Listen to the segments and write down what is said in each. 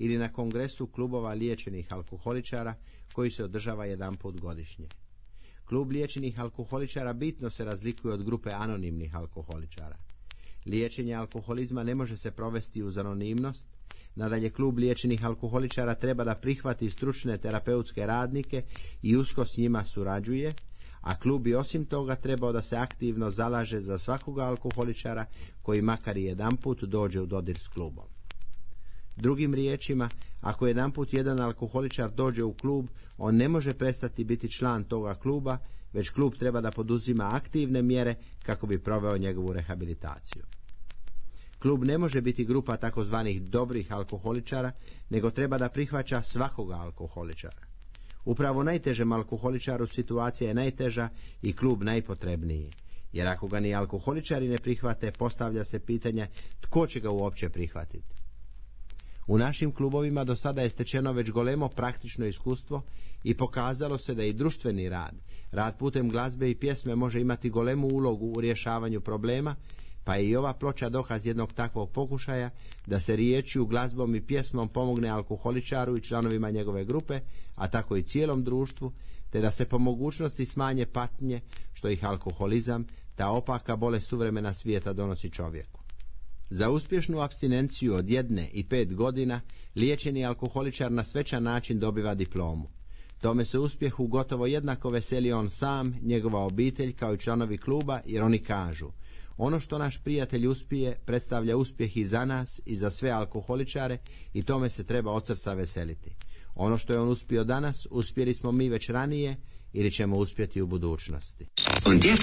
ili na kongresu klubova liječenih alkoholičara koji se održava jedanput godišnje. Klub liječenih alkoholičara bitno se razlikuje od grupe anonimnih alkoholičara. Liječenje alkoholizma ne može se provesti uz anonimnost. Nadalje, klub liječenih alkoholičara treba da prihvati stručne terapeutske radnike i usko s njima surađuje, a klub bi osim toga trebao da se aktivno zalaže za svakoga alkoholičara koji makar i jedan put dođe u dodir s klubom. Drugim riječima, ako jedanput jedan alkoholičar dođe u klub, on ne može prestati biti član toga kluba, već klub treba da poduzima aktivne mjere kako bi proveo njegovu rehabilitaciju. Klub ne može biti grupa takozvanih dobrih alkoholičara, nego treba da prihvaća svakoga alkoholičara. Upravo najtežem alkoholičaru situacija je najteža i klub najpotrebniji. Jer ako ga ni alkoholičari ne prihvate, postavlja se pitanje tko će ga uopće prihvatiti. U našim klubovima do sada je stečeno već golemo praktično iskustvo i pokazalo se da i društveni rad, rad putem glazbe i pjesme može imati golemu ulogu u rješavanju problema, pa je i ova ploča dokaz jednog takvog pokušaja da se riječju, glazbom i pjesmom pomogne alkoholičaru i članovima njegove grupe, a tako i cijelom društvu, te da se po mogućnosti smanje patnje što ih alkoholizam, ta opaka bole suvremena svijeta donosi čovjeku. Za uspješnu abstinenciju od jedne i pet godina liječeni alkoholičar na svečan način dobiva diplomu. Tome se uspjehu gotovo jednako veseli on sam, njegova obitelj kao i članovi kluba jer oni kažu ono što naš prijatelj uspije predstavlja uspjeh i za nas i za sve alkoholičare i tome se treba od srca veseliti. Ono što je on uspio danas uspjeli smo mi već ranije ili ćemo uspjeti u budućnosti. Und jetzt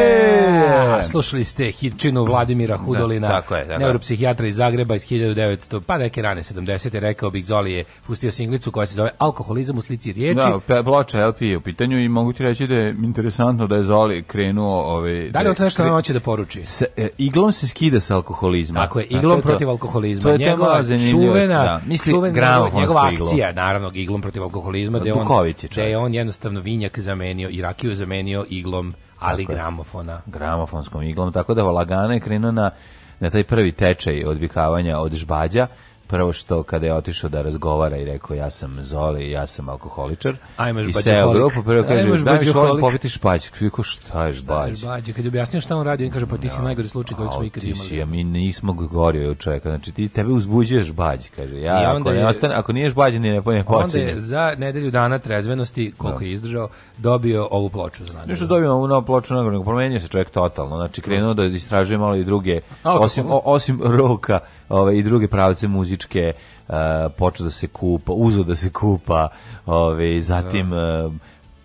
Slušali ste Hitčinu Vladimira da, Hudolina, da, tako je, tako. Da, da. neuropsihijatra iz Zagreba iz 1900, pa neke rane 70. Rekao bih Zoli je pustio singlicu koja se zove Alkoholizam u slici riječi. Da, ploča LP je u pitanju i mogu ti reći da je interesantno da je Zoli krenuo... Ove, ovaj, da li on to nešto nam hoće da poruči? S, e, iglom se skida sa alkoholizma. Tako je, iglom to, protiv alkoholizma. To je njegova čuvena, da. Misli, čuvena njegova akcija, iglom. naravno, iglom protiv alkoholizma, da je on, on jednostavno vinjak zamenio i rakiju zamenio iglom ali gramofona. Gramofonskom iglom, tako da lagano je krenuo na na taj prvi tečaj odvikavanja od žbađa prvo što kada je otišao da razgovara i rekao ja sam Zoli, ja sam alkoholičar. Ajmaš I seo grupu, prvo kaže da mi volim popiti špaćak. Kako šta je bađ? Bađ, kad je objasnio šta on radi, on kaže pa ti si da. najgori slučaj koji smo ikad imali. Ja mi nismo govorio od čovjeka. Znači ti tebe uzbuđuješ bađ, kaže. Ja ako ne ostane, ako niješ bađ ni ne počinje. Onda je za nedelju dana trezvenosti koliko da. je izdržao, dobio ovu ploču za nagradu. Da Nešto dobio ovu novu ploču nagradu, promenio se čovjek totalno. Znači krenuo da istražuje malo i druge osim osim roka ove, ovaj, i druge pravce muzičke, eh, počeo da se kupa, uzo da se kupa, ove, ovaj, zatim... Da eh,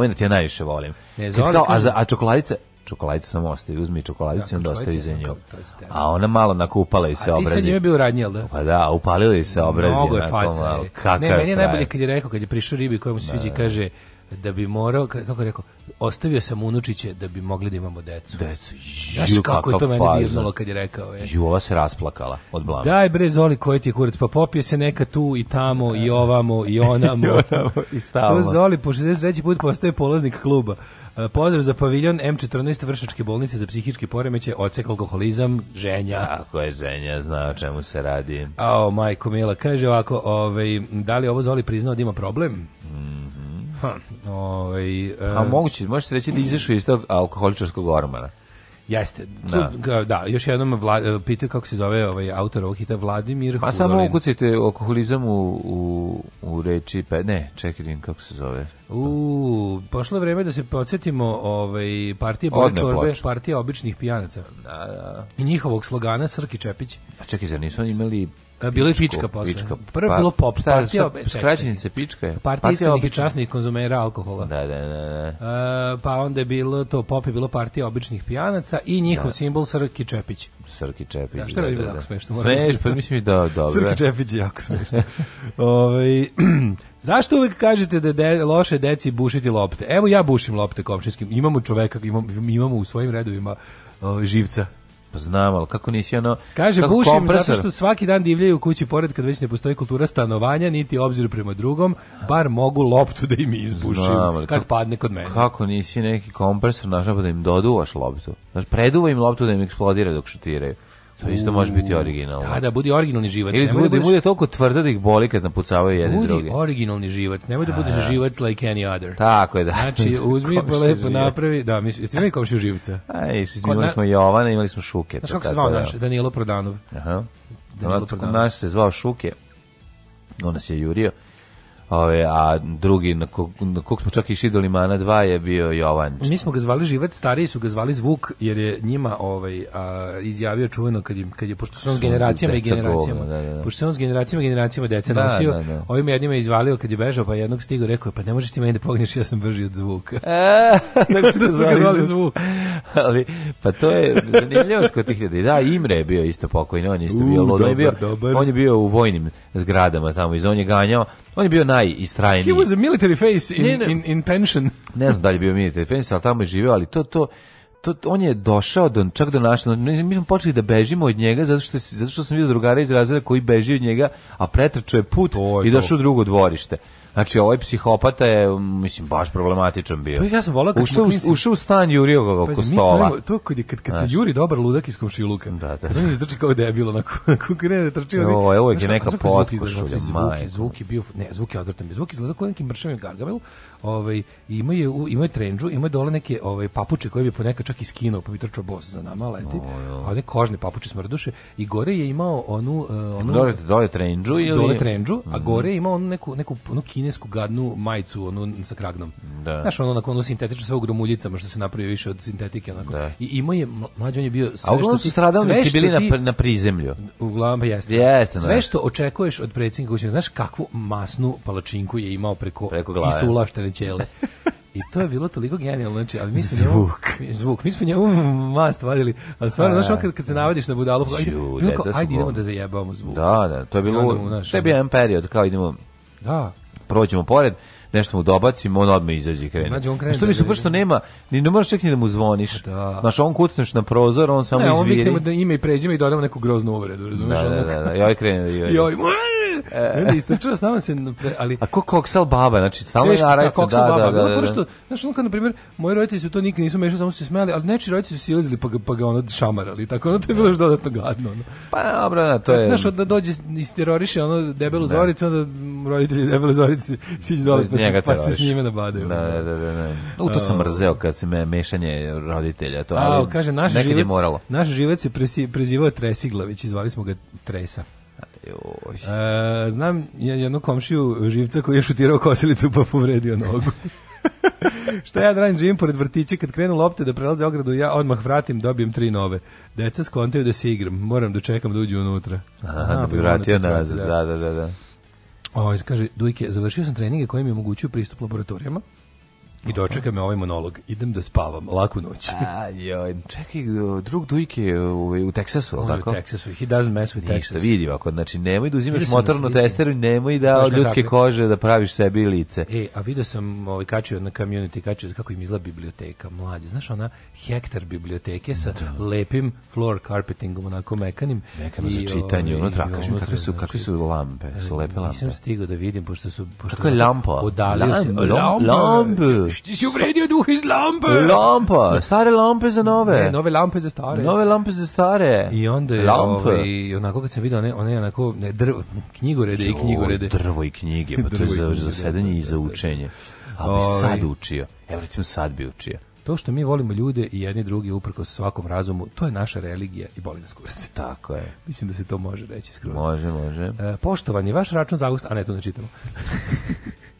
moment ja najviše volim. Ne, kao, kao, a, a čokoladica, čokoladicu samo ostavi, uzmi čokoladicu i da, onda ostavi za nju. A ona malo nakupala i se obrazi. A ti sa njoj bio radnje, da? Pa da, upalili se obrazi. Mnogo je faca. Ne, meni je najbolje kad je rekao, kad je prišao ribi koja mu se sviđa i da. kaže, da bi morao, kako rekao, ostavio sam unučiće da bi mogli da imamo decu. Decu, Znaš kako je to meni dirnulo kad je rekao. Je. Ju, ova se rasplakala od blama. Daj bre, Zoli, koji ti je kurac, pa popije se neka tu i tamo i ovamo i onamo. I onamo i stavamo. To Zoli po 63. put postaje polaznik kluba. E, pozdrav za paviljon M14 Vršačke bolnice za psihički poremeće, ocek alkoholizam, ženja. Ako je ženja, zna o čemu se radi. Ao, majko Mila, kaže ovako, ovaj, da li ovo Zoli priznao da ima problem? Mm Ha, ovaj, e, A moguće, možeš reći da izašao iz tog alkoholičarskog ormana. Jeste. Da. da, još jednom vla, e, pitaju kako se zove ovaj autor ovog hita Vladimir Pa samo ukucite alkoholizam u, u, u reči, pa ne, čekaj, da kako se zove. U, pošlo je vreme da se podsjetimo ovaj, partije boje čorbe, partije običnih pijanaca. Da, da. I njihovog slogana Srki Čepić. A čekaj, zar nisu oni imali Bilo pa je pička posle. Pička. Prvo je pa, bilo pop. Pa, partija, skraćenice pička je. Partija iskrenih časnih konzumera alkohola. Da, da, da. da. Uh, pa onda je bilo to, pop je bilo partija običnih pijanaca i njihov da. simbol Srki Čepić. Srki Čepić. Da, što je da, da, bilo da, da. smešno? Smeš, pa mislim i da dobro. Srki Čepić je jako smešno. Ove, ovaj, Zašto uvek kažete da de, loše deci bušiti lopte? Evo ja bušim lopte komšinskim. Imamo čoveka, imamo, imamo u svojim redovima ovaj, živca Pa znam, ali kako nisi ono... Kaže, bušim kompresor? zato što svaki dan divljaju u kući pored kad već ne postoji kultura stanovanja, niti obzir prema drugom, bar mogu loptu da im izbušim znam, ali, kad padne kod mene. Kako nisi neki kompresor našao pa da im doduvaš loptu? Znači, preduva im loptu da im eksplodira dok šutiraju. To isto može biti mm. originalno. Da, da, budi originalni živac. Ili nemoj da budeš... bude toliko tvrda da ih boli kad napucavaju jedni budi drugi. Budi originalni živac, nemoj da budeš da. živac like any other. Tako je, da. Znači, uzmi pa lepo napravi, da, mi jeste imali komšiju živca. Aj, išli smo, imali smo Jovana, imali smo Šuketa. Znaš kako se zvao da. naš, Danilo Prodanov. Aha. Danilo Prodanov. Naš se zvao Šuke, on nas je jurio Ove, a drugi, na kog, na kog smo čak išli do Limana 2 je bio Jovančić. Mi smo ga zvali Živac, stariji su ga zvali Zvuk, jer je njima ovaj, a, izjavio čuveno, kad je, kad je pošto se on s generacijama i generacijama, govna, da, da, da. pošto se on s generacijama i generacijama dece da, nosio, da, da. ovim jednima je izvalio kad je bežao, pa jednog stigao rekao, pa ne možeš ti meni da pogneš, ja sam brži od zvuka. E, da su ga zvali Zvuk. Ali, pa to je zanimljivo kod tih ljudi. Da, Imre je bio isto pokojno, on je isto U, bio, dobar, on je bio, dobar. on je bio u vojnim zgradama tamo, iz on je ganjao On je bio najistrajniji. He was a military face in, ne, ne. in, in pension. ne znam da li je bio military face, ali tamo je živeo, ali to, to, to, on je došao do, čak do naše, mi smo počeli da bežimo od njega zato što, zato što sam vidio drugara iz razreda koji beži od njega, a pretračuje put to i došao u drugo dvorište. Znači, ovaj psihopata je, mislim, baš problematičan bio. To je, ja sam volao kad ušao, klinci... ušao u stan Jurijovog pa, kostola. Mislim, to kad, kad, kad znači. se Juri dobar ludak iz komšiluka. Da, da. Znači, izdrči kao debilo, onako, da kako krene, trči. Ovo je uvek je neka potkošulja. Zvuki, zvuki, bio, ne, zvuki odvrtan. Zvuki izgleda kao neki mršavi gargamel, ovaj ima je ima je trendžu, ima je dole neke ovaj papuče koje bi ponekad čak i skinuo, pa bi trčao bos za nama leti. No, a one kožne papuče smrduše i gore je imao onu uh, onu dole dole trendžu ili dole trendžu, a mhm. gore je imao onu neku neku onu kinesku gadnu majicu, onu sa kragnom. Da. Znaš, ono onako ono sintetično sve u gromuljicama što se napravi više od sintetike onako. Da. I imao je mlađi on je bio sve a što ti stradalnici bili na na prizemlju. Uglavnom pa jeste. Jeste, sve da. što očekuješ od predsjednika, znaš kakvu masnu palačinku je imao preko, preko isto ulaštene crne ćele. I to je bilo toliko genijalno, znači, ali mislim smo zvuk. Njemu, zvuk, mi smo njemu mast vadili, a stvarno, znaš, kad, da. kad se navadiš na budalu, pa, ajde, Ču, bilo kao, ajde idemo da zajebavamo zvuk. Da, da, to je bilo, onda, to je bio jedan period, kao idemo, da. prođemo pored, nešto mu dobacimo, on odme izađe i krene. Mađe, krene što mi da se što nema, ni ne moraš čak da mu zvoniš. Pa da. Znaš, on kucneš na prozor, on samo ne, izviri. Ne, on da ima i prezime i dodamo neku groznu uvredu, razumiješ? Da, da, da, da, joj ovaj krene da joj. Ovaj- joj, Ne, istrčava čuo nama se, ali... A ko koksal baba, znači, samo je naravno, da, da, da. da, da. Što, znaš, on kad, na primjer, moji roditelji su to nikad nisu mešali, samo su se smejali, ali neči roditelji su silazili pa ga, pa ga ono šamarali, tako ono, to je da. bilo još dodatno gadno. Ono. Pa, dobro, da, to je... Znaš, da dođe, isteroriše ono debelu da. zoricu, onda roditelji debelu zoricu siđu dole, pa, se, pa se s njime nabadaju. Da, da, da, da, da. U to sam mrzeo kad se me, mešanje roditelja, to, ali... A, kaže, naš živac, naš živac se prezivao Tresiglavić, izvali smo ga Tresa. Joj. E, znam ja jednu komšiju živca koji je šutirao kosilicu pa povredio nogu. Šta ja radim, živim pored vrtića, kad krenu lopte da prelaze ogradu, ja odmah vratim, dobijem tri nove. Deca skontaju da se igram, moram da čekam da uđu unutra. Aha, Aha da bi pa vratio da nazad, da, da, da. da. da. O, kaže, Dujke, završio sam treninge koje mi omogućuju pristup laboratorijama. I dočeka me ovaj monolog. Idem da spavam, laku noć. A, joj, čekaj, drug Dujke je u, u Teksasu, ali tako? u Teksasu, he doesn't mess with Texas. Ništa, vidi ovako, znači nemoj da uzimaš motornu testeru, nemoj da od ljudske kože da praviš sebi lice. E, a vidio sam, ovaj, kačio na community, kačio kako im izla biblioteka, mlađe. Znaš, ona hektar biblioteke sa da. lepim floor carpetingom, onako mekanim. Mekano za čitanje, unutra, ovaj, kažem, kakve su, kakve su lampe, su lepe lampe. Nisam stigao da vidim, pošto su... Pošto Kako je lampa? Odalio lamp, Ti si uvredio duh iz lampe. Lampa, stare lampe za nove. Ne, nove lampe za stare. Nove lampe za stare. I onda je lampe. Ovaj, onako kad sam vidio one, one onako ne, drvo, knjigorede jo, i knjigorede. Drvo i knjige, pa to je za, za da, da, sedenje i da, za učenje. A bi sad ovaj, učio. Evo recimo sad bi učio. To što mi volimo ljude i jedni drugi uprkos svakom razumu, to je naša religija i boli nas kurac. Tako je. Mislim da se to može reći skroz. Može, može. E, poštovanje, vaš račun za august, a ne, to ne čitamo.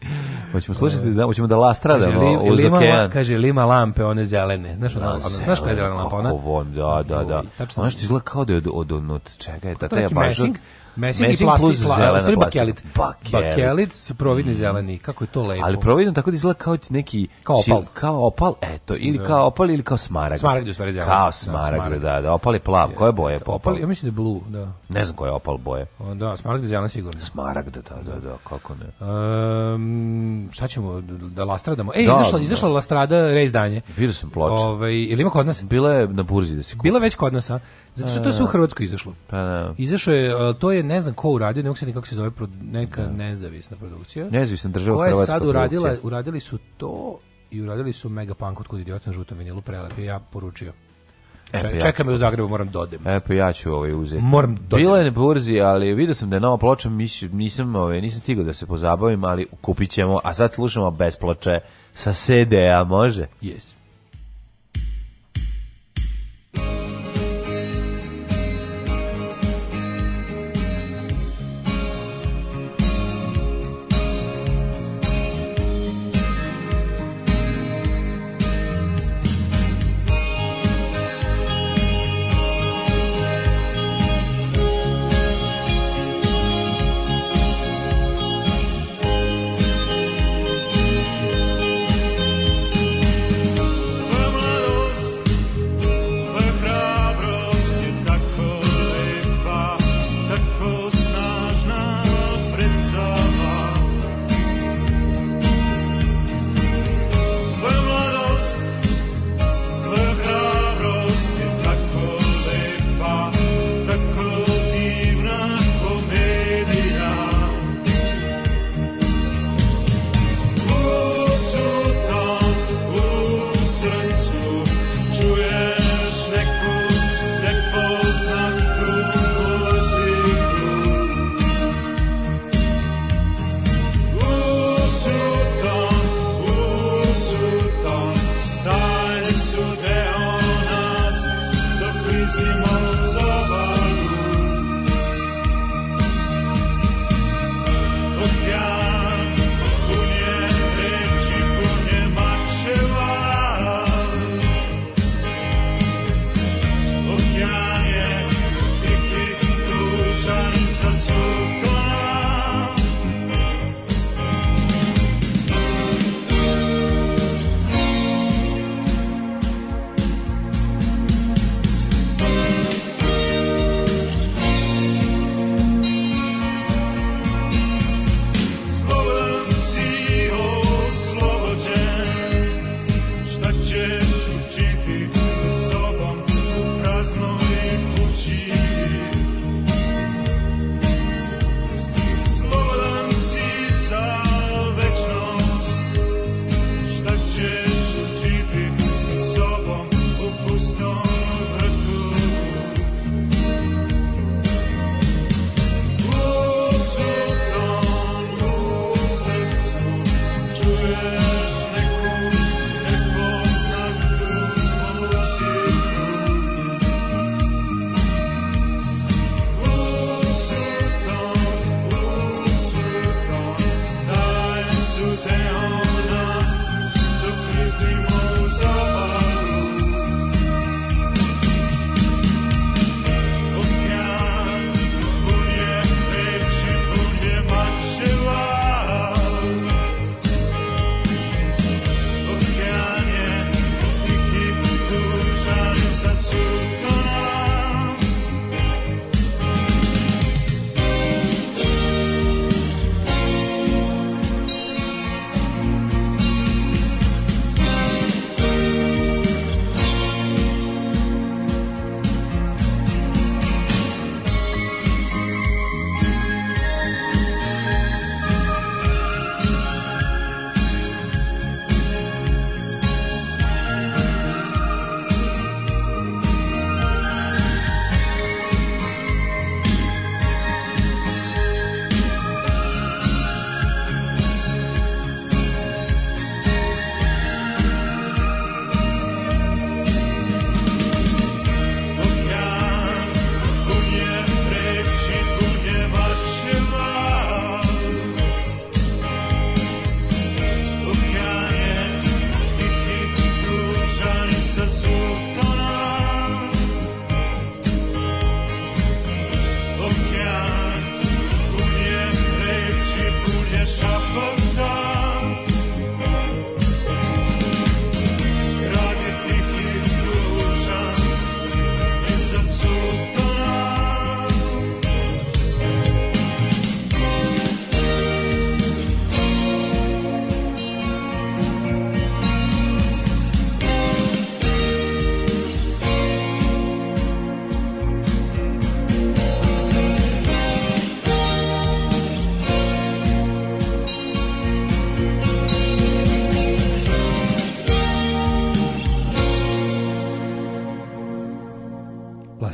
Hoćemo slušati da hoćemo da lastradamo uz lima, okean. Kaže lima lampe one zelene. Znaš da, ona, znaš koja je zelena lampa ona? Ovo, da, da, da. Znaš, ti izgleda kao da je od, od, od, od čega je ta pa taj bažak. Mesin, mesin i plus plastik, zelena plastik. Bakelit. Bakelit. Bakelit su providni mm. zeleni. Kako je to lepo. Ali providno tako da izgleda kao neki... Kao opal. Čil, kao opal, eto. Ili da. kao opal ili kao smaragd. Smaragd je u stvari zeleni. Kao da, smaragd, da, da, da. Opal je plav. Jeste, koje boje je opal? Ja mislim da je blue, da. Ne znam koje je opal boje. O, da, smaragd je zelena sigurno. Smaragd, da, da, da, kako ne. Um, šta ćemo, da lastradamo? Ej, da, izašla, da. izašla lastrada reizdanje. Vidio sam ploče. Ovaj, ili ima kod nas? Bila je na burzi da si kupio. Bila već kod nas, a? Zato što to sve u Hrvatskoj izašlo. Pa da. Izašao je, to je ne znam ko uradio, ne mogu kako se zove, neka da. nezavisna produkcija. Nezavisna država Hrvatska Koja je sad uradila, produkcija. uradili su to i uradili su mega punk od kod idiota na žutom vinilu prelep ja poručio. E, pa ja Čekam me u Zagrebu, moram dodem. Da e pa ja ću ovaj uzeti. Moram dodem. Da Bila je na burzi, ali video sam da je nova ploča, nisam, ovaj, nisam stigao da se pozabavim, ali kupit ćemo, a sad slušamo bez sa CD-a, može? Yes.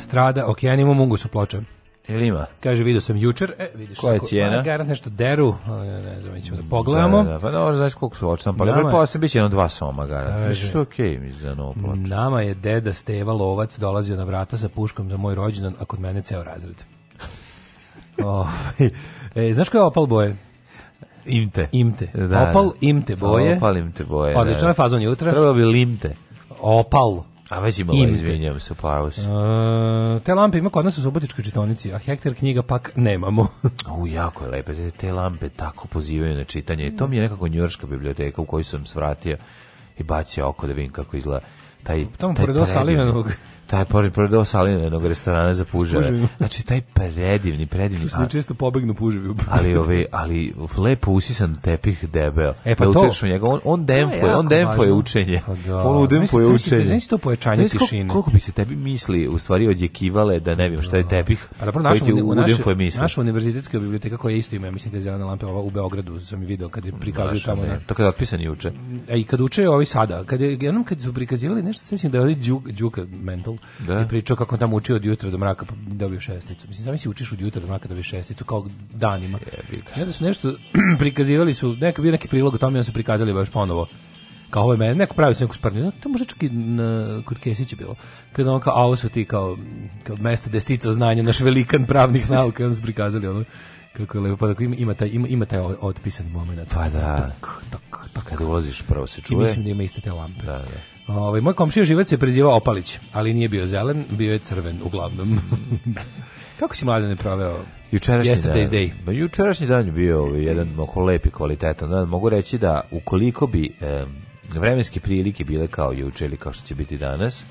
Strada, ok, ja nimam mungusu ploča. Jel ima? Kaže, vidio sam jučer. E, vidiš, Koja je cijena? Garant nešto deru, e, ne znam, mi ćemo da pogledamo. Da, da, da pa dobro, znaš koliko su očinam, pa dobro, pa se biće jedno dva soma garant. Kaže, što je okej okay, za novo ploče. Nama je deda Steva Lovac dolazio na vrata sa puškom za moj rođendan, a kod mene ceo razred. oh, e, znaš koja je opal boje? Imte. Imte. Da, da, opal, imte boje. Opal, imte boje. Odlično da, je fazon jutra. Trebalo bi limte. Opal. A već imala, izvinjam se, upravo si. Uh, e, te lampe ima kod nas u Subotičkoj čitonici, a hektar knjiga pak nemamo. U, jako je lepe, te lampe tako pozivaju na čitanje. I to mi je nekako njurška biblioteka u kojoj sam svratio i bacio oko da vidim kako izgleda taj, Tamo taj pored Osalivanovog. Taj pored prodao jednog restorana za puževe. Znači taj predivni, predivni. Što često pobegnu puževi. ali ove, ali lepo usisan tepih debel. E pa da to njega on on demfuje, on demfo je učenje. Pa da. On je učenje. Znači to pojačanje tišine. Koliko bi se tebi misli u stvari odjekivale da ne vidim šta je da. tepih. Pa dobro naša naša univerzitetska biblioteka koja isto ima mislim te da zelene lampe ova u Beogradu sam video kad je prikazuju tamo na. To kad je otpisani juče. A i kad uče ovi sada, kad je jednom kad su prikazivali nešto mislim da je Đuka mental da. je pričao kako tamo učio od jutra do mraka pa dobio šesticu. Mislim, zamisli učiš od jutra do mraka da dobio šesticu kao danima. I onda su nešto prikazivali su, neka bio neki prilog o tome, onda su prikazali baš ponovo kao ovo je mene, neko pravi se neku sparnju, to može čak i na, kod Kesića bilo, kada on kao, a ovo su ti kao, kao mesta gde sticao znanje, naš velikan pravnih nauka, i onda su prikazali ono, kako je lepo, pa tako ima, ima, taj, ima, ima taj otpisani moment. Pa da, tako, tako, tako. kada ulaziš prvo se čuje. I mislim da ima iste te lampe. Da, da. Ovaj moj komšija živac se prezivao Opalić, ali nije bio zelen, bio je crven uglavnom. Kako si mladene proveo? Jučerašnji Yesterday's dan. Day. Ba, pa jučerašnji dan je bio ovaj, jedan oko lepi kvalitetan dan. Mogu reći da ukoliko bi e, vremenske prilike bile kao juče ili kao što će biti danas,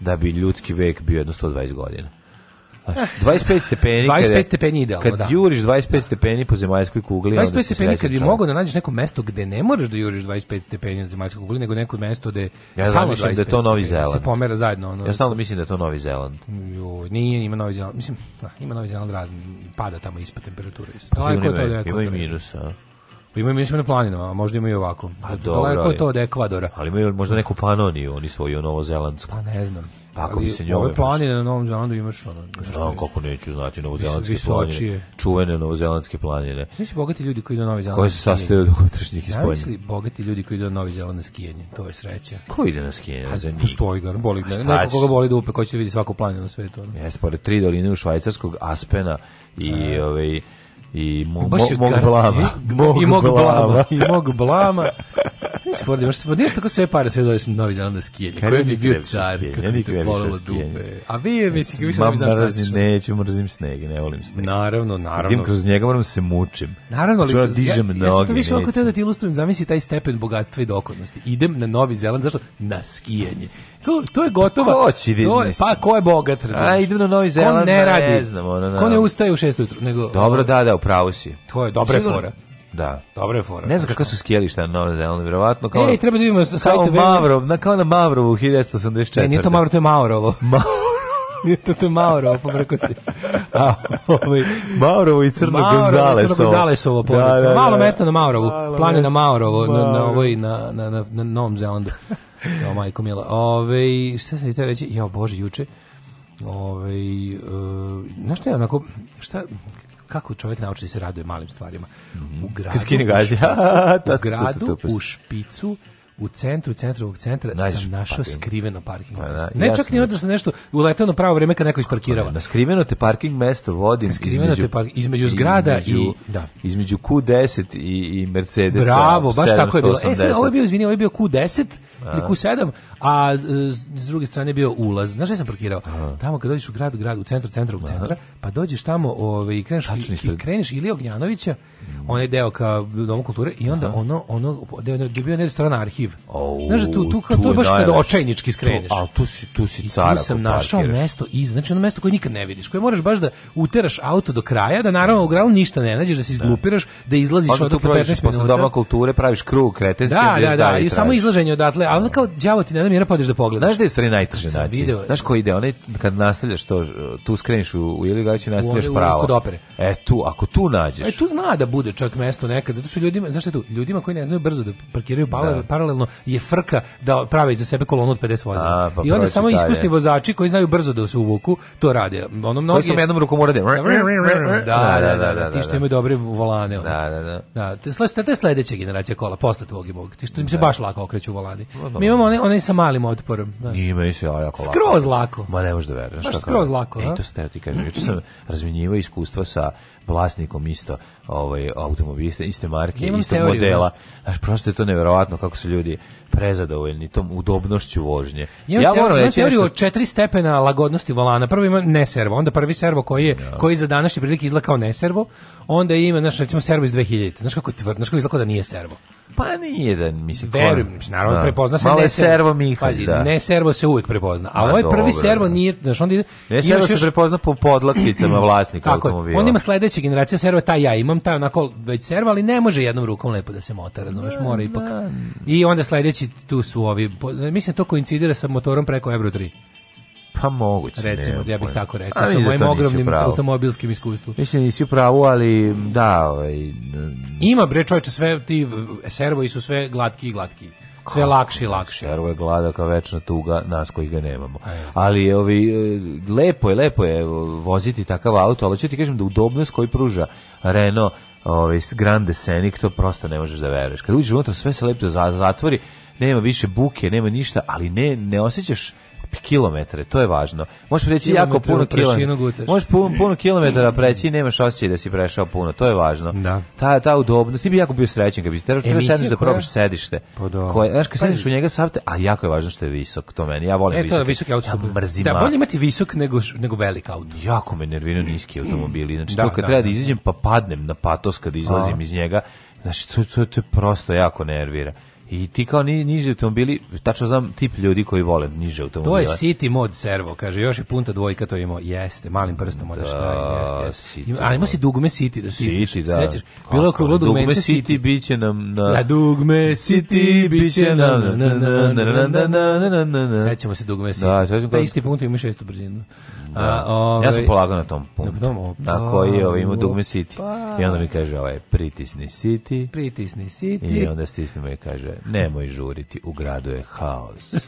da bi ljudski vek bio jedno 120 godina. 25 stepeni. 25 stepeni idealno, kad da. Kad juriš 25 stepeni po zemaljskoj kugli, 25 stepeni kad bi mogao da nađeš neko mesto gde ne moraš da juriš 25 stepeni na zemaljskoj kugli, nego neko mesto gde ja stalno mislim da je to Novi Zeland. Se pomera zajedno ono. Ja stalno mislim da je to Novi Zeland. Jo, nije, ima Novi Zeland. Mislim, da, ima Novi Zeland razni, pada tamo ispod temperature isto. Pa, to je to da je. Ima i minus, a. Pa imaju, mislim, na planinama, a možda imaju i ovako. Pa dobro, daleko je to od Ekvadora. Ali imaju možda neku Panoniju, oni svoju novozelandsku. Pa ne znam. Pa ako mi se njove... Ove planine na Novom Zelandu imaš ono... Znam kako neću znati novozelandske vis, planine. Čuvene novozelandske planine. Znači bogati ljudi koji idu na Novi Zeland. Koje se sastoje od unutrašnjih i spoljnih. Zamisli bogati ljudi koji idu na Novi Zeland na skijenje. To je sreća. Ko ide na skijenje? A, pa za njih. Postoji ga. Boli, ne, neko koga boli dupe, da koji će da vidi svaku planinu na svetu. Ono. Jeste, pored tri doline u Švajcarskog Aspena i... A... Ovaj, i mo, mo, mog blama. I, mog blama. I mog blama. Nisi Ford, baš Ford, nešto kako sve pare sve dođeš na Novi Zeland na skijenje. Koji bi bio car, kako bi te bolilo dupe. A vi je, mislim, kako više ne znaš šta ćeš. Znači. Neću, mrzim sneg, ne volim sneg. Naravno, naravno. Idem kroz njega, moram da se mučim. Naravno, ali... Čuva, znači, dižem ja, Ja to više ovako teo da ti ilustrujem, zamisli taj stepen bogatstva i dokodnosti. Idem na Novi Zeland, zašto? Na skijanje. To, to je gotovo. Ko će to, pa ko je bogat, razumiješ? A idem na Novi Zeland, ne, radi, ne znam. Ono, ko ne ustaje u šest ujutru, nego... Dobro, da, da, upravo si. To je dobra fora. Da. Dobre fora. Ne znam kakva su skijališta na Novom Zelandu, verovatno kao. Ne, treba da vidimo sajte kao Mavrov, na kao na Mavrovu 1984. Ne, nije to Mavro, to je Maurovo. to, to je Maurovo, pobrko si. ovaj, Maurovo i Crno Maurovo, Gonzalesovo. Crno Gonzalesovo, da, da, da, Malo da. mesto na Maurovu, planina na Maurovo, na, na, ovoj, na, na, na, na Novom Zelandu. Jo, majko mila. Ove, šta sam ti te reći? Jo, Bože, juče. Ove, uh, znaš šta je onako, šta, kako čovjek nauči da se raduje malim stvarima. Mhm. U gradu, U gradu, u, gradu, u špicu, u centru centrovog centra Nađeš sam našao parking. skriveno parking mesto. Pa da, ne čak ni da sam nešto uletao na pravo vrijeme kad neko isparkirao. Pa da, na skriveno te parking mesto vodim skriveno između, te park, između zgrada između, i da. između Q10 i i Mercedesa. Bravo, baš 780. tako je bilo. E, sad, ovo je bio, izvini, ovo je bio Q10 ili da. Q7, a e, s druge strane bio ulaz. Znaš gde sam parkirao? Aha. Tamo kad dođeš u grad, grad, u centru, centru, u centra, pa dođeš tamo ovaj, i kreneš, i, kreneš Ilija Ognjanovića, mm. onaj deo ka Domu kulture, i onda Aha. ono, ono, gde je bio restoran arhiv. Oh, znaš da tu, tu, kao, tu, to je baš kada očajnički skreneš. Tu, tu si, tu si I tu sam našao mesto, iz, znači ono mesto koje nikad ne vidiš, koje moraš baš da uteraš auto do kraja, da naravno u gradu ništa ne nađeš, da se da. izglupiraš, da izlaziš od 15 minuta. Doma kulture praviš krug kretenski. Da, da, da, i samo izlaženje odatle, ali kao đavo ti ne Sada mi je pa napodiš da pogledaš. Znaš da je stvari najteže naći? Video... Znaš koji ide? Onaj kad nastavljaš to, tu skreniš u, u ili gaći nastavljaš u, u, pravo. Kod opere. E tu, ako tu nađeš. E tu zna da bude čak mesto nekad, zato što ljudima, znaš šta tu, ljudima koji ne znaju brzo da parkiraju da. paralelno je frka da prave iza sebe kolonu od 50 vozila. Pa I onda samo iskusni vozači koji znaju brzo da se uvuku, to rade. Ono mnogi. Koji sam jednom rukom urade. Da, da, da, da, ti što imaju dobre volane. Da, da, da. Da, da, da. da te sledeće generacije kola posle tvog i mog. Ti što im se baš lako okreću volani. Mi imamo one, one sam malim otporom. Da. Nije, meni se jako lako. Skroz lako. Ma ne možeš da veruješ. Baš skroz lako. Ej, to sam teo ti kažem. Juče sam razmenjivao iskustva sa vlasnikom isto ovaj automobilista iste marke, Imam isto teoriju, modela. Znaš, prosto je to neverovatno kako su ljudi prezadovoljni tom udobnošću vožnje. Imam ja moram reći teoriju nešto... četiri stepena lagodnosti volana. Prvo ima ne servo, onda prvi servo koji je ja. Da. koji za današnje prilike izlakao ne servo, onda ima naš recimo servo iz 2000. Znaš kako je tvrd, znaš kako izlako da nije servo. Pa nije da, mislim. Verujem, mislim, naravno, da. prepozna se. Malo ne servo Miha, pazi, da. Ne servo se uvek prepozna, a, a ovaj prvi servo nije, znači onda ide... Ne servo se još... prepozna po podlakticama vlasnika Tako, automobila. On ima sledeća generacija servo, taj ja imam, taj onako već servo, ali ne može jednom rukom lepo da se mota, razumeš, da, mora ipak. Da. I onda sledeći tu su ovi, mislim, to koincidira sa motorom preko Euro 3. Pa moguće. Recimo, ne, ja bih tako rekao, sa da mojim ogromnim automobilskim iskustvom. Mislim, nisi u pravu, ali da, ovaj... Ima, bre, čovječe, sve ti servoji su sve glatki i glatki sve lakši i lakši. Servo je glada kao večna tuga nas koji ga nemamo. Ali ovi, e, lepo je, lepo je voziti takav auto, ali ću ti kažem da udobnost koji pruža Renault ovaj, Grande Scenic, to prosto ne možeš da veruješ. Kad uđeš unutra sve se lepo zatvori, nema više buke, nema ništa, ali ne, ne osjećaš kilometre, to je važno. Možeš preći jako puno kilometara. Možeš puno, puno kilometara preći i nemaš osjećaj da si prešao puno, to je važno. Da. Ta, ta udobnost, ti bi jako bio srećen kad bi treba sedneš da probaš sedište. Podobno. Pa Koje, znaš, kad pa- sediš u njega savte, a jako je važno što je visok, to meni, ja volim e, visok. E, to je visok auto. Ja mrzim. Da, bolje imati visok nego, nego velik auto. Jako me nerviraju niski automobili, znači da, to kad da, treba da, da izađem pa padnem na patos kad izlazim a. iz njega, znači to, to, to je prosto jako nervira. I ti kao ni, niži automobili, tačno znam tip ljudi koji vole niže automobile. To je City mod servo, kaže, još je punta dvojka to imao. Jeste, malim prstom odeš da, taj, jeste, jeste. City, Ima, ali ima si dugme City da stisneš. City, da. Sećaš? Bilo je okruglo dugme City. City biće nam na... Na dugme City biće nam na na na na na na na na na. Sećamo se dugme City. Da, sećam kao... isti punkt ima šestu brzinu. Da. A, ove, ja sam polagao na tom punktu. Na, tom, na koji je ovaj, ima dugme City. Pa... I onda mi kaže ovaj, pritisni City. Pritisni City. I onda stisnemo i kaže nemoj žuriti, u gradu je haos.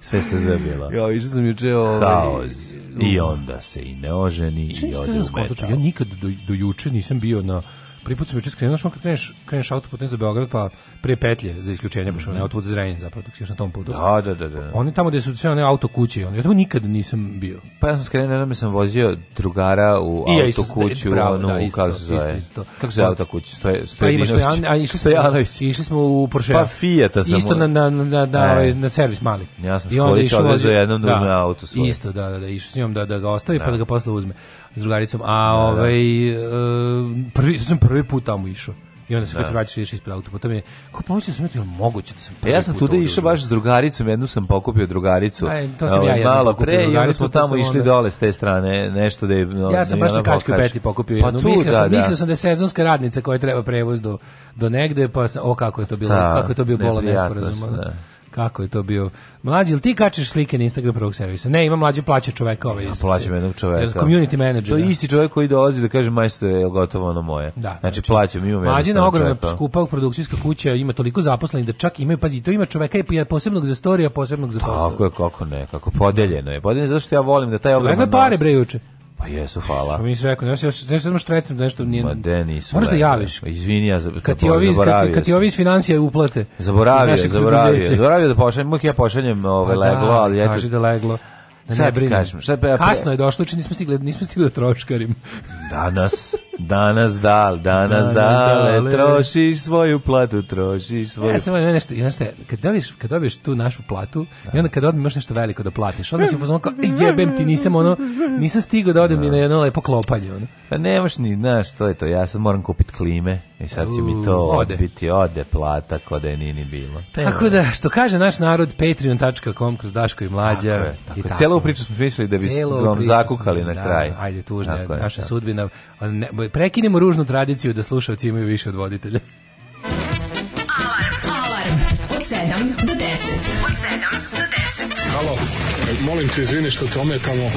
Sve se zabila. Ja, išao sam juče ovaj... Haos. I onda se i ne oženi, Čim i ode u metal. Ja nikad do, do juče nisam bio na priput put sam juče skrenuo, znaš, kad kreneš, kreneš ne za Beograd, pa pre petlje za isključenje, baš mm -hmm. onaj autoput za Zrenjanin zapravo, dok si na tom putu. Da, da, da, da. da. Oni tamo gde su sve one auto kuće, oni, ja tamo nikad nisam bio. Pa ja sam skrenuo, jednom sam vozio drugara u I ja auto kuću, da, e, bravo, ono, da, isto, kako se zove, isto, isto. kako se zove auto kuće, Stoje, Stojanović. Pa, pa a, išli, smo, išli smo u Porsche. Pa Fijata sam. Isto na, na, na, na, e. Ovaj, na servis mali. Ja sam školić odvezao jednom da, da uzme auto svoj. Isto, da, da, da, išao s njom da, da ga ostavi, pa da, da ga posle uzme s drugaricom, a da, da. ovaj, eh, prvi, sad sam prvi put tamo išao. I onda da. se kad se vraćaš iš ispred auto, mi je, ko pomislio pa sam, jel moguće da sam e, prvi Ja sam tude išao baš s drugaricom, jednu sam pokupio drugaricu. Aj, to sam ovaj, ja malo pre, i onda smo pa tamo išli dole s te strane, nešto da je... ja sam baš na Kačkoj peti pokupio pa jednu. mislio, sam, mislio sam da je sezonska radnica koja treba prevoz do, do negde, pa o kako je to bilo, kako je to bio bolan nesporazum. Da kako je to bio. Mlađi, jel ti kačeš slike na Instagram prvog servisa? Ne, ima mlađi plaća čoveka ovaj. Ja plaćam jednog čoveka. Community manager. To je da. isti čovek koji dolazi da kaže majstore, je gotovo ono moje? Da. Znači, znači plaćam, imam Mlađi na ogromna skupa produkcijska kuća, ima toliko zaposlenih da čak imaju, pazi, to ima čoveka i posebnog za storija, posebnog za postavu. Tako je, kako ne, kako podeljeno je. Podeljeno zato što ja volim da taj ogroman... Pare bre juče. Pa jesu, hvala. Što mi nisi rekao, ne još, još samo štrecam da nešto. Nije, Ma ne nisu. Moraš da javiš. Pa izvini, ja kad, ti ovi, kad, kad ti ovi iz financija uplate. Zaboravio, zaboravio. Zaboravio da pošaljem, uvijek ja pošaljem ove, pa da, leglo, ali ja ću... da leglo. Da ne, ne brinem. Kažem, šta, pa ja, Kasno je došlo, či znači nismo stigli, nismo stigli da troškarim. Danas. Danas da, danas, da, dale, trošiš svoju platu, trošiš e, svoju. Ja samo ono nešto, nešto, kad dobiješ, kad dobiješ tu našu platu da. i onda kad odmeš nešto veliko da platiš, onda si pozvan kao, e, jebem ti, nisam ono, nisam stigao da odem da. ni na jedno lepo klopanje. Ono. Pa nemaš ni, znaš, to je to, ja sad moram kupiti klime I sad će mi to ode. odbiti, ode plata, ko da je nini bilo. Tako da, što kaže naš narod, patreon.com kroz Daško i Mlađa. Tako je, tako i tako. Celu priču smo mislili da bi vam zakukali na da, kraj. Ajde, tužna je, naša tako. sudbina. Ne, prekinimo ružnu tradiciju da slušalci imaju više od voditelja. Alarm, alarm, od 7 do 10. Od 7 Halo, molim te izvini što te ometamo.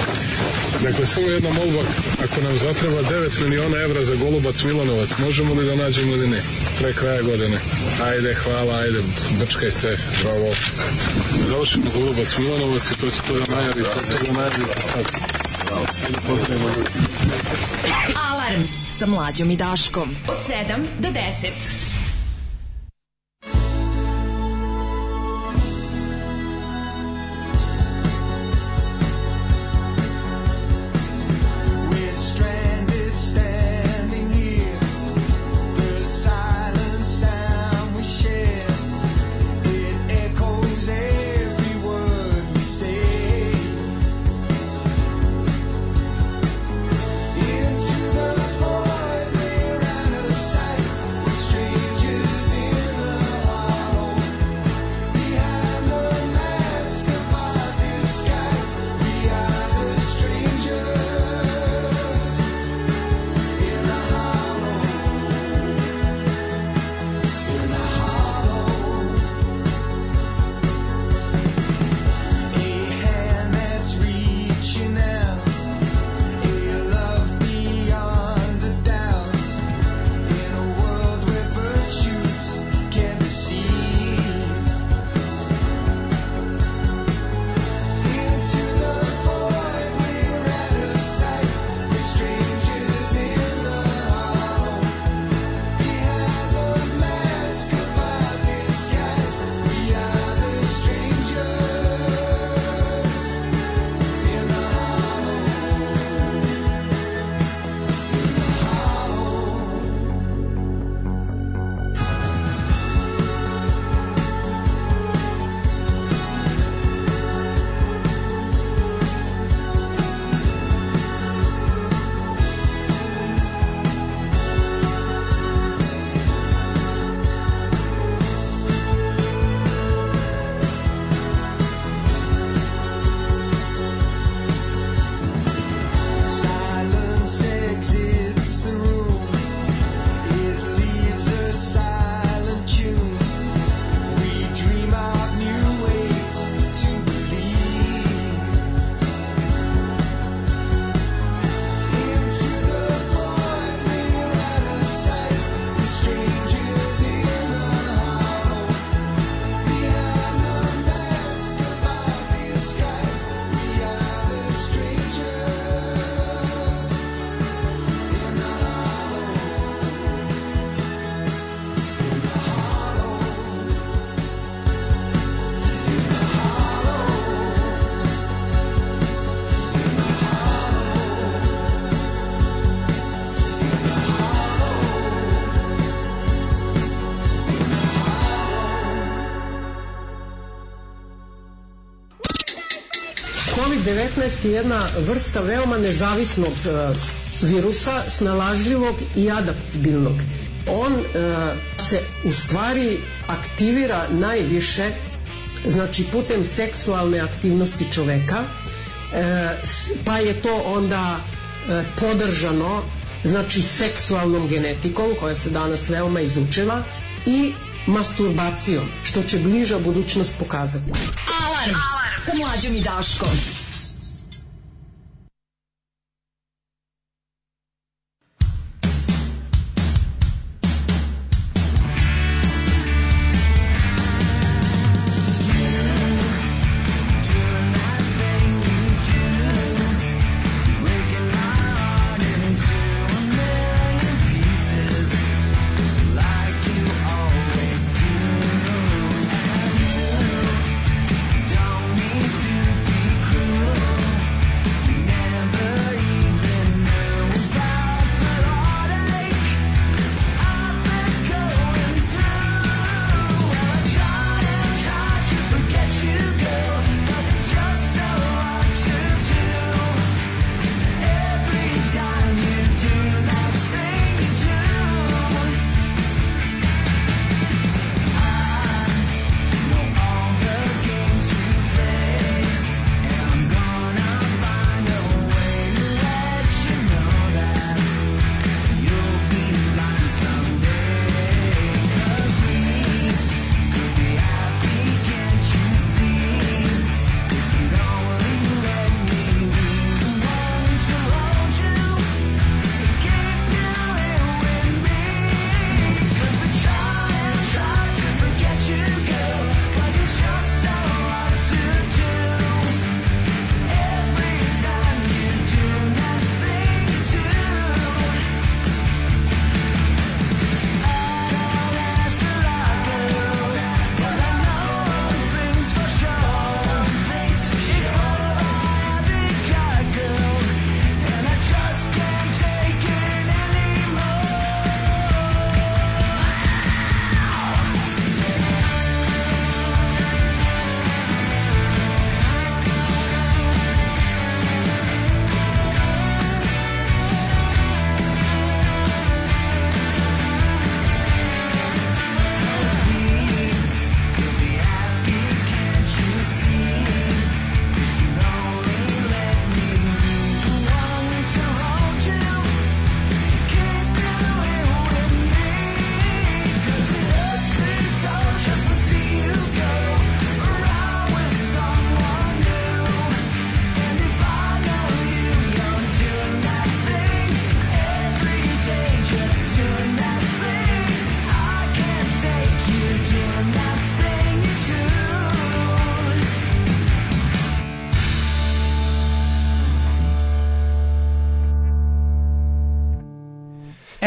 Dakle, samo jedna molba, ako nam zatreba 9 miliona evra za Golubac Milanovac, možemo li da nađemo ili ne? Pre kraja godine. Ajde, hvala, ajde, brčkaj se, bravo. Završimo Golubac Milanovac i to će to da najavi, to, to da najavi sad. Bravo. Ajde, pozdravimo ljudi. Alarm sa mlađom i Daškom od 7 do 10. 12 je jedna vrsta veoma nezavisnog e, virusa, snalažljivog i adaptibilnog. On e, se u stvari aktivira najviše znači putem seksualne aktivnosti čoveka e, pa je to onda podržano znači seksualnom genetikom koja se danas veoma izučila i masturbacijom što će bliža budućnost pokazati. Alarm, Alarm. sa mlađom i Daškom.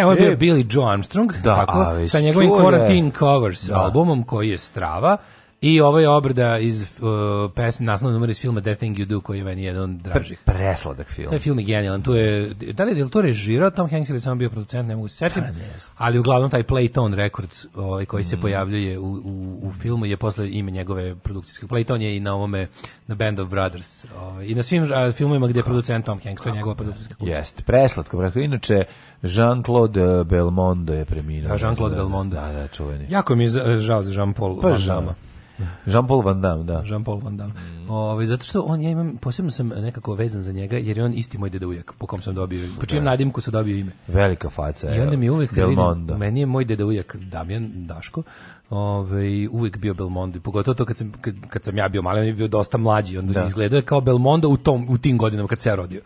ovo je bio Billy Joe Armstrong, da, tako, a, sa njegovim Quarantine Covers da. albumom koji je strava. I ova je obrada iz uh, pesme, naslovna numera iz filma The Thing You Do, koji je meni jedan od dražih. Pre, presladak film. Taj film je genijalan. Tu je, da li je, to režirao Tom Hanks ili samo bio producent, ne mogu se setim. Pa, ali uglavnom taj Playtone Records ovaj, koji mm. se pojavljuje u, u, u, filmu je posle ime njegove produkcijske. Playtone je i na ovome, na Band of Brothers. Ovaj, I na svim a, filmovima gdje je producent Tom Hanks, to je njegova produkcijska kuća. Jeste, preslatko. Inače, Jean-Claude eh, Belmondo je preminuo. Da, Jean-Claude da, da, Belmondo. Da, da, čuveni. Jako mi je žao za Jean-Paul pa, Van Damme. Jean-Paul Van Damme, da. Jean-Paul Van Damme. Mm. Ove, ovaj, zato što on, ja imam, posebno sam nekako vezan za njega, jer je on isti moj deda ujak, po kom sam dobio, po čijem da. nadimku sam dobio ime. Velika faca. I onda mi uvijek, vidim, meni je moj deda ujak Damjan Daško, Ove, ovaj, uvijek bio Belmondo, pogotovo to kad sam, kad, kad sam ja bio mali, on je bio dosta mlađi, onda da. izgledao je kao Belmondo u, tom, u tim godinama kad se ja rodio.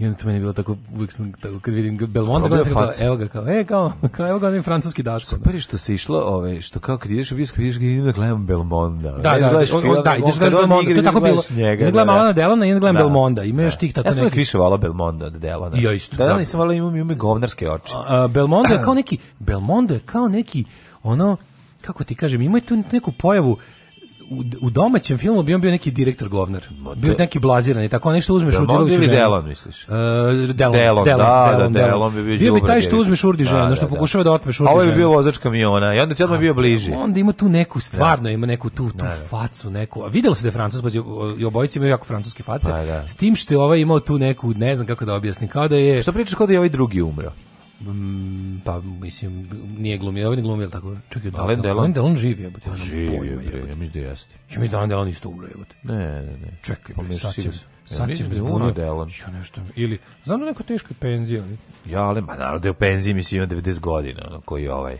I onda to meni bilo tako, uvijek sam, tako, kad vidim Belmonte, kao, kao, evo ga, kao, e, kao, kao, evo ga, onaj francuski daško. Super da. što se išlo, ove, ovaj, što kao kad ideš u bioskop, ideš ga i da gledam Belmonda. Da, da, da, film, da, ideš gledaš Belmonda, to je tako bilo. Njega, ne gledam da, Alana da. Delana, idem gledam da, Belmonda, ima još tih tako neki. Ja sam uvijek više volao Belmonda od Delana. Ja isto. Da, da, nisam volao, imam, imam govnarske oči. Belmonda je kao neki, Belmonda je kao neki, ono, kako ti kažem, ima tu neku pojavu, u, u domaćem filmu bi on bio neki direktor govnar. Bio da. neki blazirani, tako nešto uzmeš da, u Delon ili Delon misliš? Uh, Delon, Delon, Delon, da, da Delon, da, Delon, bi bio. Bio bi taj što uzmeš urdi ženu, što pokušava da otmeš urdi. Ovo bi bio vozač kamiona i onda ti odmah bio bliži. Onda ima tu neku stvarno ima neku tu tu facu neku. A videlo se da je Francuz, pa i obojice imaju jako francuske face. Pa, s tim što je ovaj imao tu neku, ne znam kako da objasnim, kao da je Što pričaš kao da je ovaj drugi umro? Mm, pa mislim nije glumio, on ovaj je glumio tako. Čekaj, da, da Alen Delon, Delon živi, jebote. Živi, bre, ja mislim da jeste. Ja mislim da Alen Delon isto umro, jebote. Ne, ne, ne. Čekaj, pa sad će da sad će da bez Bruno Delon. Ja nešto ili znam da neko teška penzija, ali. Ja, ali ma naravno da je u penziji mislim ima 90 godina, ono koji je ovaj.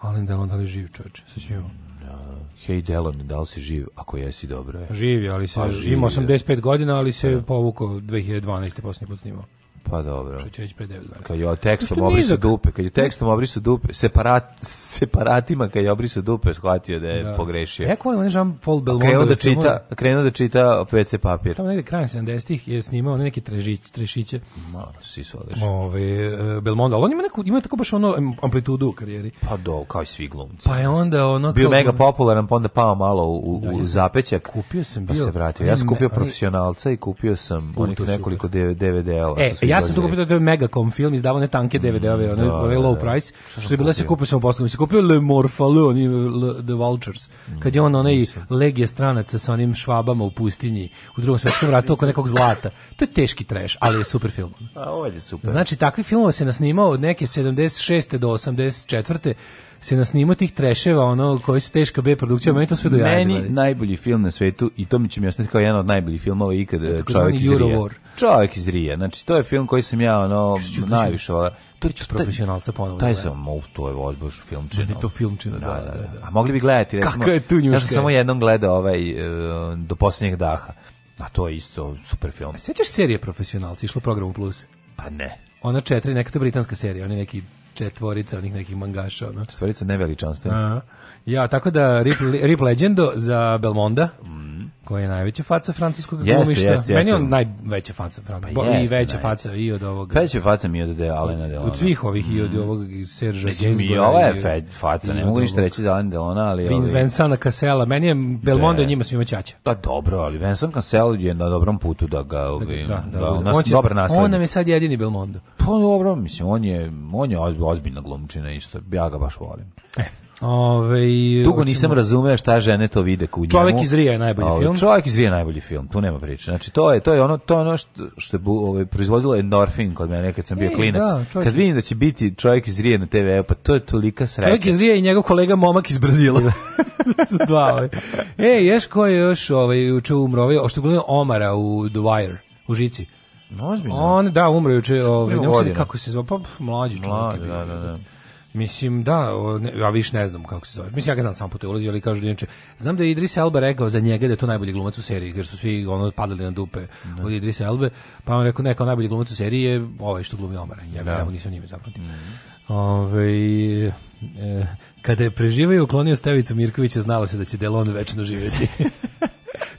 Alen Delon da li živi, čoveče? Sad ćemo. Mm, hej Delon, da li si živ? Ako jesi, dobro je. Živi, ali se, pa, živi, ima 85 godina, ali se povukao 2012. posljednji put snimao. Pa dobro. Što će reći pre 9 godina. Kad je tekstom obrisu dupe, kad je tekstom obrisu dupe, separat, separatima kad je obrisu dupe, shvatio da je da. pogrešio. Eko on Jean Paul Belmondo. Krenuo da, da čita, krenuo da čita PC papir. Tamo negde krajem 70-ih je snimao neki trežić, trešiće. Malo si sodeš. Ovaj e, Belmondo, ali on ima neku ima tako baš ono amplitudu u karijeri. Pa do, kao i svi glumci. Pa je onda ono bio kao... mega popularan, pa onda pao malo u, u, u da, zapećak. Kupio sam bio, pa se vratio. Ja sam kupio profesionalca i kupio sam onih nekoliko DVD-ova. E, ja ja sam dugo pitao da je Megacom film izdavao ne tanke mm, DVD-ove, one, da, one da, low da. price, što je bilo se kupio samo poslednji. Se kupio Le Morfalu, oni The Vultures, mm, kad je on onaj legije stranaca sa onim švabama u pustinji u drugom svetskom ratu oko nekog zlata. To je teški trash, ali je super film. A ovo je super. Znači, takvi filmova se nasnimao od neke 76. do 84 se nasnimao tih treševa, ono, koji su teška B produkcija, meni to sve dojazilo. Meni najbolji film na svetu, i to mi će mi ostati kao jedan od najboljih filmova ikad, e, Čovjek iz Rije. Čovjek iz Rije, znači to je film koji sam ja, ono, najviše volao. To je profesionalca ponovo. Taj sam, uf, to je odbaš filmčina. Ne, to filmčina, da da, da, da, da, da. A mogli bi gledati, recimo. Kako je tu njuška? Ja sam samo jednom gledao ovaj, e, do posljednjeg daha. A to je isto super film. Sećaš serije Profesionalci, išlo program Plus? Pa ne. Ona četiri, neka to britanska serija, oni neki četvorica onih nekih mangaša, ono. Četvorica neveličanstva. Ja, tako da Rip, Rip Legendo za Belmonda. Mm Koja je najveća faca francuskog jeste, glumišta? Jeste, Meni je on najveća faca. Fran... Pa I veća najveća. Da, faca i od ovog. Veća faca mi od de Alena Delona. Od svih da. ovih i od mm. ovog Serža Gainsborough. Mi i ova je fe, faca, ne mogu ništa reći za Alena Delona, ali... Vin, Vincent Cassela, meni je Belmondo da. njima svima ćaća. Da, dobro, ali Vincent Cassel je na dobrom putu da ga... Da, ovaj, da, da, nas, on, će, dobar on nam je sad jedini Belmondo. Pa dobro, mislim, on je, on je ozbiljna glumčina isto, ja ga baš volim. E. Ove, Dugo nisam razumeo šta žene to vide kod njemu. Čovek iz Rija je najbolji Ove, ovaj, film. Čovek iz Rija je najbolji film, tu nema priče. Znači to je to je ono to je ono što je ovaj proizvodilo endorfin kod mene kad sam bio Ej, klinac. Da, čovjek... Kad vidim da će biti čovek iz Rija na TV, pa to je tolika sreća. Čovek iz Rija i njegov kolega momak iz Brazila. Su Dva ovaj. Ej, ješ ko je još ovaj juče umro, ovaj, što je Omara u The Wire, u Žici. Ozbiljno. On da umro juče, ovaj, ne znam kako se zove, pa mlađi čovjek. Mlad, da, da, da. Mislim, da, o, ne, ja više ne znam kako se zove. Mislim, ja ga znam samo po toj ulazi, ali kažu inače. Znam da je Idris Elba rekao za njega da je to najbolji glumac u seriji, jer su svi ono padali na dupe ne. Da. od Idris Elbe, pa on rekao, neka najbolji glumac u seriji je ovaj što glumi Omara. Ja, da. ja mu nisam njime zapratio. Mm. Ove, ovaj, e, kada je preživao uklonio Stevicu Mirkovića, znalo se da će Delon večno živjeti.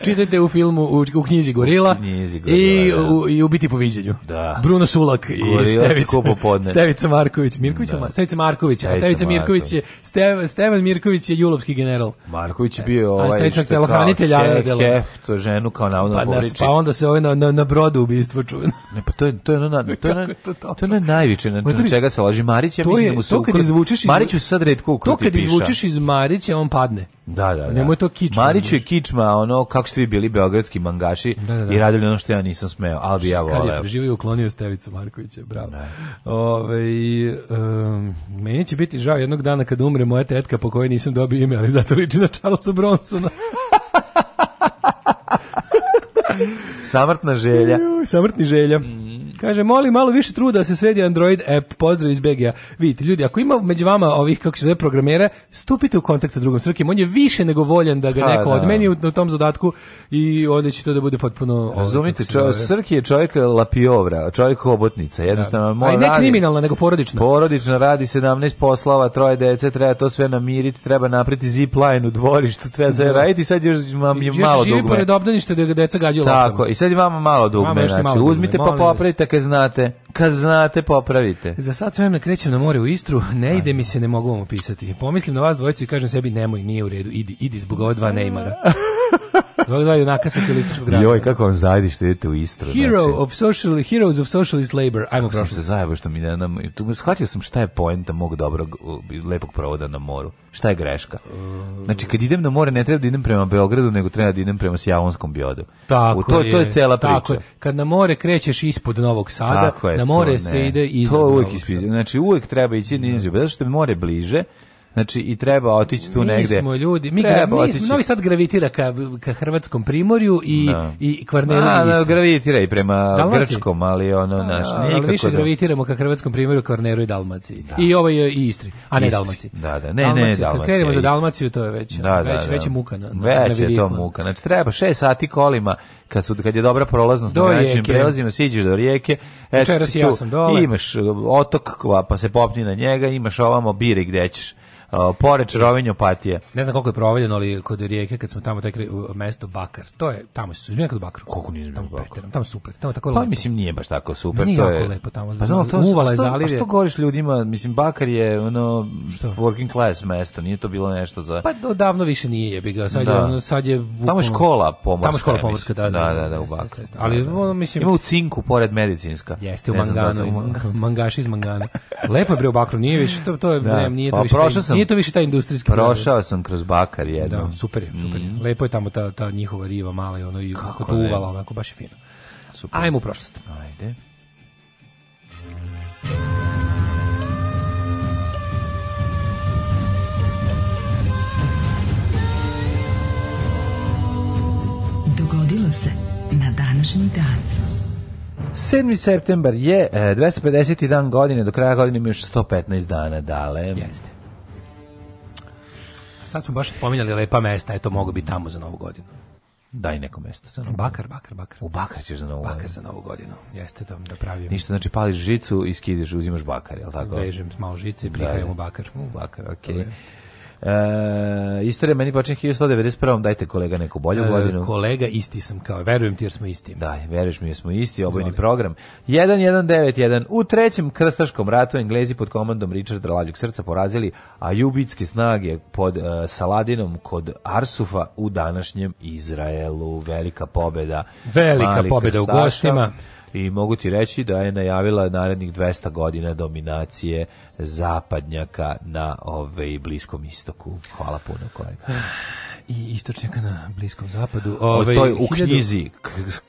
Čitajte u filmu, u, u knjizi Gorila, knjizi gorila i, da. u, i u biti po viđenju. Da. Bruno Sulak i Stevica, Stevica Marković. Mirković, da. Stevica Marković, Stevica, Stevica Mirković je, Stev, Stevan Mirković je julovski general. Marković je e, bio ovaj... A Stevica telohranitelj Arnedela. Hef, to ženu kao navodno pa, na, Pa onda se ovaj na, na, na brodu ubistvo čuje. Ne, pa to je, to je, na, to je, na, to je, na, to je najviše na, na čega se laži Marić, ja mislim da mu se ukrut... Mariću sad redko ukruti piša. To kad izvučeš iz Marića, on padne. Da, da, da. Nemoj to kičma. Mariću je kičma, ono, kako ste vi bili beogradski mangaši da, da, da. i radili ono što ja nisam smeo, ali bi ja voleo. Kad je preživio i uklonio Stevicu Markovića, bravo. Da. Ove, um, meni će biti žao jednog dana kada umre moja tetka po kojoj nisam dobio ime, ali zato liči na Charlesa Bronsona. Samrtna želja. Samrtni želja. Mm. Kaže, moli malo više truda da se sredi Android app. Pozdrav iz Begija. Vidite, ljudi, ako ima među vama ovih, kako se zove, programera, stupite u kontakt sa drugom srkim. On je više nego voljen da ga ha, neko da. odmeni u, u tom zadatku i onda će to da bude potpuno... Ovaj, Razumite, čov, srki je čovjek lapiovra, čovjek hobotnica. Jednostavno, da. da. A i ne kriminalna, nego porodična. Porodična, radi 17 poslava, troje dece, treba to sve namiriti, treba napriti zip line u dvorištu, treba sve da. raditi, sad još vam je još malo dugme. Još živi pored obdanište da ga deca gađaju Tako, i sad je vama malo dugme. Znači, malo uzmite dugme, pa popravite kad znate, kad znate popravite. Za sat vremena krećem na more u Istru, ne ide mi se, ne mogu vam opisati. Pomislim na vas dvojicu i kažem sebi nemoj, nije u redu, idi, idi zbog ova dva Neymara. Dva, dva junaka socijalističkog grada. Joj, kako vam zajedi što idete u Istru. Znači. Hero znači. of social, heroes of socialist labor. Ajmo prošlo. se zajebo što mi ne nam... Tu, shvatio sam šta je poenta mog dobrog, lepog provoda na moru. Šta je greška? Um, znači, kad idem na more, ne treba da idem prema Beogradu, nego treba da idem prema Sjavonskom biodu. Tako u to, je. To je cela priča. Tako je. Kad na more krećeš ispod Novog Sada, je, na more se ide i To uvek ispizio. Znači, uvek treba ići, mm. zato što je more bliže, Znači i treba otići tu negde. Mi smo ljudi, mi, treba gra, mi Novi Sad gravitira ka, ka hrvatskom primorju i da. i Kvarneru da, i Istri. gravitira i prema Dalmaciji. grčkom, ali ono da, naš nikako. Ali više da... gravitiramo ka hrvatskom primorju, Kvarneru i Dalmaciji. Da. I ovaj i Istri, a ne Istri. Dalmaciji. Da, da, ne, Dalmaciji. ne, Dalmacija. Kad krenemo za Dalmaciju to je već da, da, već da, da. već je muka na, već je to muka. Znači treba 6 sati kolima kad su kad je dobra prolaznost do na graničnim prelazima siđeš do rijeke. eto ja Imaš e, otok, pa se popni na njega, imaš ovamo biri gde ćeš Poreč, Rovinj, Opatija. Ne znam koliko je provaljeno, ali kod rijeke, kad smo tamo tekli mesto Bakar, to je, tamo su, izmjena kod Bakar. Koliko nisam tamo Bakar? Tamo super, tamo tako pa, lepo. mislim, nije baš tako super. Nije to je... lepo tamo, pa, znam, to, uvala je zalivje. A što govoriš ljudima, mislim, Bakar je ono, što? working class mesto, nije to bilo nešto za... Pa odavno više nije, jebi ga, sad, da. je, ono, sad je... Bukom... Tamo je škola pomorska. Tamo je škola pomorska, da, da, da, da, u Bakar. Ali, ono, mislim... Ima u cinku, pored medicinska. Jeste, u manganu, mangaš iz mangana. Lepo je bre u Bakru, nije više, to, to je, da. ne, nije to više. Pa, Prošao sam Nije to više taj industrijski. Prošao sam kroz Bakar jedno. Da, super je, super je. Mm. Lepo je tamo ta, ta njihova riva mala i ono i kako to uvala, onako baš je fino. Super. Ajmo u prošlost. Ajde. Dogodilo se na današnji dan. 7. septembar je e, 250. dan godine, do kraja godine mi još 115 dana dale. Jeste. Sad smo baš pominjali lepa mesta, eto mogu bi tamo za novu godinu. Daj neko mesto za Bakar, bakar, bakar. U bakar ćeš za novu. Bakar godinu. za novu godinu. Jeste da da pravim. Ništa, znači pališ žicu i skidiš, uzimaš bakar, je l' tako? Vežem malo žice i da, prihajam da. u bakar. U bakar, okej. Okay. E, istorija meni počinje 1191. Dajte kolega neku bolju e, godinu. Kolega, isti sam kao, verujem ti jer smo isti. Da, veruješ mi jer smo isti, obojni program. 1191. U trećem krstaškom ratu Englezi pod komandom Richarda Laljog srca porazili a ajubitske snage pod uh, Saladinom kod Arsufa u današnjem Izraelu. Velika pobeda. Velika Malika pobeda staša. u gostima i mogu ti reći da je najavila narednih 200 godina dominacije zapadnjaka na ovaj bliskom istoku. Hvala puno kolega. I istočnjaka na bliskom zapadu. Ove, to je u knjizi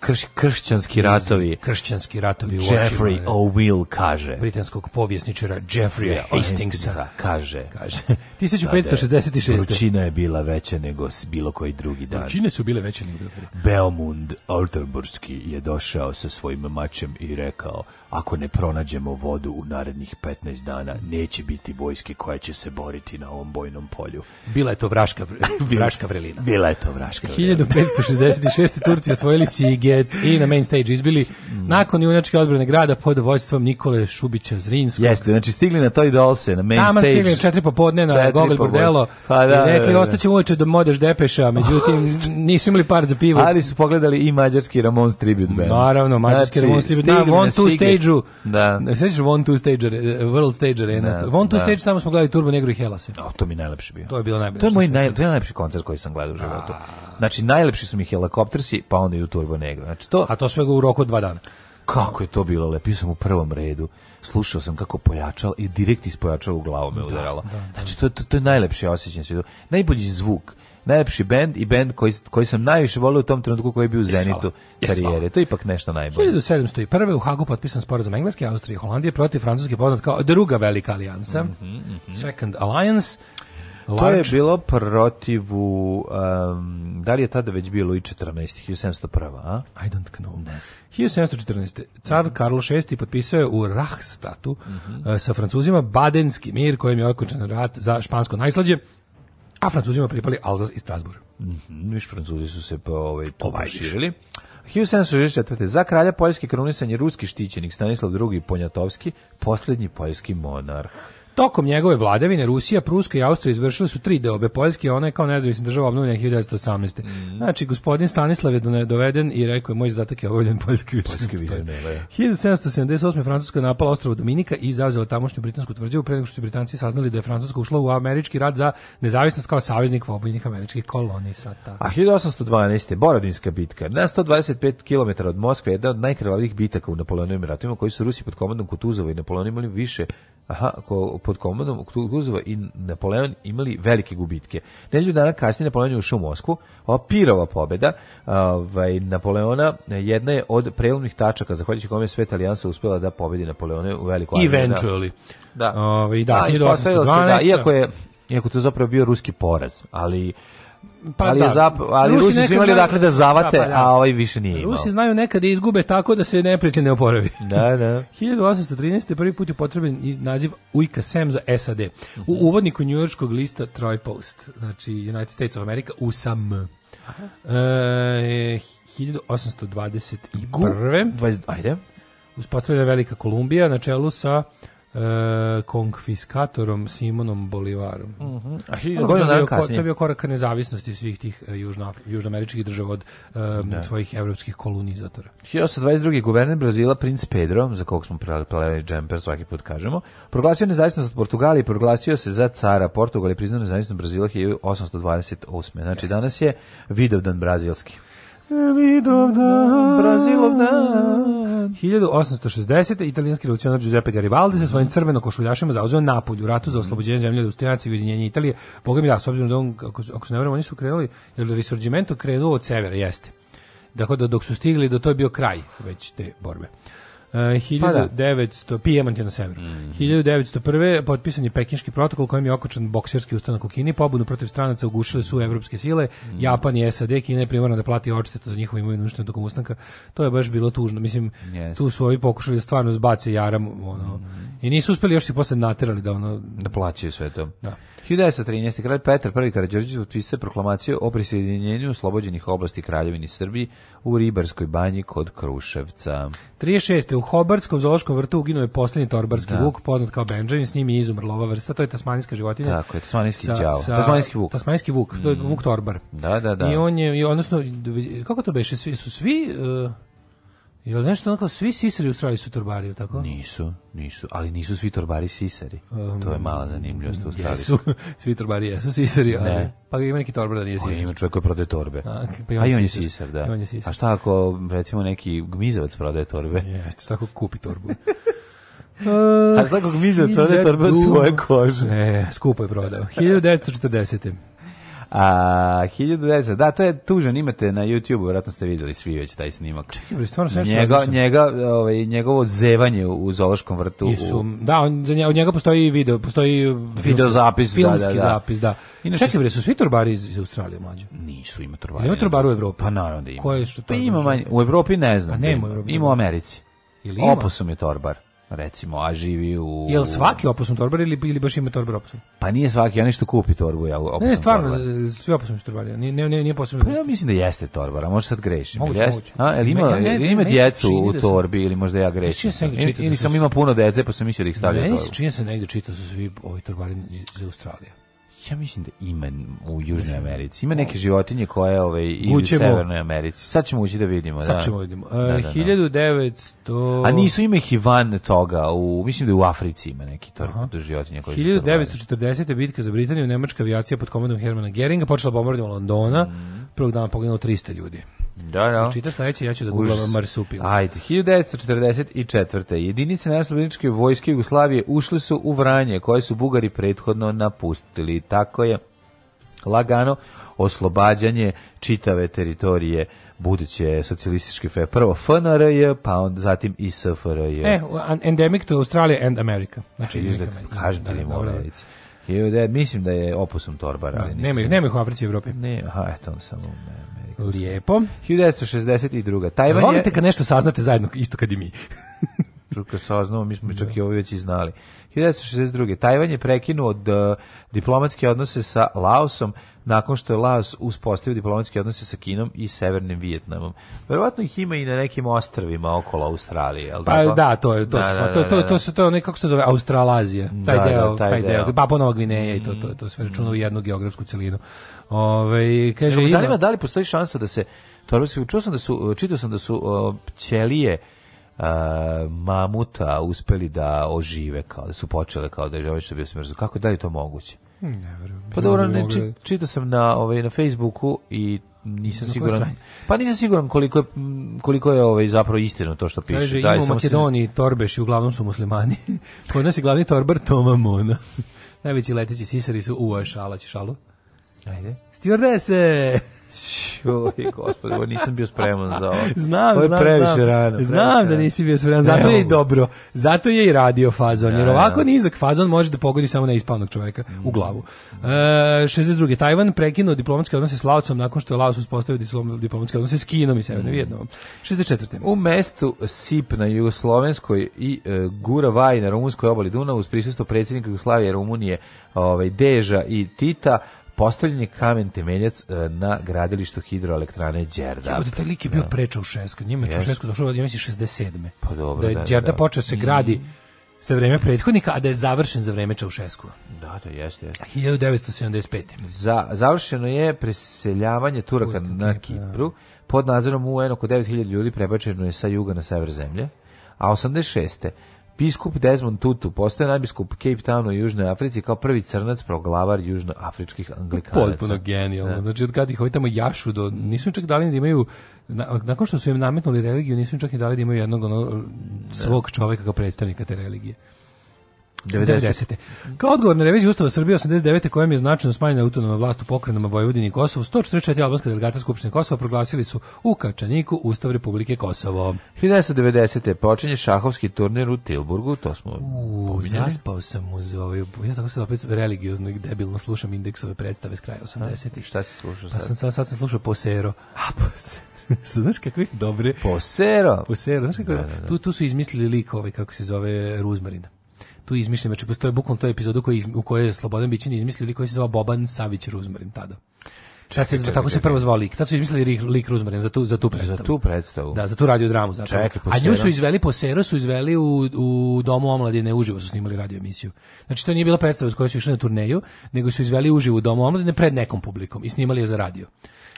krš, Kršćanski ratovi. Kršćanski ratovi u Jeffrey da. O'Will kaže. Britanskog povjesničara Jeffrey Hastingsa. kaže. kaže. 1566. Vrućina je bila veća nego bilo koji drugi dan. Vrućine su bile veće nego drugi dan. Beomund Alterburski je došao sa svojim mačem i rekao ako ne pronađemo vodu u narednih 15 dana, neće biti vojske koja će se boriti na ovom bojnom polju. Bila je to vraška, vraška vrelina. Bila je to vraška vrelina. 1566. Turci osvojili Siget i na main stage izbili nakon junačke odbrane grada pod vojstvom Nikole Šubića Zrinskog. Jeste, znači stigli na to dolse, na main Taman stage. Taman stigli četiri popodne na četiri Gogol Bordelo pa, da, i da, rekli da. ostaćemo uveče do modeš depeša, međutim nisu imali par za pivo. Ali su pogledali i mađarski Ramon tribute band. Naravno, mađarski znači, Ramon tribute band, da, on tu stage stage-u, da. sećaš One Two Stage, World Stage Arena, da, One Two da. Stage, tamo smo gledali Turbo Negro i Helase. O, to mi najlepše bio. To je bilo najbolje. To je moj naj, to je najlepši koncert koji sam gledao u životu. Znači, najlepši su mi helikoptersi, pa onda i Turbo Negro. Znači, to... A to sve u roku od 2 dana kako je to bilo lepo, sam u prvom redu, slušao sam kako pojačao i direkt ispojačao u glavu me da, udaralo. Da, da, da. Znači, to, to, to je najlepši osjećaj svijetu. Najbolji zvuk najlepši bend i bend koji, koji sam najviše volio u tom trenutku koji je bio u Zenitu yes, karijere. Yes, to je ipak nešto najbolje. 1701. u Hagu potpisan sporazum Engleske, Austrije i Holandije protiv Francuske poznat kao druga velika alijansa. Mm -hmm, mm -hmm. Second Alliance. Large. To je bilo protiv u, um, da li je tada već bilo i 14. 1701. A? I don't know. Ne 1714. Car mm -hmm. Karlo VI potpisao je u Rahstatu mm -hmm. uh, sa francuzima Badenski mir kojim je okončan rat za špansko najslađe a Francuzima pripali Alzas i Strasbourg. Mhm, mm viš Francuzi su se pa ovaj, ovaj poširili. 1764. Za kralja Poljske krunisan je ruski štićenik Stanislav II. Ponjatovski, poslednji poljski monarh. Tokom njegove vladavine Rusija, Pruska i Austrija izvršile su tri deobe Poljske, ona je kao nezavisna država obnovljena 1918. Mm. Znači, gospodin Stanislav je doveden i rekao je, moj zadatak je obavljen Poljski Poljski 1778. Da, da. Francuska napala ostrovo Dominika i zauzela tamošnju britansku tvrđavu pre nego što su Britanci saznali da je Francuska ušla u američki rad za nezavisnost kao saveznik pobunjenih američkih kolonisata. A 1812. Borodinska bitka. Na 125 km od Moskve jedna od najkrvavijih bitaka u Napoleonovim ratima koji su Rusi pod komandom Kutuzova i Napoleon imali više aha, ko, pod komandom Kutuzova i Napoleon imali velike gubitke. Nedelju dana kasnije Napoleon je ušao u Moskvu, a pirova pobeda ovaj, Napoleona jedna je od prelomnih tačaka za zahvaljujući kome je Sveta Alijansa uspjela da pobedi Napoleone u veliku da. Eventually. Da. Ove, ovaj, da, da, 1812, se, da, iako je Iako to zapravo bio ruski poraz, ali Pa ali, da. zap, ali Rusi, Rusi su imali dakle da, da zavate, da, pa, da. a ovaj više nije imao. Rusi znaju nekada da izgube tako da se neprijatelj ne oporavi. Da, da. 1813. prvi put je potreban naziv Ujka Sam za SAD. U mhm. uvodniku njujorskog lista Troy Post, znači United States of America, USAM. E, 1821. Ajde. Uspostavljena Velika Kolumbija na čelu sa e, konfiskatorom Simonom Bolivarom. Mm -hmm. A ono, godina dana kasnije. To je bio korak nezavisnosti svih tih e, južno, južnoameričkih država od um, svojih evropskih kolonizatora. 1822. guverner Brazila, princ Pedro, za kog smo preleli džemper svaki put kažemo, proglasio nezavisnost od Portugalije i proglasio se za cara. Portugalije, je priznao nezavisnost Brazila 1828. Znači, Jeste. danas je Vidovdan brazilski. Vidov dan, Brazilov dan. 1860. italijanski revolucionar Giuseppe Garibaldi sa svojim crveno košuljašima zauzeo Napolj u ratu za oslobođenje zemlje Austrijanci i ujedinjenje Italije. Boga mi da, s obzirom da on, ako, ako se ne vremo, oni su krenuli, jer Risorgimento krenuo od severa, jeste. Dakle, dok su stigli, do da to je bio kraj već te borbe. 1900 pa da. Pijemont na severu. Mm -hmm. 1901. potpisan je pekinški protokol kojim je okočan bokserski ustanak u Kini, pobunu protiv stranaca ugušile su evropske sile, mm -hmm. Japan i SAD, Kina je primorana da plati odštetu za njihovu imovinu uništenu tokom ustanka. To je baš bilo tužno. Mislim, yes. tu su ovi pokušali da stvarno zbace jaram ono. Mm -hmm. I nisu uspeli još se posle naterali da ono da plaćaju sve to. Da. 1913. kralj Petar I. Karadžorđić potpisao proklamaciju o prisjedinjenju oslobođenih oblasti Kraljevini Srbiji u Ribarskoj banji kod Kruševca. 36. U Hobartskom zoološkom vrtu uginuo je posljednji torbarski da. vuk, poznat kao Benjamin, s njim je izumrla ova vrsta, to je tasmanijska životinja. Tako je, tasmanijski đavo. Tasmanijski vuk. Tasmanijski vuk, to je mm. vuk torbar. Da, da, da. I on je, i odnosno, kako to beše, svi, su svi... Uh, Jel nešto onako, svi sisari u Australiji su torbari, ili tako? Nisu, nisu, ali nisu svi torbari sisari. Um, to je um, mala zanimljivost u Australiji. Jesu, svi torbari jesu sisari, ali ne. pa ima neki torbar da nije pa sisar. Ima čovjek koji prodaje torbe. A, pa ima A i on je sisar, da. On je sisar. A šta ako, recimo, neki gmizavac prodaje torbe? Jeste, šta ako kupi torbu? Uh, A šta kako mizac vede torba svoje kože? Ne, skupo je prodao. 1940. A 1900, da, to je tužan, imate na YouTube-u, verovatno ste videli svi već taj snimak. Čekaj, stvarno sve što njega, njega, ovaj, njegovo zevanje u zoološkom vrtu. Jesu, da, on, za njega, od njega postoji video, postoji video zapis, filmski da, da, da. zapis, da. Inače, Čekaj, bre, su svi turbari iz, iz Australije mlađe? Nisu, ima turbari. Ima turbari u Evropi. Pa naravno da ima. Koje što to? Pa ima manje, u Evropi ne znam. Pa da nema u Evropi. Ima u Americi. Ili ima? Opusum je torbar recimo, a živi u... Jel svaki opusom torbar ili, ili baš ima torbar opusom? Pa nije svaki, ja nešto kupi torbu, ja opasan Ne, stvarno, torbar. svi opusom su torbari, nije, nije, nije posebno. Pa ja mislim da jeste torbar, a možda sad grešim. Moguće, moguće. A, jel ima, ne, ne, ima djecu u da torbi ili možda ja grešim? Da sam, ili, ili sam imao puno dece pa sam mislio da ih stavljao torbu. Meni se čini da se negdje čitao su svi ovi torbari iz Australije ja mislim da ima u Južnoj Americi. Ima neke životinje koje ove, ovaj, i u Severnoj Americi. Sad ćemo ući da vidimo. Sad da. ćemo da. vidimo. Uh, da, da, 1900... Da. A nisu ima ih i van toga. U, mislim da u Africi ima neki to, Aha. Da životinje. Koje 1940. bitka za Britaniju, nemačka avijacija pod komandom Hermana Geringa počela bombardovanje Londona. Mm. Prvog dana poginulo 300 ljudi. Da, da. Znači, čitaš sledeće, ja ću da googlam marsupilac. Ajde, 1944. Jedinice naslovničke vojske Jugoslavije ušle su u Vranje, koje su Bugari prethodno napustili. Tako je lagano oslobađanje čitave teritorije buduće socijalističke fe. Prvo FNRJ, pa on, zatim i SFRJ. E, endemic to Australia and America. Znači, da, kažem ti da, da, da. mislim da je opusum torbar. Da, nema, nema ih u Africi i Evropi. Ne, aha, eto, on samo... Ne, Lijepo. 1962. Tajvan Volite je... kad nešto saznate zajedno, isto kad i mi. kad saznamo, mi smo da. čak i ovo već i znali. 1962. Tajvan je prekinuo od uh, diplomatske odnose sa Laosom nakon što je Laos uspostavio diplomatske odnose sa Kinom i Severnim Vijetnamom. Verovatno ih ima i na nekim ostrvima okolo Australije, al pa, da, to je to da, sva, da, to, da, da to, to, da. to su to nekako se zove Australazija, taj deo, taj, taj deo, Papua Nova Gvineja i to to to sve mm. računa u jednu geografsku celinu. Ove, kaže, Jer, zanima ima... da li postoji šansa da se Torbski, čuo sam da su, čitao sam da su o, mamuta uspeli da ožive kao da su počele kao da je žele ovaj što bi se mrzlo. Kako da li to moguće? Ne Pa dobro, ne, či, da- čitao sam na ovaj na Facebooku i nisam na siguran. Pa nisam siguran koliko je koliko je ovaj zapravo istino to što piše. Kaže, Daj, samo Makedoniji se... i uglavnom su muslimani. Kod nas je glavni torbar Toma Mona. Najveći leteći sisari su u Alać Šalo. Ajde. Stjordese! Joj, gospod, ovo nisam bio spreman za ovo. Znam, ovo je znam, previše znam. rano. Previše znam da rano. da nisi bio spreman, zato ne je i dobro. Zato je i radio fazon, jer da, da, ovako nizak fazon može da pogodi samo na ispavnog čoveka mm. u glavu. E, uh, 62. Tajvan prekinuo diplomatske odnose s Laosom nakon što je Laos uspostavio diplomatske odnose s Kinom i Severnom mm. Vijetnamom. 64. U mestu Sip na Jugoslovenskoj i e, Guravaj na rumunskoj obali Duna uz prisustvo predsjednika Jugoslavije Rumunije ovaj, Deža i Tita postavljen je kamen temeljac e, na gradilištu hidroelektrane Đerda. Ja, taj lik je bio da. preča u Šesku, njima je yes. Češesku došlo, ja mislim, 67. Pa dobro, da je da, Đerda da. počeo da se gradi sa vreme prethodnika, a da je završen za vreme Čaušesku. Da, da, jeste, jeste. 1975. Za, završeno je preseljavanje Turaka Turka, na da. Kipru. Pod nadzorom UN oko 9000 ljudi prebačeno je sa juga na sever zemlje. A 86. Biskup Desmond Tutu postoje najbiskup Cape Townu u Južnoj Africi kao prvi crnac proglavar južnoafričkih anglikanaca. Potpuno genijalno. Da. Znači, od kada ih ovaj tamo jašu, do, nisu čak dali da imaju, nakon što su im nametnuli religiju, nisu čak i dali da imaju jednog ono, da. svog čoveka kao predstavnika te religije. 90. 90. Kao odgovor na reviziju Ustava Srbije 89. kojem je značajno smanjena autonomna vlast u pokrenama Vojvodini i Kosovu, 144 albanska delegata Skupštine Kosova proglasili su u Kačaniku Ustav Republike Kosovo. 1990. počinje šahovski turnir u Tilburgu, to smo Uuu, zaspao sam uz ovaj, ja tako sad opet religiozno i debilno slušam indeksove predstave s kraja 80. A, šta si slušao pa sad? Pa sam, sad, sad sam slušao Posero. A, Posero. znaš kakve dobre... Posero. Posero, znaš kakve... Da, da, da. Tu, tu su izmislili likove, ovaj, kako se zove, Ruzmarina tu izmišljam, znači postoje bukvalno to epizodu koji, u kojoj je Slobodan Bićin izmislio lik koji se zvao Boban Savić Ruzmarin tada. Čekaj, se, čekaj, tako se prvo zvao lik. Tad su izmislili lik, lik Ruzmarin za tu, za tu predstavu. Za tu predstavu. Da, za tu radio dramu. Znači. Čekaj, A nju su izveli po seru, su izveli u, u Domu omladine, uživo su snimali radio emisiju. Znači, to nije bila predstava s kojoj su išli na turneju, nego su izveli uživo u Domu omladine pred nekom publikom i snimali je za radio.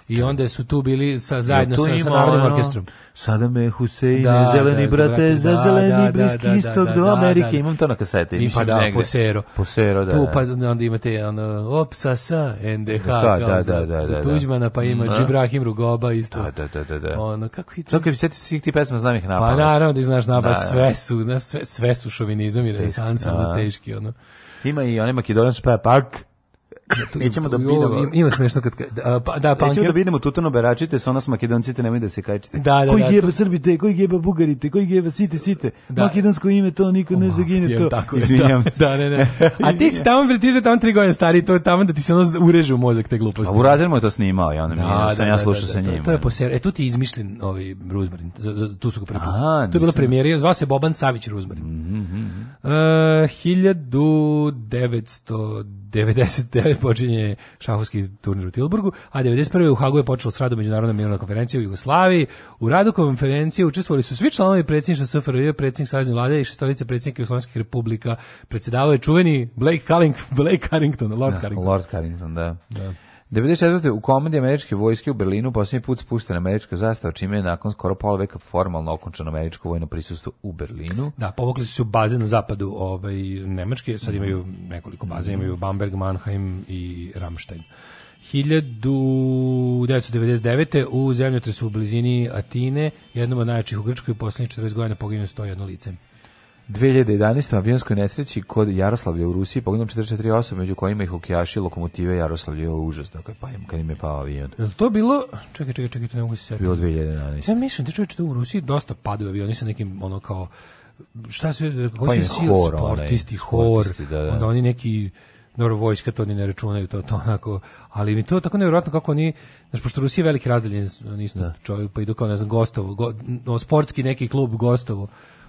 I da. onda su tu bili sa zajedno ja, sa, sa narodnim orkestrom. Sada me Husein, da, zeleni da, da brate, da, za zeleni da, bliski istok do Amerike. Imam to na kaseti. I pa da, negde. posero. Posero, da. Tu pa onda imate ono, opsa sa NDH. Da, da, da, da, za Tuđmana, pa ima Džibrahim Rugoba isto. Da, da, da, da. Ono, kako i to? Kako bi setio svih ti pesma, znam ih napad. Pa naravno da znaš napad, sve su, sve, sve su šovinizam i renesansa, teški, ono. Ima i onaj makedonski pak, tu, Nećemo da vidimo. Ima smešno kad da, pa da pa Nećemo da vidimo tutano beračite sa nas makedoncite nemoj da se kačite. Da, da, koji da, jeba to... Srbite, koji jebe Bugarite, koji jebe site site. Da. Makedonsko ime to niko ne zagine to. Tako, Izvinjam da, se. Da, ne, da, ne. Da. A ti si tamo pretite tamo tri godine stari, to je tamo da ti se ono ureže u mozak te gluposti. A u razred to snimao, ja ne da, sam da, ja slušao sa njim. To, to je poser. E tu ti izmišljen ovaj Ruzmarin. Tu su ga prepoznali. To je bila premijera, zva se Boban Savić Ruzmarin. Mhm. 1999 mhm, mhm. eh, počinje šahovski turnir u Tilburgu, a 91. u Hagu je počela s radom Međunarodna mirovna konferencija u Jugoslaviji. U radu konferencije učestvovali su svi članovi predsjedništva SFRJ, predsjednik Savezne vlade i šestorice predsjednika Jugoslovenskih republika. Predsedavao je čuveni Blake, Culling, Blake Carrington, Lord Carrington. Da, Lord Carrington, da. da. 94. u komandi američke vojske u Berlinu posljednji put spuštena američka zastava, čime je nakon skoro pola veka formalno okončano američko vojno prisustvo u Berlinu. Da, povukli su baze na zapadu ovaj, Nemačke, sad imaju nekoliko baze, mhm. imaju Bamberg, Mannheim i Ramstein. 1999. u zemljotresu u blizini Atine, jednom od najjačih u Grčkoj, poslednjih 40 godina poginuo 101 lice. 2011. u avionskoj nesreći kod Jaroslavlja u Rusiji poginulo 44 osobe, među kojima i hokejaši lokomotive Jaroslavlja ovo užas, dakle, pa im, kad im je pao avion. Je to bilo, čekaj, čekaj, čekaj, to ne mogu se sjetiti. Bilo 2011. Ja mislim, da čovječe, da u Rusiji dosta padaju avioni sa nekim, ono, kao, šta sve, koji pa sil, hor, sportisti, hor, sportisti, da, da. onda oni neki, dobro vojska to ni ne računaju to to onako ali mi to tako nevjerojatno kako oni znači pošto Rusija je veliki razdeljen isto da. čovjek pa idu kao ne znam gostovo go, no, sportski neki klub gostovo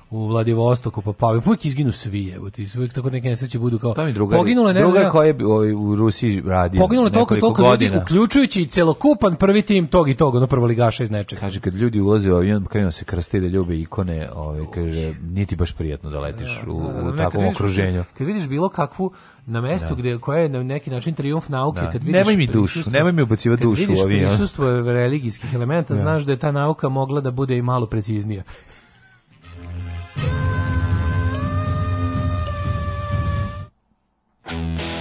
u Vladivostoku pa pao. Uvijek izginu svi, evo ti, uvijek tako neke nesreće budu kao to mi drugar, poginule ne drugar znam, je ovaj, u Rusiji radi poginule toliko toliko godina. ljudi, uključujući i celokupan prvi tim tog i tog, na prvo ligaša iz nečega. Kaže kad ljudi ulaze u avion, krenu da se krste da ljube ikone, ovaj kaže niti baš prijatno da letiš da, u, da, u takvom okruženju. Vidiš, kad vidiš bilo kakvu na mestu gde koja je na neki način trijumf nauke, kad vidiš nemoj mi dušu, nemoj mi ubacivati dušu u avion. Prisustvo religijskih elemenata, znaš da je ta nauka mogla da bude i malo preciznija. Thank you.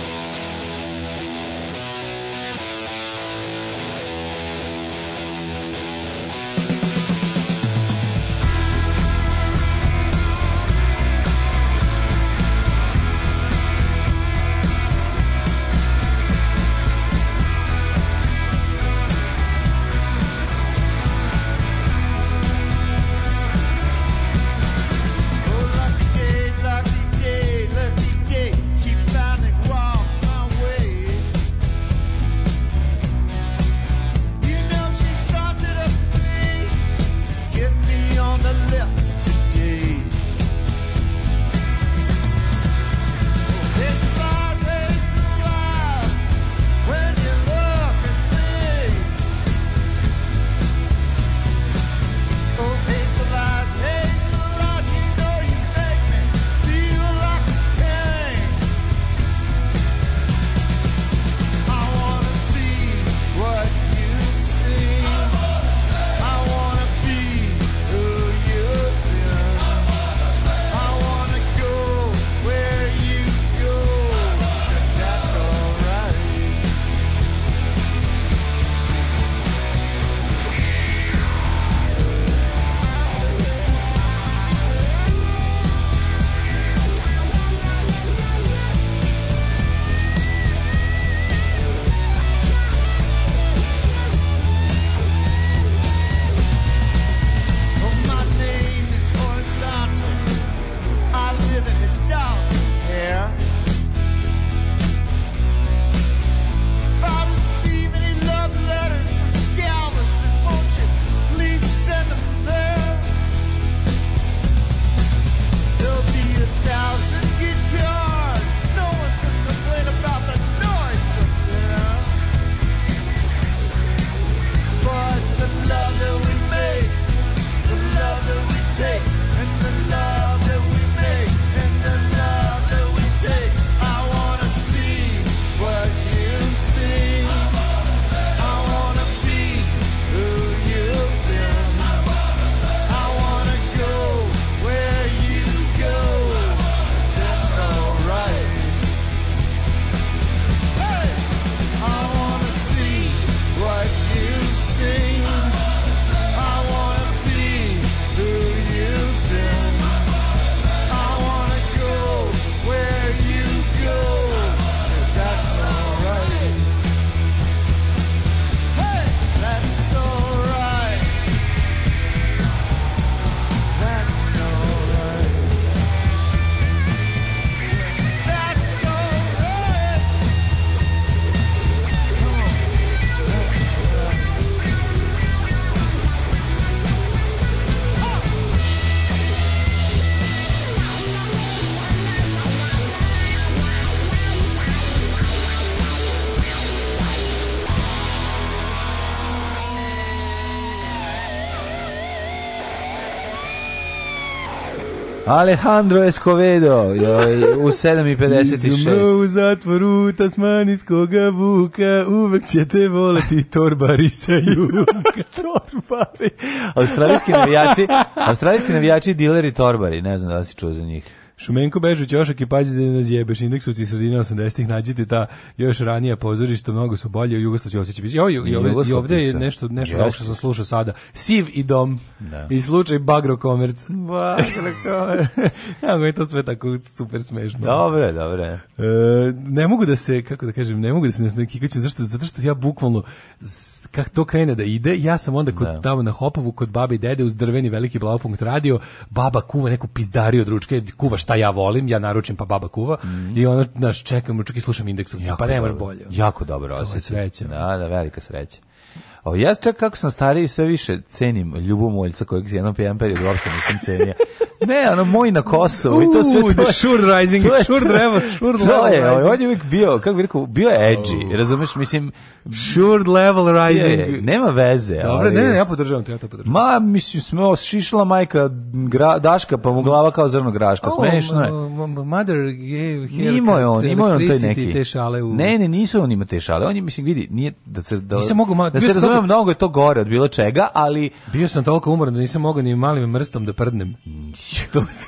Alejandro Escovedo u 7.56. u zatvoru tasmaniskog vuka, uvek će te voleti torbari sa juka. torbari. Australijski navijači, australijski navijači, dileri torbari, ne znam da li si čuo za njih. Šumenko bežu ćošak i pazi da ne zjebeš. u sredina 80-ih nađite ta još ranija pozorišta, mnogo su bolje. Jugoslav Ćosić i ovdje, i ovdje, i ovdje je nešto, nešto yes. što sam slušao sada. Siv i dom. Da. I slučaj Bagrokomerc. Bagrokomerc. ja, je to sve tako super smešno. Dobre, dobre. E, ne mogu da se, kako da kažem, ne mogu da se ne kikaćem. Zašto? Zato što ja bukvalno, kak to krene da ide, ja sam onda kod, da. tamo na Hopovu, kod babi i dede uz drveni veliki blaupunkt radio, baba kuva neku pizdariju od ručke, kuva šta šta ja volim, ja naručim pa baba kuva mm. i ono, znaš, čekam, čak i slušam indeksovce, pa ne možeš bolje. Jako dobro osjećaj. To sreća. Da, da, velika sreća. O, ja čak kako sam stariji sve više cenim ljubomoljca kojeg jedan jedan period uopšte nisam cenio. Ne, ono moj na Kosovu uh, i to sve to. Je, sure rising, to je, sure level, sure to level. Je, rising. on je uvijek bio, kako bi rekao, bio edgy, oh. razumeš, mislim, sure level rising. Je, nema veze. Dobre, ali, ne, ne, ja podržavam to, ja to podržavam. Ma, mislim, smo šišla majka gra, Daška, pa mu glava kao zrno graška, oh, smešno je. Mother gave her nimo je on, imao je on uh, taj neki. Te šale u... Ne, ne, nisu on ima te šale. On je, mislim, vidi, nije, da se, da, nisam mogu, ma, da se razumijem, mnogo je to gore od bilo čega, ali... Bio sam toliko umoran da nisam mogao ni malim mrstom da prdnem. to se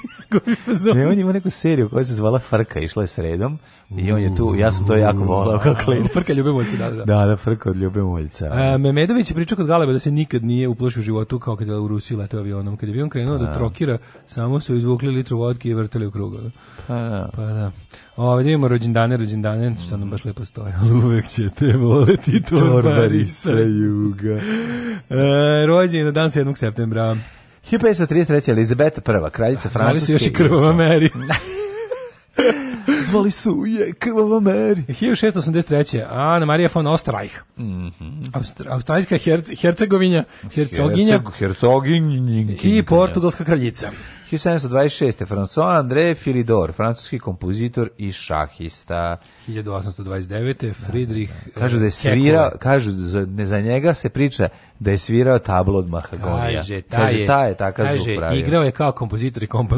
Ne, on je imao neku seriju koja se zvala Frka, išla je sredom i on je tu, ja sam to jako volao kao klinac. Frka ljubemoljca, da, da, da. Da, da, Frka od ljubemoljca. A, e, Memedović je pričao kod Galeba da se nikad nije uplošio u životu kao kad je u Rusiji letao avionom. Kad je on krenuo da, da trokira, samo su izvukli litru vodke i vrtali u krugu. Pa da. Pa da. Ovdje imamo rođendane, rođendane, što nam baš lepo stoje. Uvek će te voleti torbari sa juga. E, rođen je na dan 7. septembra. 1533. Elizabeta I, kraljica Francuske. Znali su još i krvava Meri. Zvali su je krvava Meri. 1683. Ana Marija von Ostrajh. Mm -hmm. Austra, Australijska herce, hercegovinja, hercoginja. Herceg, I portugalska kraljica. 1726. François André Philidor, francuski kompozitor i šahista. 1829. Da, da, Friedrich da. da. Kažu eh, da je svirao, kažu za, ne za njega se priča da je svirao tablo od Mahagonija. Kaže, ta kaže, je, ta je, ta je, ta je, ta igrao je, kao kompozitor i je,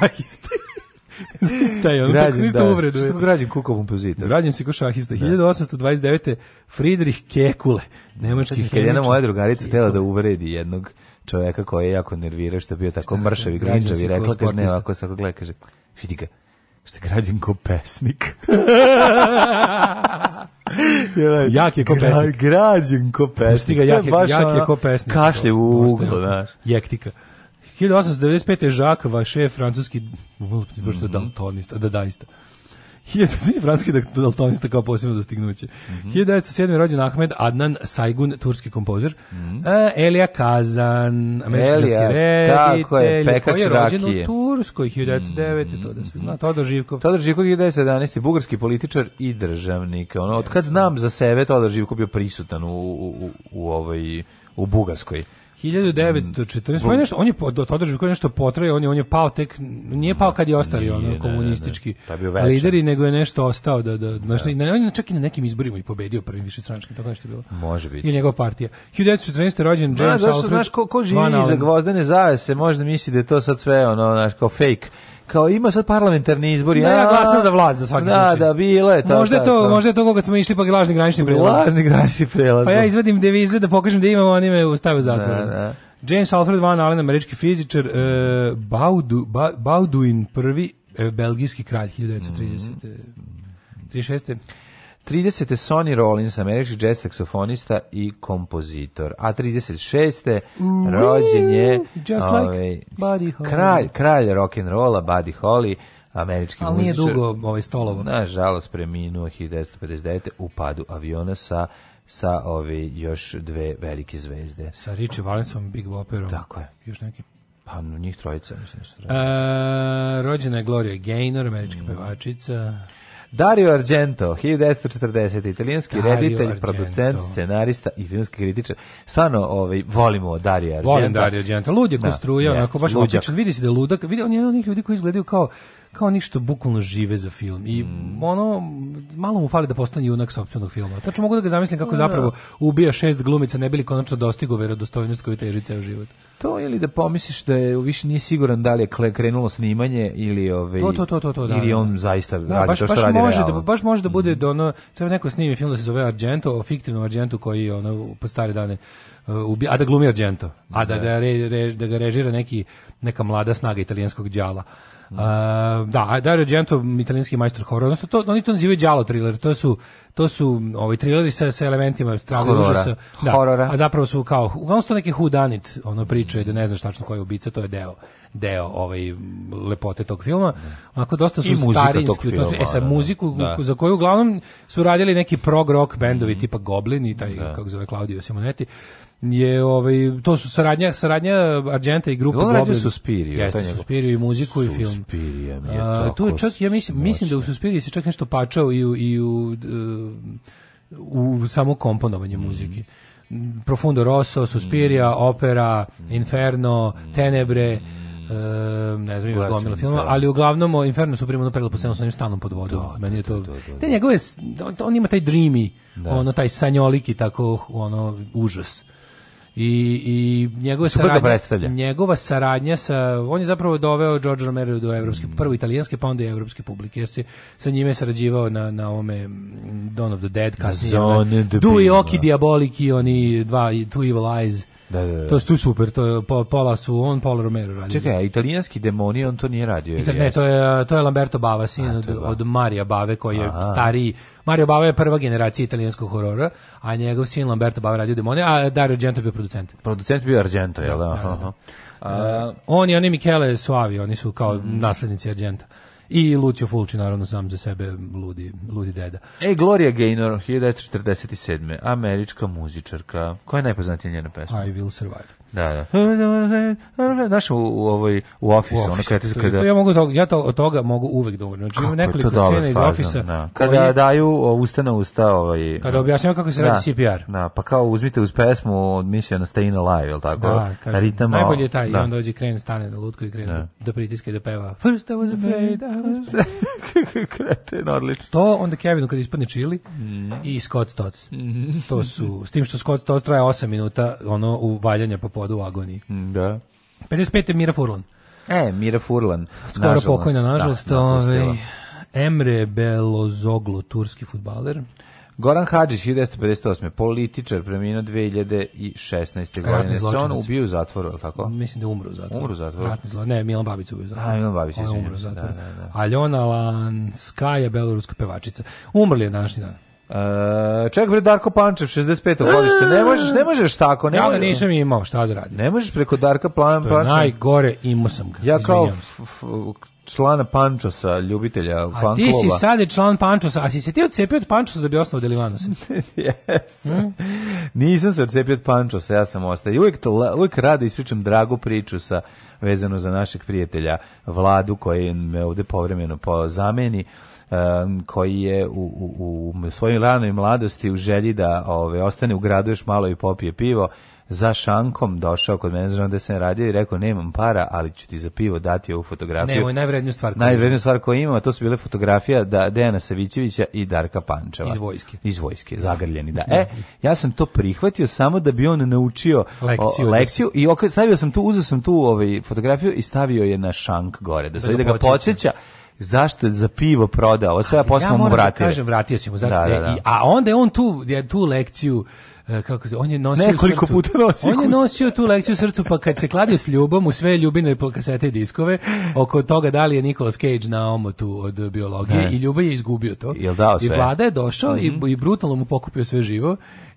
ta je, Ista da. je, ono građan, tako ništa uvredu. Što građan kukao kompozitor? Građan si ko šahista. 1829. Da. Friedrich Kekule, nemački hemičar. Jedna moja drugarica htjela da uvredi jednog čovjeka koji je jako nervirao što je bio tako mršav i glinčav i rekla, kaže, ne, ovako sad gleda, kaže, vidi ga, što je građan ko pesnik. jak je ko pesnik. Građan ko pesnik. Ga, jak, je, jak je ko pesnik. Kašlje u uglu, znaš. Jektika. 1895. je Jacques Vache, francuski, pošto je mhm. daltonista, da dadaista. 1900 francuski da, daltonista kao posebno dostignuće. Mm -hmm. 1907 je rođen Ahmed Adnan Sajgun, turski kompozer. Mm -hmm. uh, Elija Kazan, američki reditelj, koji je rođen rakije. u Turskoj 1909, mm -hmm. to da se mhm. zna, Todor Živkov. Todor Živkov 1911, bugarski političar i državnik. Ono, yes. od kad znam za sebe, Todor Živkov bio prisutan u, u, u, u, ovaj, u Bugarskoj. 1940. Mm. On nešto, on je do održao koji nešto potraje, on je on je pao tek nije pao kad je ostali ono komunistički pa lideri, nego je nešto ostao da da, da. da. Nešto, on je čak i na nekim izborima i pobedio prvim višestranačkim, tako nešto je bilo. Može biti. I njegova partija. 1914. rođen James Alfred. Znaš ko, ko živi iza gvozdene zavese, možda misli da je to sad sve ono, znaš, kao fake kao ima sad parlamentarni izbori. Ja, ja glasam za vlast za svaki da, slučaj. Da, da, bilo je to. Možda je da, to, da. možda je to kad smo išli pa lažni granični prelaz. Lažni granični prelaz. Pa ja da. izvadim devize da pokažem da imamo, oni me stave u zatvor. Da, da. James Alfred Van Allen, američki fizičar, e, Baudu, ba, Bauduin prvi, e, belgijski kralj 1930. Mm -hmm. 36. 30. Sonny Rollins, američki jazz saksofonista i kompozitor. A 36. rođen je Just like ovaj, kralj, kralj rock'n'rolla Buddy Holly, američki Ali muzičar. Ali nije dugo ovaj stolovo. Nažalost, preminuo 1959. u padu aviona sa sa ove još dve velike zvezde. Sa Richie Valensom, Big Bopperom. Tako je. Još neki. Pa njih trojica, mislim. Da su e, rođena je Gloria Gaynor, američka mm. pevačica. Dario Argento, 1940, italijanski Dario reditelj, Argento. producent, scenarista i filmski kritičar. Stvarno, ovaj volimo Dario Argento. Volim Dario Argento. Lud je da, konstruja, onako baš opičan. Vidi se da je ludak. Vidi, on je jedan od onih ljudi koji izgledaju kao kao ništa bukvalno žive za film i mm. ono malo mu fali da postane junak sopstvenog filma. Tačno mogu da ga zamislim kako da. zapravo ubija šest glumica ne bili konačno dostigao verodostojnost koju teži ceo život. To ili da pomisliš da je više nije siguran da li je krenulo snimanje ili ovaj to, to, to, to, to da, ili da, on da. zaista da, radi baš, to što baš radi može realno. da baš može da bude mm. da ono treba neko snimi film da se zove Argento o fiktivnom Argentu koji je ono pod stare dane uh, ubija, a da glumi Argento, a da, da. ga re, re, da ga režira neki neka mlada snaga italijanskog đala. Uh, da, Dario Gento, italijanski majstor horora, odnosno to, oni to nazivaju giallo thriller, to su, to su ovaj, trileri sa, sa elementima strave užasa. Da, Horora. A zapravo su kao, uglavnom su to neke hudanit, ono priče da ne znaš tačno ko je ubica, to je deo deo ovaj lepote tog filma. Da. Onako dosta su I starinski, to su, e da, da. muziku da. za koju uglavnom su radili neki prog rock bendovi mm tipa Goblin i taj da. kako zove Claudio Simonetti je ovaj to su saradnja saradnja Argenta i grupe Goblin. Suspiriju, Jeste Suspiriju i muziku Suspirijem i film. Suspirijem je A, to. Tu čak ja mislim moćne. mislim da u Suspiriji se čak nešto pačao i u i u u, e, u samo komponovanje mm muzike. Profundo Rosso, Suspiria, mm opera, mhm. Inferno, mm -hmm. Tenebre, E, ne znam još gomila filma, da. ali uglavnom o Inferno su primano prelepo sa onim stanom pod vodom. Da, Meni je da, to... Da, da, da, Te njegove, on, on ima taj dreamy, ono, taj sanjolik i tako, ono, užas i, i njegova, saradnja, predstavlja. njegova saradnja sa, on je zapravo doveo George Romero do evropske, mm. prvo italijanske, pa onda i evropske publike, jer se sa njime sarađivao na, na ovome mm, Dawn of the Dead, kasnije, Zone Do i Oki Diabolik oni dva, Two Evil Eyes, Da, da, da. To su super, to je pola su on, pola Romero radio. Čekaj, a italijanski demoni on to nije radio. Ital, ne, to je, to je Lamberto Bava, sin a, od, ba. od Marija Bave, koji je Aha. stariji. Mario Bava je prva generacija italijanskog horora, a njegov sin Lamberto Bava radio demone, a Dario Argento je bio producent. Producent bio Argento, jel da? da, da, da. A, on i oni Michele Suavi, oni su kao mm. naslednici Argenta. I Lucio Fulci, naravno, sam za sebe ludi, ludi deda. E, Gloria Gaynor, 1947. Američka muzičarka. Koja je najpoznatija njena pesma? I Will Survive. Da, da. Znaš, u, u, ovaj, u ofisu, ono kada... To, kada... To ja, mogu toga, ja to, od toga mogu uvek da umrem. Znači, imam nekoliko scena iz pa ofisa. Da. Kada koji... daju usta na usta... Ovaj, kada objašnjava kako se da, radi CPR. Da, pa kao uzmite uz pesmu od Mission Stayin' Alive, ili tako? Da, kažem, da ritam, najbolje je taj, da. i on dođe krene, stane na lutku i krene da. da pritiske da peva First I was da. afraid, I was Kreten, odlično. To onda Kevinu kad ispadne Chili mm. i Scott Stotts. Mm To su, s tim što Scott Stotts traje 8 minuta ono u uvaljanja po vodu u agoniji. Mm, da. 55. Mira Furlan. E, Mira Furlan. Skoro nažalost, pokojna, da, nažalost. Da, ovaj, Emre Belozoglu, turski futbaler. Goran Hadžić, 1958. Političar, preminuo 2016. godine. Se on ubio u zatvoru, je tako? Mislim da umro u zatvoru. Umro u zatvoru. Ratni zlo... Ne, Milan Babic ubio u zatvoru. A, Milan Babić, izvinjamo. Umro u zatvoru. Da, da, da. Aljona Lanskaja, beloruska pevačica. Umrli je današnji dan. Uh, e, ček bre Darko Pančev 65. godište. Ne možeš, ne možeš tako, ne. Ja ga nisam imao, šta da radim. Ne možeš preko Darka Plan Pančeva. najgore, imao sam ga. Ja kao člana Pančosa, ljubitelja fan kluba. A ti si sad je član Pančosa, a si se ti odcepio od Pančosa da bi osnovao Delivanosa? Jes. Mm? Nisam se odcepio od Pančosa, ja sam ostao. I uvijek, to, uvijek rado ispričam dragu priču sa vezano za našeg prijatelja Vladu koji me ovde povremeno zameni um, koji je u, u, u svojoj ranoj mladosti u želji da ove, ostane u gradu još malo i popije pivo, za šankom došao kod mene, znam da sam radio i rekao nemam para, ali ću ti za pivo dati ovu fotografiju. Ne, ovo je najvredniju stvar koju Najvredniju stvar koju imam, a to su bile fotografija da Dejana Savićevića i Darka Pančeva. Iz vojske. Iz vojske, zagrljeni, da. E, ja sam to prihvatio samo da bi on naučio lekciju, o, lekciju da i ok, stavio sam tu, uzeo sam tu ovaj, fotografiju i stavio je na šank gore, da, da, da ga podsjeća zašto za pivo prodao, sve ja posle mu vratio. Ja da kažem, vratio si mu, zato, da, da, da. a onda je on tu, tu lekciju e, kako se on je nosio nekoliko puta nosio on je nosio tu lekciju u srcu pa kad se kladio s ljubom u sve ljubine kasete i diskove oko toga da li je Nicolas Cage na omotu od biologije ne. i ljuba je izgubio to Jel dao sve? i vlada je došao mm -hmm. i, mhm. i brutalno mu pokupio sve živo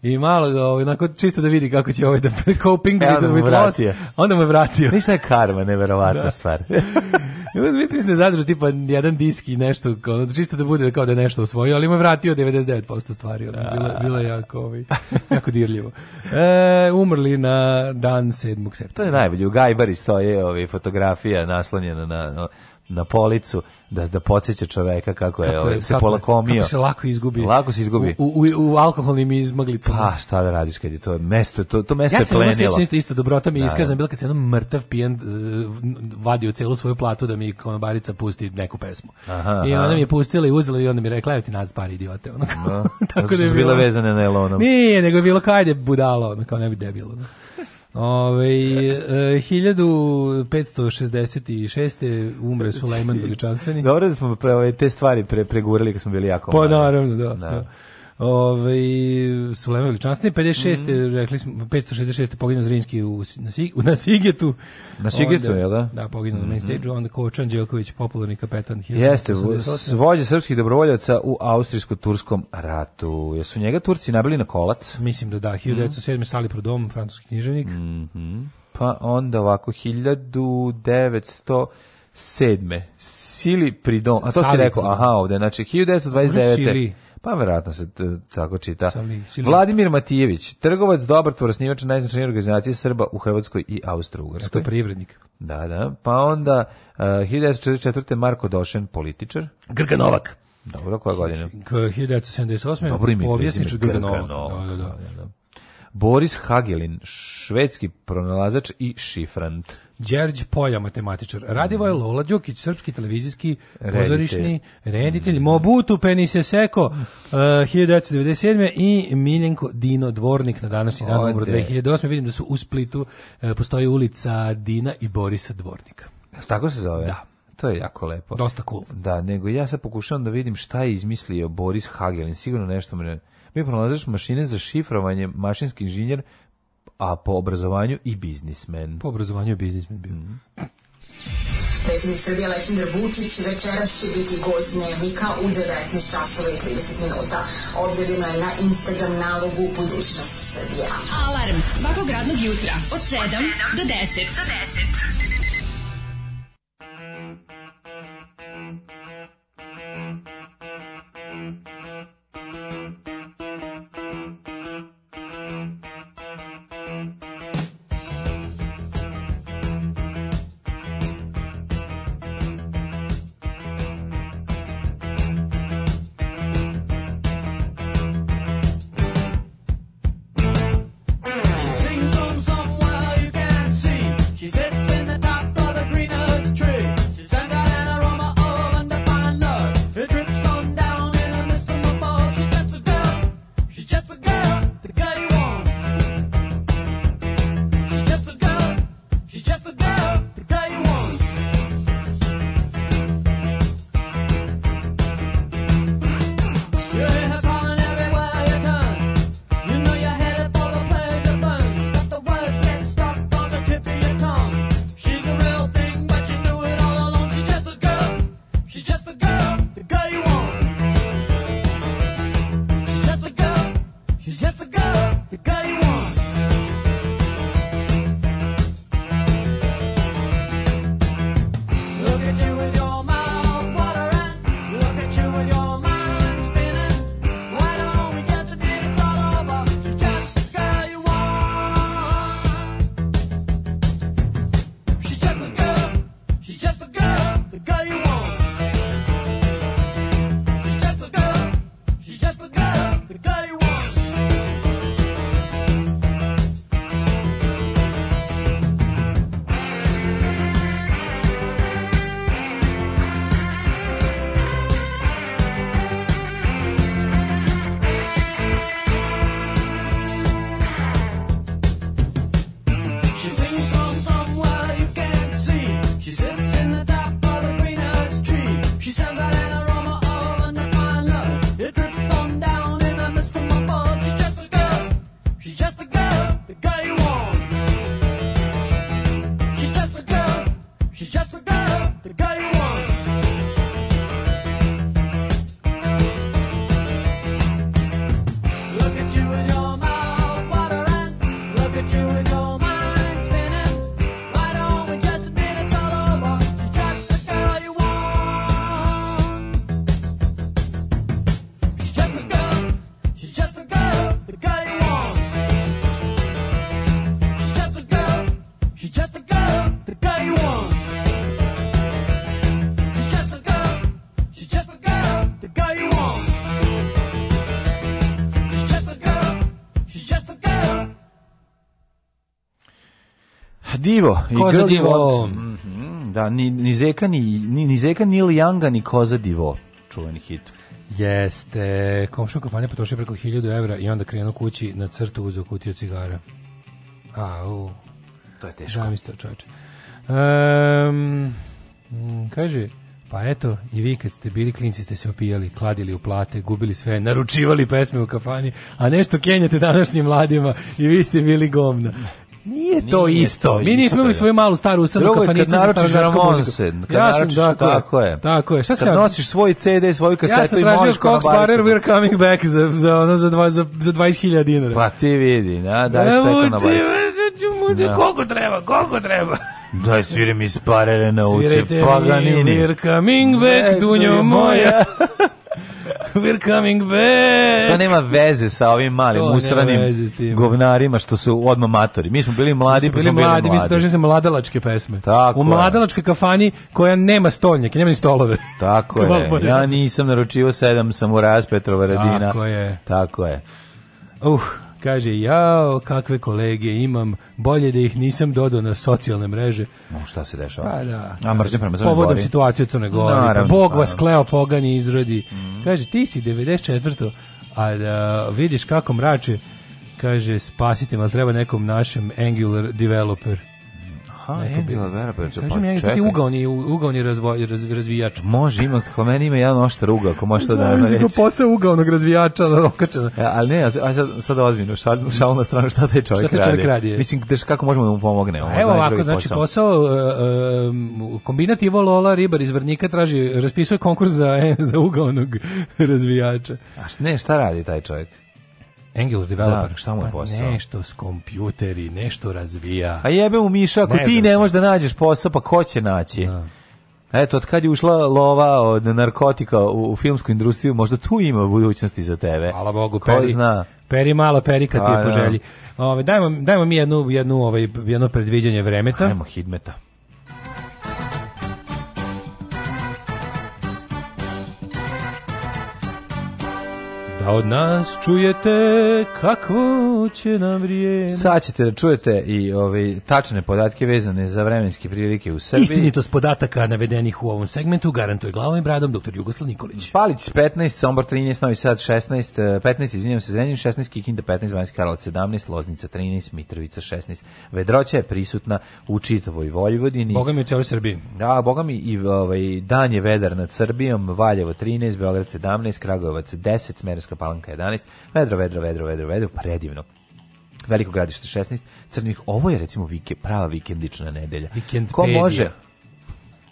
I malo ga, ovaj, onako, čisto da vidi kako će ovaj da coping with, e, onda with loss. Onda mu je vratio. Ništa je karma, neverovatna da. stvar. Mislim se da ne zadržao tipa jedan disk i nešto, ono, čisto da bude kao da je nešto osvojio, ali mu je vratio 99% stvari. Ono, da. bilo, bilo je jako, ovaj, jako dirljivo. E, umrli na dan 7. septembra. To je najbolje, u Gajbari stoje ovaj, fotografija naslonjena na... na na policu da da podseća čoveka kako, je, kako je ovaj, se kako, polakomio. Kako se lako izgubi. Lako se izgubi. U, u, u alkoholnim izmaglicama. Pa šta da radiš kad je to mesto, to, to mesto ja je plenilo. Ja sam isto, isto dobrota mi je da, iskazan, da. bila kad se jedan mrtav pijan uh, e, vadio celu svoju platu da mi konobarica pusti neku pesmu. Aha, I ona mi je pustila i uzela i onda mi rekla, evo ti nas par idiote. Ono, kao, no, da. tako da je bila vezana na elonom. Nije, nego je bilo, kajde budalo, ono, kao ne bi debilo. Ono. Ove, 1566. E, umre Sulejman Veličanstveni. Dobro da smo pre, ove, te stvari pre, pregurali kad smo bili jako... Pa naravno, da. da. da. Ovaj Sulejman Veličanstveni 56. Mm -hmm. rekli smo 566. poginuo Zrinski u na, Sig, na Sigetu. Na Sigetu je, da. Da, poginuo mm -hmm. na main mhm. stage onda Kočan Đelković, popularni kapetan. Jeste, vođa srpskih dobrovoljaca u austrijsko-turskom ratu. Jesu njega Turci nabili na kolac? Mislim da da, 1907. Mm -hmm. Sali Prodom, francuski književnik. Mm -hmm. Pa onda ovako, 1900 sedme. Sili Pridom, a to si rekao, aha, ovde, znači 1929. Sili. Pa verovatno se tako čita. Vladimir Matijević, trgovac, dobar tvor, osnivač najznačajnije organizacije Srba u Hrvatskoj i Austro-Ugrskoj. privrednik. Da, da. Pa onda uh, eh, 1944. Marko Došen, političar. Grga Novak. Dobro, koja godina? 1978. Dobro Grga Novak. Da da da. da, da, da. Boris Hagelin, švedski pronalazač i šifrant. Đerđ Polja, matematičar. Radivoje mm. Lola Đokić, srpski televizijski pozorišni mm. reditelj. Mobutu Penise Seko, mm. uh, 1997. i Miljenko Dino Dvornik na današnji dan umro 2008. Vidim da su u Splitu uh, postoji ulica Dina i Borisa Dvornika. Tako se zove? Da. To je jako lepo. Dosta cool. Da, nego ja sad pokušavam da vidim šta je izmislio Boris Hagelin. Sigurno nešto mre... Mi pronalaziš mašine za šifrovanje, mašinski inženjer a po obrazovanju i biznismen. Po obrazovanju je biznismen bio. Mm -hmm. Predsjednik Srbije Aleksandar Vučić večeras će biti gost dnevnika u 19 časova i 30 minuta. Objavljeno je na Instagram nalogu Budućnost Srbije. Alarm svakog radnog jutra od 7 do 10. Do 10. Divo, Koza igrali Divo. Mm -hmm, da, ni, ni, Zeka, ni, ni, Zeka, ni Lijanga, ni Koza Divo, čuveni hit. Jeste, komšo kafanja potrošio preko 1000 evra i onda krenuo kući na crtu uzeo kutiju cigara. A, u. To je teško. Zamislite, čoveče. Um, kaže, pa eto, i vi kad ste bili klinci ste se opijali, kladili u plate, gubili sve, naručivali pesme u kafani, a nešto kenjate današnjim mladima i vi ste bili govna. Nije to Nije isto. To Mi nismo imali svoju malu staru ustanu kafanicu sa starogradskom muziku. Ja sam, tako, da, tako je. Tako je. Šta se kad nosiš svoj CD, svoju kasetu ja sam i možeš Cox Barer, we're coming back za, za, ono, za, dva, za, za 20.000 dinara. Pa ti vidi, da, daj sve kao na bajku. Evo koliko treba, koliko treba. Daj svirim iz parere na uce, Paganini. Svirajte we're coming back, dunjo moja. we're coming back. To nema veze sa ovim malim to usranim govnarima što su odmah matori. Mi smo bili mladi, pa bili, mladi, Mi smo tražili se mladalačke pesme. Tako U mladalačke kafani koja nema stolnjake, nema ni stolove. Tako je. Ja nisam naručio sedam samuraja s Petrova Radina. Tako je. Tako je. Uh, kaže, jao, kakve kolege imam, bolje da ih nisam dodao na socijalne mreže. No, šta se dešava? Pa da. A mržnje prema Crnoj Povodom situaciju u Crnoj Gori. pa, Bog vas pa da. kleo pogani izrodi. Mm. Kaže, ti si 94. A da vidiš kako mrače, kaže, spasite, ali treba nekom našem Angular developer. Aha, ne, je bila vera Perović. Kažem, pa, pa čekaj. ti ugaoni, ugaoni razvoj, raz, razvijač. Može, ima, kao meni ima jedan oštar ugao, ako možeš to da vam da, reći. Znači, posao ugaonog razvijača, da okače. Ja, e, ali ne, a sad, sad ozbiljno, šal, šal na stranu šta taj čovjek, šta taj čovjek radi. radi. Mislim, deš, kako možemo da mu pomognemo. Evo ovako, znači, posao, uh, um, e, e, kombinativo Lola Ribar iz Vrnjika traži, raspisuje konkurs za, za ugaonog razvijača. A ne, šta radi taj čovjek? Angular developer. Da, šta mu je pa posao? Pa nešto s kompjuteri, nešto razvija. A jebe mu Miša, ako ne ti ne možeš da nađeš posao, pa ko će naći? Da. Eto, od kad je ušla lova od narkotika u, u filmsku industriju, možda tu ima budućnosti za tebe. Hvala Bogu, Ko peri, zna? peri malo, peri kad ti je da. poželji. Ove, dajmo, dajmo mi jednu, jednu, ovaj, jedno predviđanje vremeta. Ajmo hidmeta. A od nas čujete kako će nam vrijeme. Sad ćete da čujete i ove ovaj, tačne podatke vezane za vremenske prilike u Srbiji. Istinitost podataka navedenih u ovom segmentu garantuje glavom i bradom dr. Jugoslav Nikolić. Palić 15, Sombor 13, Novi Sad 16, 15, izvinjam se, Zrenjanin 16, Kikinda 15, Vanjska Karlovac 17, Loznica 13, Mitrovica 16. Vedroća je prisutna u čitavoj Vojvodini. Boga mi u cijeloj Srbiji. Da, boga mi i ovaj, dan je vedar nad Srbijom, Valjevo 13, Beograd 17, Kragujevac 10, Smerovska Palanka 11, Vedro, Vedro, Vedro, Vedro, Vedro, predivno. Veliko gradište 16, Crnih, ovo je recimo vike, prava vikendična nedelja. Vikend ko može,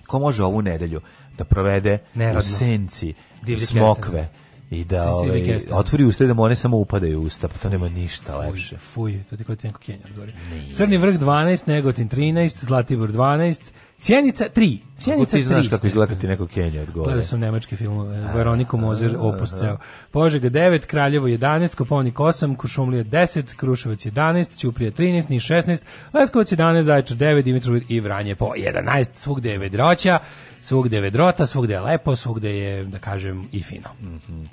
ko može ovu nedelju da provede Neradno. u senci, Divlji smokve, kestene i da ovaj, otvori usta da mu one samo upadaju u usta, pa to nema ništa fuj, lepše. Fuj, to ti kod ti neko kenjar govori. Crni vrh 12, Negotin 13, Zlatibor 12, Sjenica 3. Sjenica 3. Ti znaš kako izgleda ti neko Kenja odgovore. Gledao sam nemački film, Veroniko Mozer, da, da, opus da. Požega 9, Kraljevo 11, Kopovnik 8, Kuršumlija 10, Kruševac 11, Ćuprija 13, Niš 16, Leskovac 11, Zaječar 9, Dimitrov i Vranje po 11. Svugde je vedroća, svugde je vedrota, svugde je lepo, svugde je, da kažem, i fino. Mm -hmm.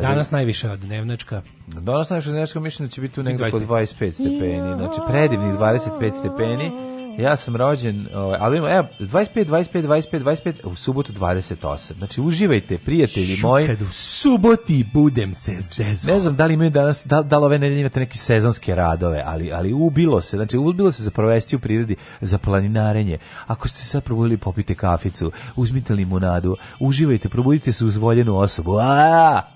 danas najviše od dnevnačka. Danas najviše od dnevnačka, mislim će biti tu nekako 25 stepeni. Znači, predivni 25 stepeni. Ja sam rođen, ovaj, ali evo, 25, 25, 25, 25, u subotu 28. Znači, uživajte, prijatelji Šu, moji. Kad u suboti budem se zezvao. Ne znam da li imaju danas, da, da li ove nedelje imate neke sezonske radove, ali, ali ubilo se, znači, ubilo se za provesti u prirodi, za planinarenje. Ako ste sad probudili, popite kaficu, uzmite limonadu, uživajte, probudite se uz voljenu osobu. Aaaa!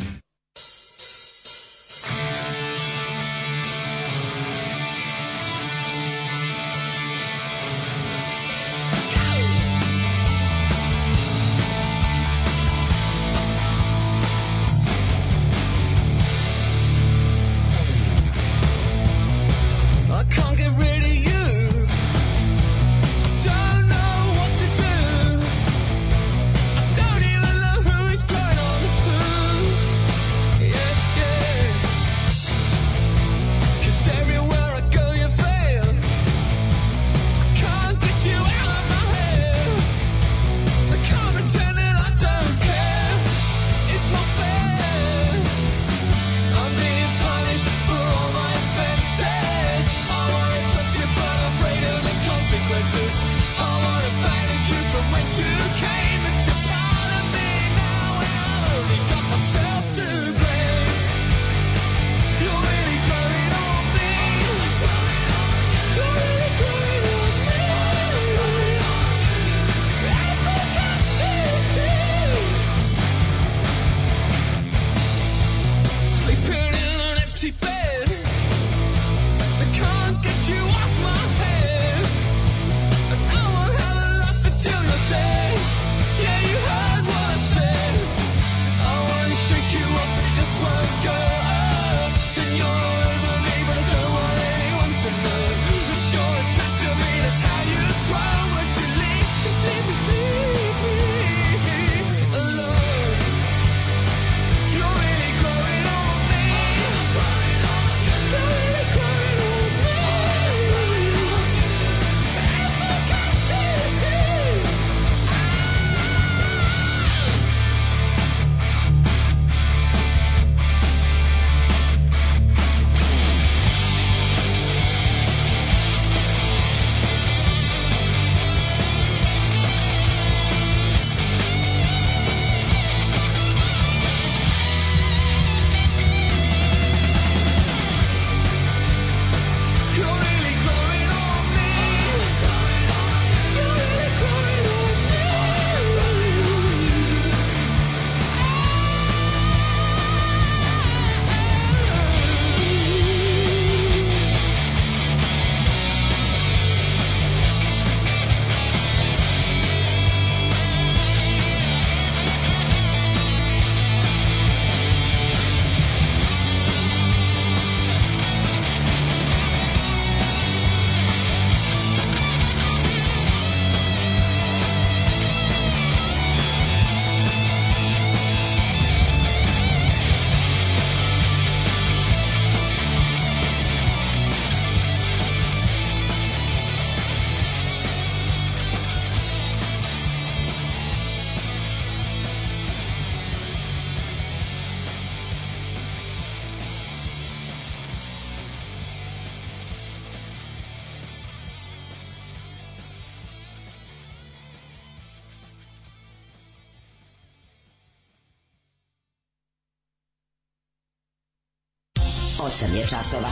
je časova.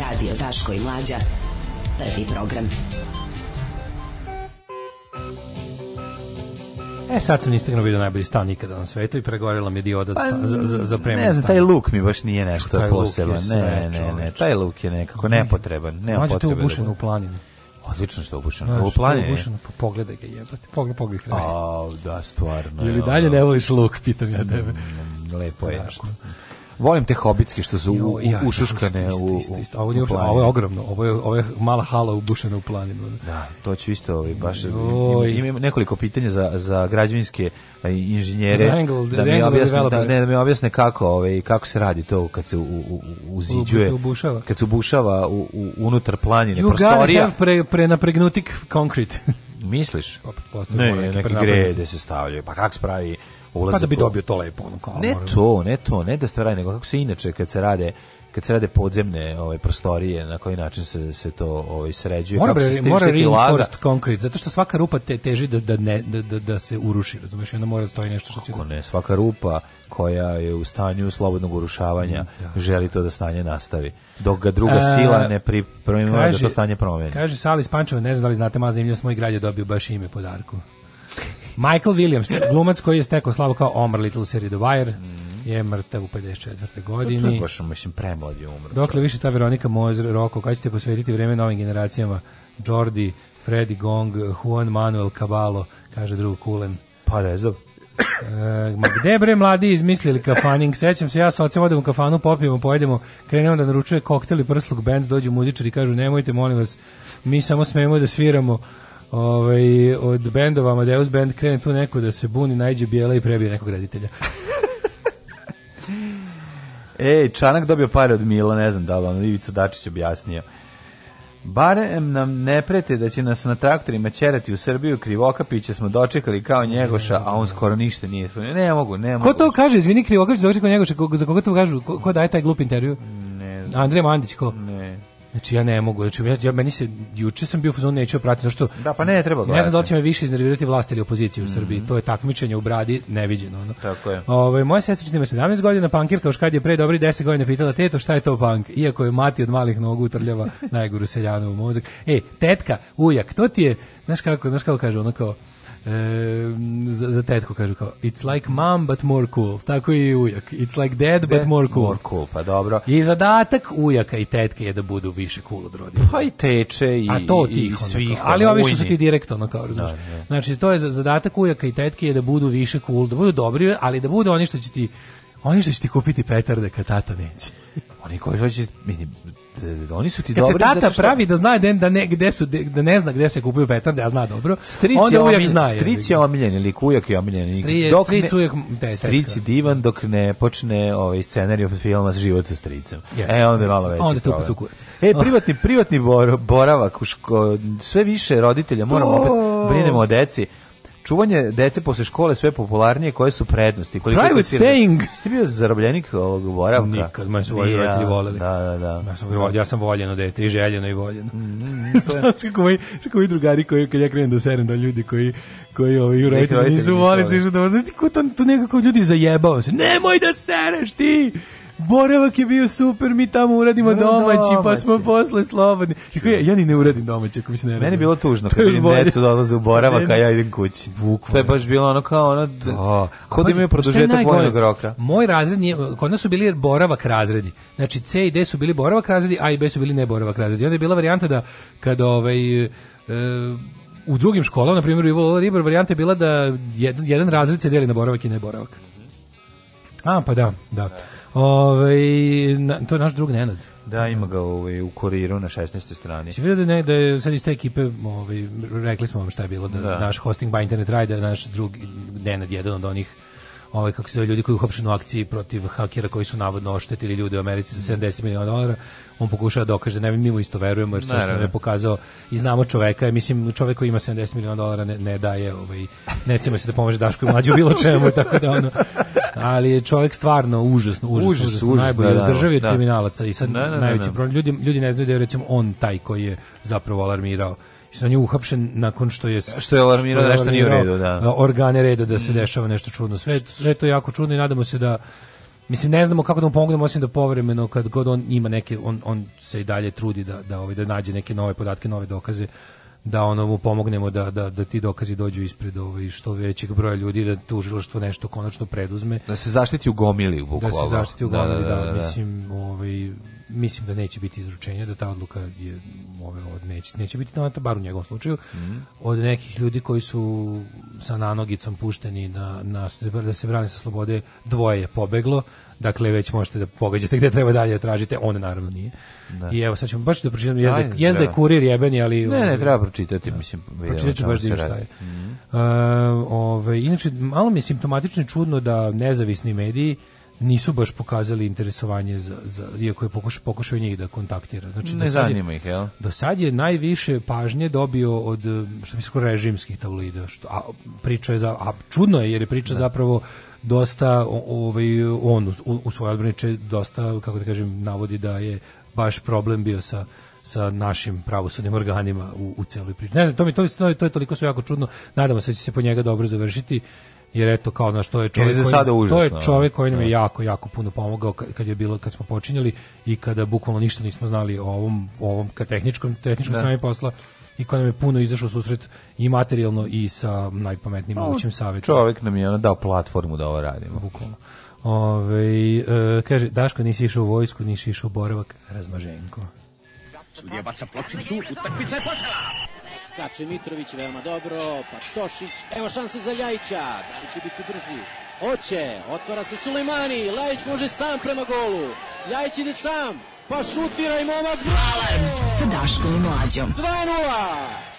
Radio Daško i Mlađa. Prvi program. E, sad sam na vidio najbolji stan ikada na svetu i pregorila mi je dioda pa, za, za, za premijer Ne znam, taj luk mi baš nije nešto posebno. Ne, ne, ne, taj luk je nekako nepotreban. Ne Mađe te obušen da u planinu. Odlično što je obušeno. Znaš, planinu. Obušeno, pa pogledaj ga jebate. Pogledaj, pogledaj kravicu. A, da, stvarno. Ili dalje da. ne voliš luk, pitam ja tebe. Mm, lepo je. Strašno. Volim te hobitske što su u, ja, ušuškane u, Ovo, je, ovo je ogromno, ovo je, ovo je mala hala ubušena u planinu. Da, to će isto ovi ovaj, baš... Imam im nekoliko pitanja za, za građevinske inženjere Angle, da, mi objasne, da, ne, da mi objasne kako, ovaj, kako se radi to kad se u, u, uziđuje, kad se ubušava, kad se ubušava u, u, unutar planine, you prostorija. You pre, pre napregnuti concrete. Misliš? Opet ne, neki, neki grede se stavljaju. Pa kako spravi ulazak. Pa da bi dobio to lepo. Ono, kao, ne moram. to, ne to, ne da stvaraj, nego kako se inače kad se rade kad se rade podzemne ove ovaj, prostorije na koji način se se to ove ovaj, sređuje mora, kako se mora reinforced concrete zato što svaka rupa te teži da da ne da, da, da se uruši razumeš onda mora da stoji nešto što će Kako ne svaka rupa koja je u stanju slobodnog urušavanja mm, da. želi to da stanje nastavi dok ga druga A, e, sila ne pripremi da to stanje promeni kaže Sali Spančeva ne znam da znate mala zemlja smo i grad je dobio baš ime podarku Michael Williams, glumac koji je stekao slavu kao Omar Little u seriji The Wire, je mrtav u 54. godini. Pa to je baš, mislim, premlad je umro. Dokle više ta Veronika Mozer, Roko, kada ćete posvetiti vreme novim generacijama? Jordi, Freddy Gong, Juan Manuel Caballo, kaže drug Kulen. Pa ne znam. E, ma gde bre mladi izmislili kafaning? Sećam se, ja sa ocem odem u kafanu, popijemo, pojedemo, krenemo da naručuje koktel i prsluk band, dođu muzičari i kažu nemojte, molim vas, mi samo smemo da sviramo ovaj, od bendova Amadeus band krene tu neko da se buni, najđe bijela i prebije nekog reditelja. Ej, Čanak dobio pare od Mila, ne znam da li on Ivica Dačić objasnio. Barem nam ne prete da će nas na traktorima ćerati u Srbiju, Krivokapića smo dočekali kao Njegoša, a on skoro ništa nije spomenuo. Ne mogu, ne mogu. Ko to kaže? Izvini, Krivokapić dočekao Njegoša, ko, za koga to kažu? Ko, ko daje taj glup intervju? Ne znam. Andrej Mandić, ko? Ne Znači ja ne mogu, znači ja, ja meni se juče sam bio u fazonu neću pratiti zašto Da, pa ne treba gledati. Ne znam da li će me više iznervirati vlast ili opozicija u mhm. Srbiji. Mm -hmm. To je takmičenje u bradi neviđeno ono. Tako je. Ovaj moja sestrična ima 17 godina, pankirka još kad je pre dobri 10 godina pitala teto šta je to pank, iako je mati od malih nogu utrljava najgoru seljanu u mozak. E, tetka, ujak, to ti je, znaš kako, znaš kako kaže ono kao za, za tetku kažu kao it's like mom but more cool tako i ujak it's like dad De, but more cool more cool pa dobro i zadatak ujaka i tetke je da budu više cool od roditelja pa i teče i a to i, tih i svih ali ovi su, su ti direktno kao razumiješ da, da. znači to je zadatak ujaka i tetke je da budu više cool da budu dobri ali da budu oni što će ti oni što će ti kupiti petarde kad tata neće oni koji hoće, mislim, oni su ti Kad e, dobri. Kad se tata što... pravi da zna da ne gde su da ne zna gde se kupuju petarde, a zna dobro. Stric onda uvijek zna. Stric je omiljen ili kujak je omiljen. Strije, dok stric ne, uvijek te, stric je divan dok ne počne ovaj scenarij od filma život sa stricem. Yes, e onda je malo veći. Onda tu tu kurac. E privatni privatni boravak u ško, sve više roditelja moramo opet oh. brinemo o deci čuvanje dece posle škole sve popularnije, koje su prednosti? Koliko Private si, staying! Ste bio zarobljenik ovog boravka? Nikad, moji su moji roditelji voleli. Da, da, da. Ja sam, ja sam voljeno dete i željeno i voljeno. Mm, mm, mm kako moji, kako moji drugari koji, kad ja krenem da serem, da ljudi koji koji ovi roditelji nisu volili, da- znaš ti ko to, to nekako ljudi zajebao se, nemoj da sereš ti! boravak je bio super, mi tamo uradimo domaći, pa smo posle slobodni. Ja, ja ni ne uradim domaći, ako mi se ne Meni je bilo tužno kad vidim decu dolaze u boravak, a ja idem kući. Bukvalno. To je baš bilo ono kao ono, da, kod da imaju pa produžetak vojnog roka. Moj razred nije, kod nas su bili boravak razredi. Znači C i D su bili boravak razredi, A i B su bili ne boravak razredi. Onda je bila varijanta da kad ovaj, e, u drugim školama, na primjer u Ivo Ribar, varijanta je bila da jedan, jedan razred se deli na boravak i ne boravak. A, pa da, da. Ove, ovaj, na, to je naš drug Nenad. Da, ima ga ovaj, u kuriru na 16. strani. Če da, ne, da je sad iz te ekipe, ovaj, rekli smo vam šta je bilo, da, da. naš hosting by internet ride, da naš drug Nenad jedan od onih ovaj kako se zove ljudi koji uhapšeni u akciji protiv hakera koji su navodno oštetili ljude u Americi za 70 miliona dolara. On pokušava da dokaže, ne mi mu isto verujemo jer sve što nam je pokazao i znamo čoveka, je, mislim čovek koji ima 70 miliona dolara ne, ne daje, ovaj ne cima se da pomaže Daškoj mlađu bilo čemu, tako da ono ali je čovjek stvarno užasno, užasno, užas, užasno, užas, najbolji da, da, u državi od da. kriminalaca i sad da, da, najveći problem. Ljudi, ljudi ne znaju da je recimo on taj koji je zapravo alarmirao što on je uhapšen nakon što je što je alarmirao nešto nije u redu, da. Organe reda da se mm. dešava nešto čudno. Sve, sve to je jako čudno i nadamo se da Mislim, ne znamo kako da mu pomognemo, osim da povremeno, kad god on ima neke, on, on se i dalje trudi da, da, ovaj, da nađe neke nove podatke, nove dokaze, da ono mu pomognemo da, da, da ti dokazi dođu ispred ovaj što većeg broja ljudi da tužilaštvo nešto konačno preduzme da se zaštiti u gomili bukvalno da se zaštiti u da, da, gomili da, da, da, da, mislim ovaj mislim da neće biti izručenja da ta odluka je ove od neće neće biti na bar u njegovom slučaju mm -hmm. od nekih ljudi koji su sa nanogicom pušteni na na da se brane sa slobode dvoje je pobeglo Dakle, već možete da pogađate gde treba dalje da tražite, on naravno nije. Da. I evo, sad ćemo baš da pročitam, jezda, jezda je kurir jebeni, ali... Ne, ne, ovaj- treba pročitati, da. mislim. Pročitat ću baš da šta je. Mm -hmm. uh, ove, ovaj, inače, malo mi je simptomatično čudno da nezavisni mediji nisu baš pokazali interesovanje za, za iako je pokušao pokušao njih da kontaktira. Znači ne zanima je, ih, jel? Do sad je najviše pažnje dobio od što bi se režimskih tabloida, što a, priča je za a čudno je jer je priča da. zapravo dosta ovaj on u, u svojoj odbrani dosta kako da kažem navodi da je baš problem bio sa sa našim pravosudnim organima u, u celoj priči. Ne znam, to mi to, to, to je toliko sve jako čudno. Nadamo se da će se po njega dobro završiti jer eto kao znaš to je čovjek je koji, užasno, to je čovjek koji nam je da. jako jako puno pomogao kad je bilo kad smo počinjali i kada bukvalno ništa nismo znali o ovom o ovom ka tehničkom tehničkom da. strani posla i koja nam je puno izašao susret i materijalno i sa najpametnijim mogućim savjetom. Čovjek nam je ono dao platformu da ovo radimo. Bukvalno. Ove, e, kaže, Daško nisi išao u vojsku, nisi išao u boravak, razmaženko. Sudija baca pločicu, utakmica je počela! Skače Mitrović veoma dobro, pa Tošić, evo šanse za Ljajića, da li će biti drži? Oće, otvara se Sulejmani, Ljajić može sam prema golu, Ljajić ide sam, Pa šutiraj momak! Alarm sa Daškom i Mlađom. 2 -0.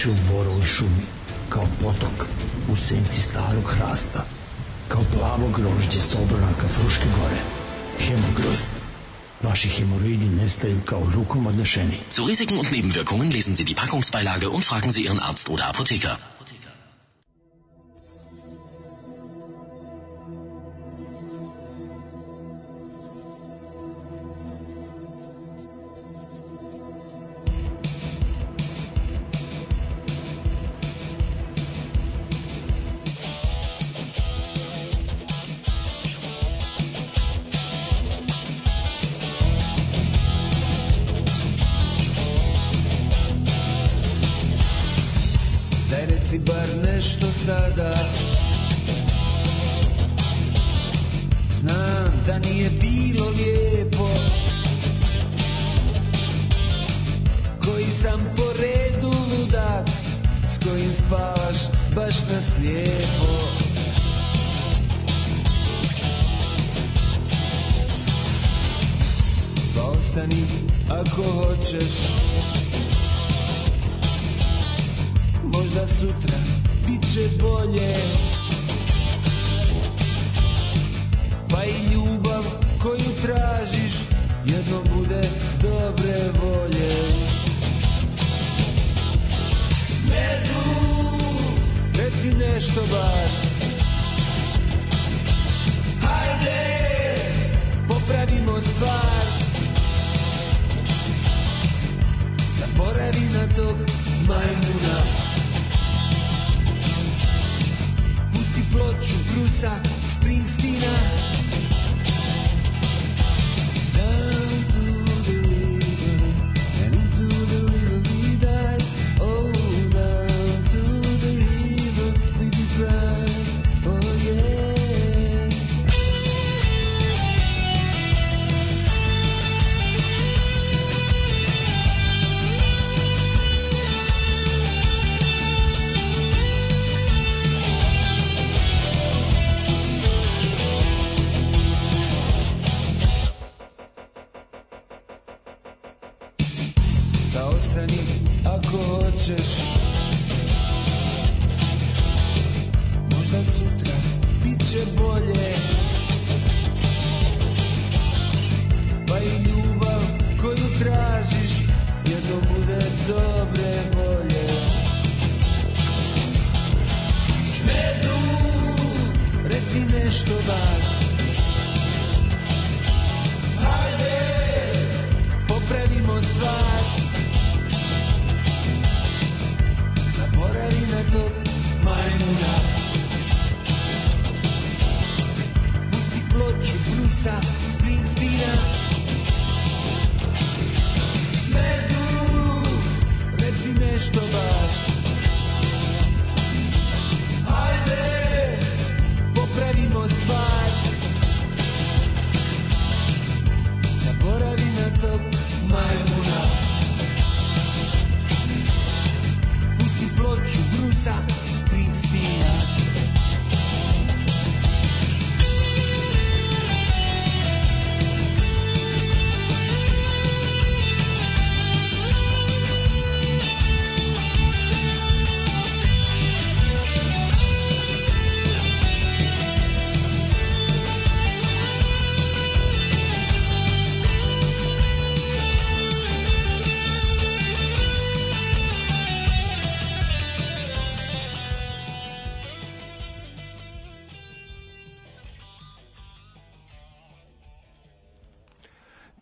Išu u borovoj šumi, kao potok u senci starog hrasta, kao plavo grožđe s obranaka Fruške gore. Hemogrozd. Vaši Hämorrhoidi nestaju kao rukom odnešeni. Zu Risiken und Nebenwirkungen lesen Sie die Packungsbeilage und fragen Sie Ihren Arzt oder Apotheker.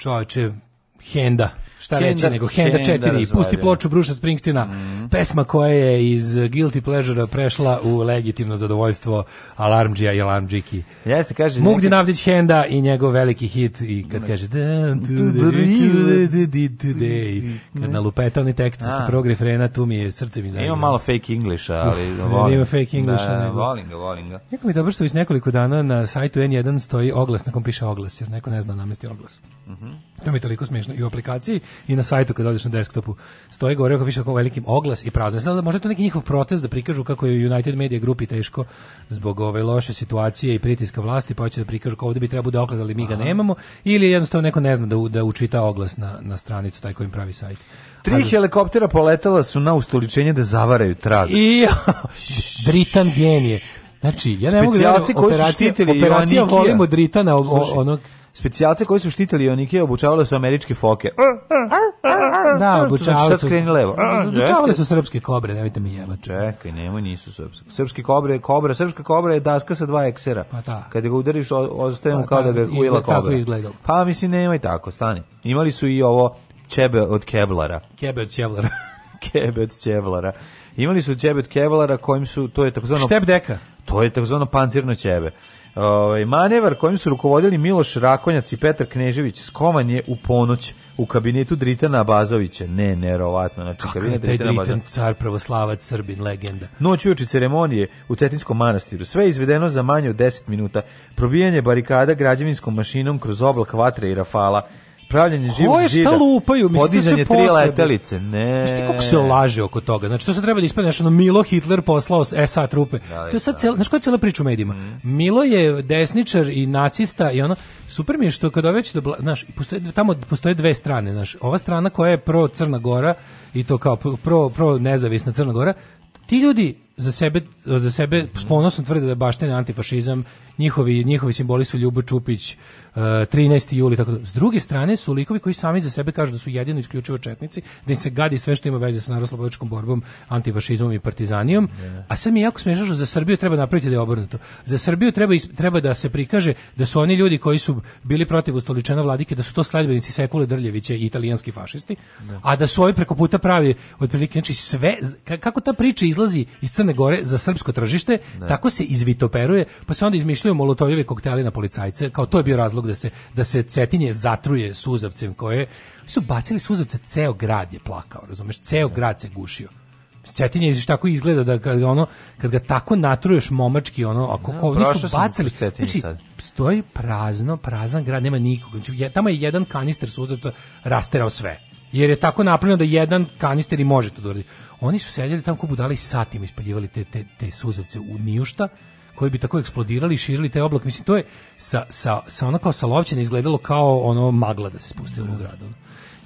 čoveče, Henda. Šta Henda, reći nego Henda 4. Pusti ploču Bruša Springsteena. Mm pesma koja je iz Guilty Pleasure prešla u legitimno zadovoljstvo Alarmđija i Alarmđiki. Jeste, kaže... Mugdin Navdić Henda i njegov veliki hit i kad kaže today, kad na lupetovni tekst posle prvog refrena, tu mi je srce mi zajedno. Ima malo fake Englisha, ali volim. Ima fake Englisha. Da, volim ga, volim ga. Jako mi je dobro što već nekoliko dana na sajtu N1 stoji oglas na kom piše oglas, jer neko ne zna namesti oglas. Mhm. To mi je toliko smiješno i u aplikaciji i na sajtu kad odeš na desktopu stoji gore kako piše kao velikim oglas medijski prazan. Sada možete to neki njihov protest da prikažu kako je United Media grupi teško zbog ove loše situacije i pritiska vlasti, pa hoće da prikažu kao ovde bi trebao da oglas, ali mi ga Aha. nemamo, ili jednostavno neko ne zna da, da učita oglas na, na stranicu taj kojim pravi sajt. Tri Ali... Pa da- helikoptera poletala su na ustoličenje da zavaraju trag. I Britan genije. Znači, ja ne mogu da operacija, operacija volimo Dritana, onog specijalce koji su štitali Ionike obučavali su američke foke. Da, znači, obučavali su. Sad levo. Obučavale su srpske kobre, nemojte mi jebati. Čekaj, nemoj, nisu srpske. Srpske kobre, kobra, srpska kobra je daska sa dva eksera. Pa ta. Da. Kada ga udariš, ostaje mu pa kao da, da ga ujela kobra. Tako izgledalo. Pa mislim, nemoj tako, stani. Imali su i ovo čebe od kevlara. Kebe od kevlara. kebe od kevlara. Imali su čebe od kevlara kojim su, to je takozvano... Štep deka. To je takozvano pancirno ćebe. Ovaj manevar kojim su rukovodili Miloš Rakonjac i Petar Knežević skoman je u ponoć u kabinetu Dritana Abazovića. Ne, nerovatno. Znači, Kakav kabinet je Dritan, Dritan car, pravoslavac, srbin, legenda. Noć uoči ceremonije u Cetinskom manastiru. Sve izvedeno za manje od 10 minuta. Probijanje barikada građevinskom mašinom kroz oblak vatre i rafala pravljenje živog je zida. Ko lupaju? Mislim, podizanje da tri letelice. Ne. Znaš ti kako se laže oko toga? Znači, što se treba da ispada, znači, ono, Milo Hitler poslao e, SA trupe. Da, to je sad, da. cel, znaš koja je cijela priča u medijima? Mm. Milo je desničar i nacista i ono, super mi je što kada već, da, znaš, postoje, tamo postoje dve strane, znaš, ova strana koja je pro Crna Gora i to kao pro, pro nezavisna Crna Gora, ti ljudi za sebe za sebe s tvrde da baštine antifašizam, njihovi njihovi simboli su Ljubo Čupić, uh, e, 13. juli tako da. S druge strane su likovi koji sami za sebe kažu da su jedino isključivo četnici, da im se gadi sve što ima veze sa narodnooslobodilačkom borbom, antifašizmom i partizanijom. Yeah. A sad mi je jako smešno za Srbiju treba napraviti da je obrnuto. Za Srbiju treba treba da se prikaže da su oni ljudi koji su bili protiv ustoličena vladike da su to sledbenici Sekule Drljevića i italijanski fašisti, yeah. a da su ovi preko puta pravi otprilike znači sve kako ta priča izlazi iz crne Crne Gore za srpsko tržište, ne. tako se izvitoperuje, pa se onda izmišljaju molotovljive kokteli na policajce, kao to je bio razlog da se, da se Cetinje zatruje suzavcem koje su bacili suzavce, ceo grad je plakao, razumeš, ceo ne. grad se gušio. Cetinje iz tako izgleda da kad ono kad ga tako natruješ momački ono ako ko oni su bacili znači sad. stoji prazno prazan grad nema nikog znači tamo je jedan kanister suzavca rasterao sve jer je tako napravljeno da jedan kanister i može to da uradi Oni su sedjeli tamo ko budali i satima ispaljivali te, te, te suzavce u nijušta koji bi tako eksplodirali i širili taj oblak. Mislim, to je sa, sa, sa ono kao sa lovčine izgledalo kao ono magla da se spustila u gradu.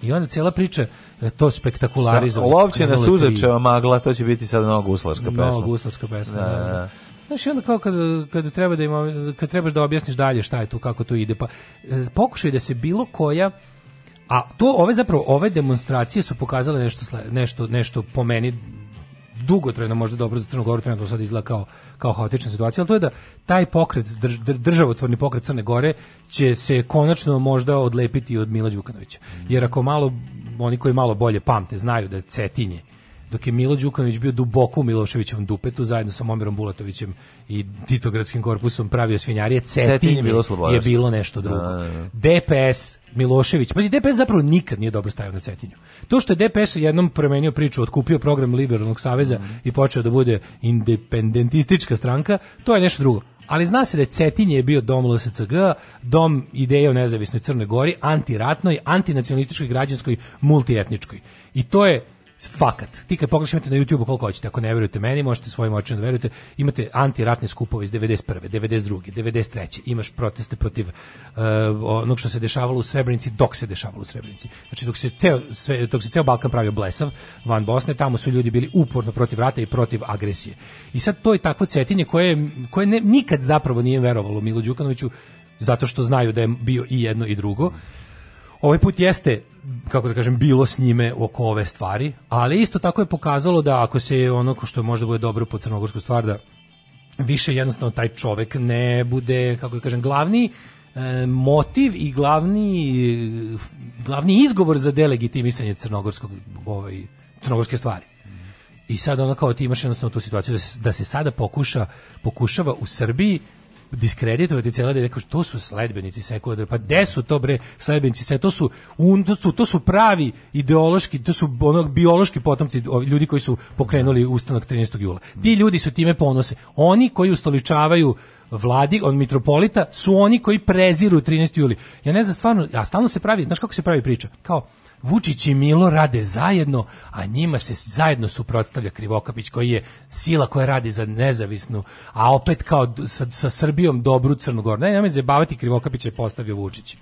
I onda cijela priča e, to spektakularizovano. Lovčina suzačeva magla, to će biti sad mnogo uslarska pesma. Mnogo uslarska pesma, da, da, da. da. Znaš, i onda kao kad, kad, treba da ima, kad trebaš da objasniš dalje šta je tu, kako to ide, pa e, pokušaj da se bilo koja A to ove zapravo ove demonstracije su pokazale nešto nešto nešto po meni dugotrajno možda dobro za Crnu Goru trenutno sad izgleda kao, kao haotična situacija, ali to je da taj pokret, državotvorni pokret Crne Gore će se konačno možda odlepiti od Mila Đukanovića. Jer ako malo, oni koji malo bolje pamte, znaju da je Cetinje, dok je Milo Đukanović bio duboko u Miloševićevom dupetu zajedno sa Momirom Bulatovićem i Titogradskim korpusom pravio svinjarije, Cetinje, Cetinje bilo je bilo nešto drugo. Da, da, da. DPS Milošević. Pazi, DPS zapravo nikad nije dobro stajao na Cetinju. To što je DPS jednom promenio priču, otkupio program Liberalnog saveza mm -hmm. i počeo da bude independentistička stranka, to je nešto drugo. Ali zna se da je Cetinje je bio dom LSCG, dom ideje o nezavisnoj Crnoj Gori, antiratnoj, antinacionalističkoj, građanskoj, multietničkoj. I to je fakat. Ti kad pogledaš imate na YouTubeu koliko hoćete, ako ne verujete meni, možete svojim očima da verujete. Imate antiratne skupove iz 91., 92., 93. Imaš proteste protiv uh, onog što se dešavalo u Srebrenici, dok se dešavalo u Srebrenici. Znači dok se ceo sve, dok se ceo Balkan pravio blesav van Bosne, tamo su ljudi bili uporno protiv rata i protiv agresije. I sad to je takvo cetinje koje koje ne, nikad zapravo nije verovalo Milo Đukanoviću zato što znaju da je bio i jedno i drugo ovaj put jeste kako da kažem, bilo s njime oko ove stvari, ali isto tako je pokazalo da ako se ono što možda bude dobro po crnogorsku stvar, da više jednostavno taj čovek ne bude, kako da kažem, glavni e, motiv i glavni glavni izgovor za delegitimisanje crnogorskog ovaj crnogorske stvari. I sad ono kao ti imaš jednostavno tu situaciju da se, da se sada pokuša pokušava u Srbiji diskreditovati cela da što su sledbenici sekularne pa gde su to bre sledbenici se to su un, to su to su pravi ideološki to su onog biološki potomci ljudi koji su pokrenuli ustanak 13. jula ti ljudi su time ponose oni koji ustoličavaju vladi od mitropolita su oni koji preziru 13. juli ja ne znam stvarno ja stalno se pravi znaš kako se pravi priča kao Vučić i Milo rade zajedno, a njima se zajedno suprotstavlja Krivokapić koji je sila koja radi za nezavisnu, a opet kao sa, sa Srbijom dobru Crnogor. Ne, nema se bavati Krivokapić je postavio Vučić.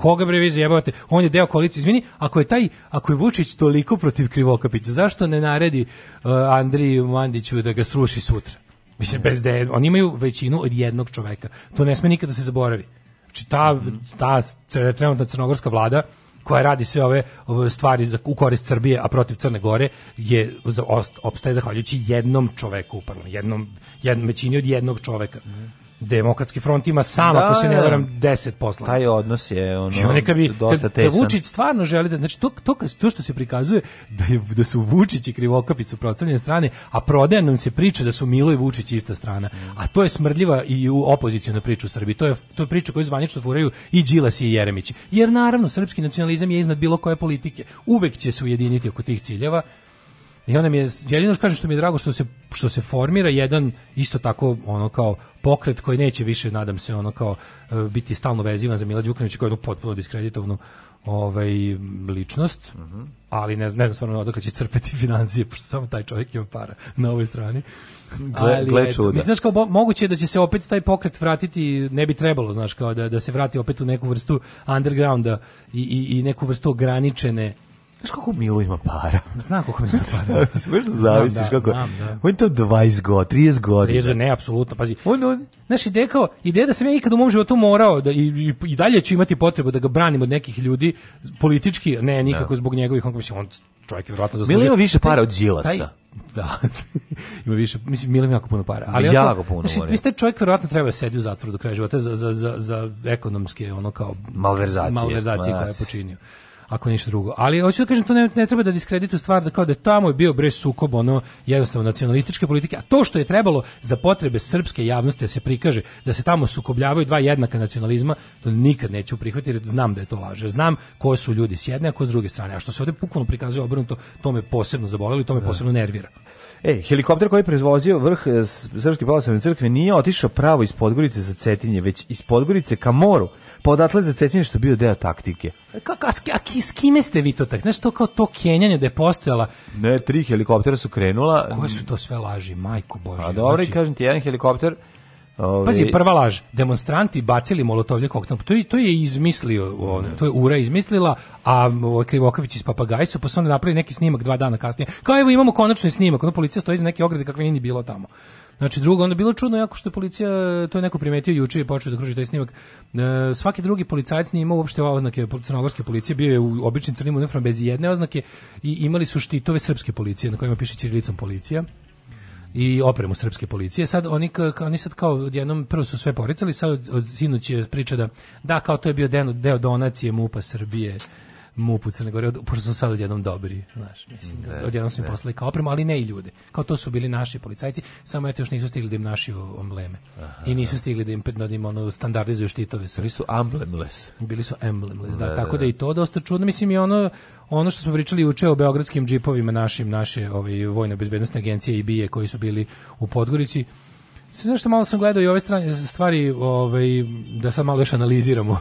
Koga bre vi zajebavate? On je deo koalicije. Izvini, ako je taj, ako je Vučić toliko protiv Krivokapića, zašto ne naredi uh, Andriju Mandiću da ga sruši sutra? Mislim, bez da oni imaju većinu od jednog čoveka. To ne sme nikada da se zaboravi. Znači, ta, ta trenutna crnogorska vlada koja radi sve ove, ove stvari za, u korist Srbije, a protiv Crne Gore, je opstaje zahvaljujući jednom čoveku u parlamentu, jednom, jednom većini od jednog čoveka. Mm. Demokratski front ima samo da, ako se ne da, da. varam, 10 posla. Taj odnos je ono, I on bi, dosta tesan. Da Vučić stvarno želi da, znači to, to, to što se prikazuje da, je, da su Vučić i Krivokapić su protivljene strane, a prodaje nam se priča da su Milo i Vučić ista strana. A to je smrdljiva i u opoziciju na priču u Srbiji. To je, to je priča koju zvanično furaju i Đilas i Jeremić. Jer naravno, srpski nacionalizam je iznad bilo koje politike. Uvek će se ujediniti oko tih ciljeva I ona mi je jedino što kaže što mi je drago što se što se formira jedan isto tako ono kao pokret koji neće više nadam se ono kao e, biti stalno vezivan za Mila Đukanovića koji je potpuno diskreditovanu ovaj ličnost. Mm -hmm. Ali ne, ne znam stvarno odakle će crpeti financije, pošto samo taj čovjek ima para na ovoj strani. Gle, ali, gle eto, mi, znaš, kao, moguće da će se opet taj pokret vratiti, ne bi trebalo, znaš, kao da, da se vrati opet u neku vrstu undergrounda i, i, i neku vrstu ograničene Znaš kako Milo ima para? Znam kako koliko ima para. Znaš da zavisiš kako? Znam, da. On je to 20 god, 30 god. 30 ne, apsolutno, pazi. On, on... Znaš, ideja kao, ideja da sam ja ikad u mom životu morao, da, i, i, dalje ću imati potrebu da ga branim od nekih ljudi, politički, ne, nikako da. zbog njegovih, on, on čovjek je vjerojatno zaslužio. Milo ima više para od Đilasa. Da, ima više, mislim, Milim jako puno para. Ali jako puno. Znači, mislim, taj čovjek vjerojatno treba da sedi u zatvoru do kraja života za, za, za, za ekonomske, ono kao... Malverzacije. Malverzacije koje je da. počinio ako ništa drugo. Ali hoću da kažem to ne, ne treba da diskredituje stvar da kao da tamo je bio bre sukob ono jednostavno nacionalističke politike, a to što je trebalo za potrebe srpske javnosti da se prikaže da se tamo sukobljavaju dva jednaka nacionalizma, to nikad neću prihvatiti jer znam da je to laže. Znam ko su ljudi s jedne, a ko s druge strane. A što se ovde bukvalno prikazuje obrnuto, to me posebno zabolelo i to me da. posebno nervira. E, helikopter koji je prezvozio vrh e, Srpske pravoslavne crkve nije otišao pravo iz Podgorice za Cetinje, već iz Podgorice ka moru, pa odatle za Cetinje što bio deo taktike. E, Kako, a, a, s kime ste vi to tak? Znaš, to kao to kenjanje da je postojala... Ne, tri helikoptera su krenula. Koje su to sve laži, majko Bože. A pa dobro, znači... kažem ti, jedan helikopter Ove... Pazi, prva laž. Demonstranti bacili molotovlje koktel. To, je, to je izmislio, ono, to je Ura izmislila, a Krivokavić iz Papagajsa, pa su onda napravili neki snimak dva dana kasnije. Kao evo imamo konačni snimak, ono policija stoji iz neke ograde kakve nije bilo tamo. Znači drugo, onda bilo čudno jako što je policija, to je neko primetio juče i počeo da kruži taj snimak. E, svaki drugi policajac nije imao uopšte ove oznake crnogorske policije, bio je u običnim crnim uniformama bez jedne oznake i imali su štitove srpske policije na kojima piše ćirilicom policija i opremu srpske policije. Sad oni, oni sad kao odjednom prvo su sve poricali, sad od, od sinoć je priča da da kao to je bio deo, deo donacije MUPA Srbije MUP-u Crne Gore, od, pošto su sad odjednom dobri, znaš, mislim, da, odjednom su im da. poslali kao opremu, ali ne i ljude. Kao to su bili naši policajci, samo eto još nisu stigli da im naši embleme. Aha, I nisu stigli da im, da im ono, standardizuju štitove. Sve. Bili su emblemless. Bili su emblemless, da, da, tako da, da, da. i to dosta čudno. Mislim, i ono, ono što smo pričali uče o beogradskim džipovima našim, naše ovaj, vojne bezbednostne agencije i bije koji su bili u Podgorici, Sve nešto malo sam gledao i ove strane stvari, ovaj, da sad malo još analiziramo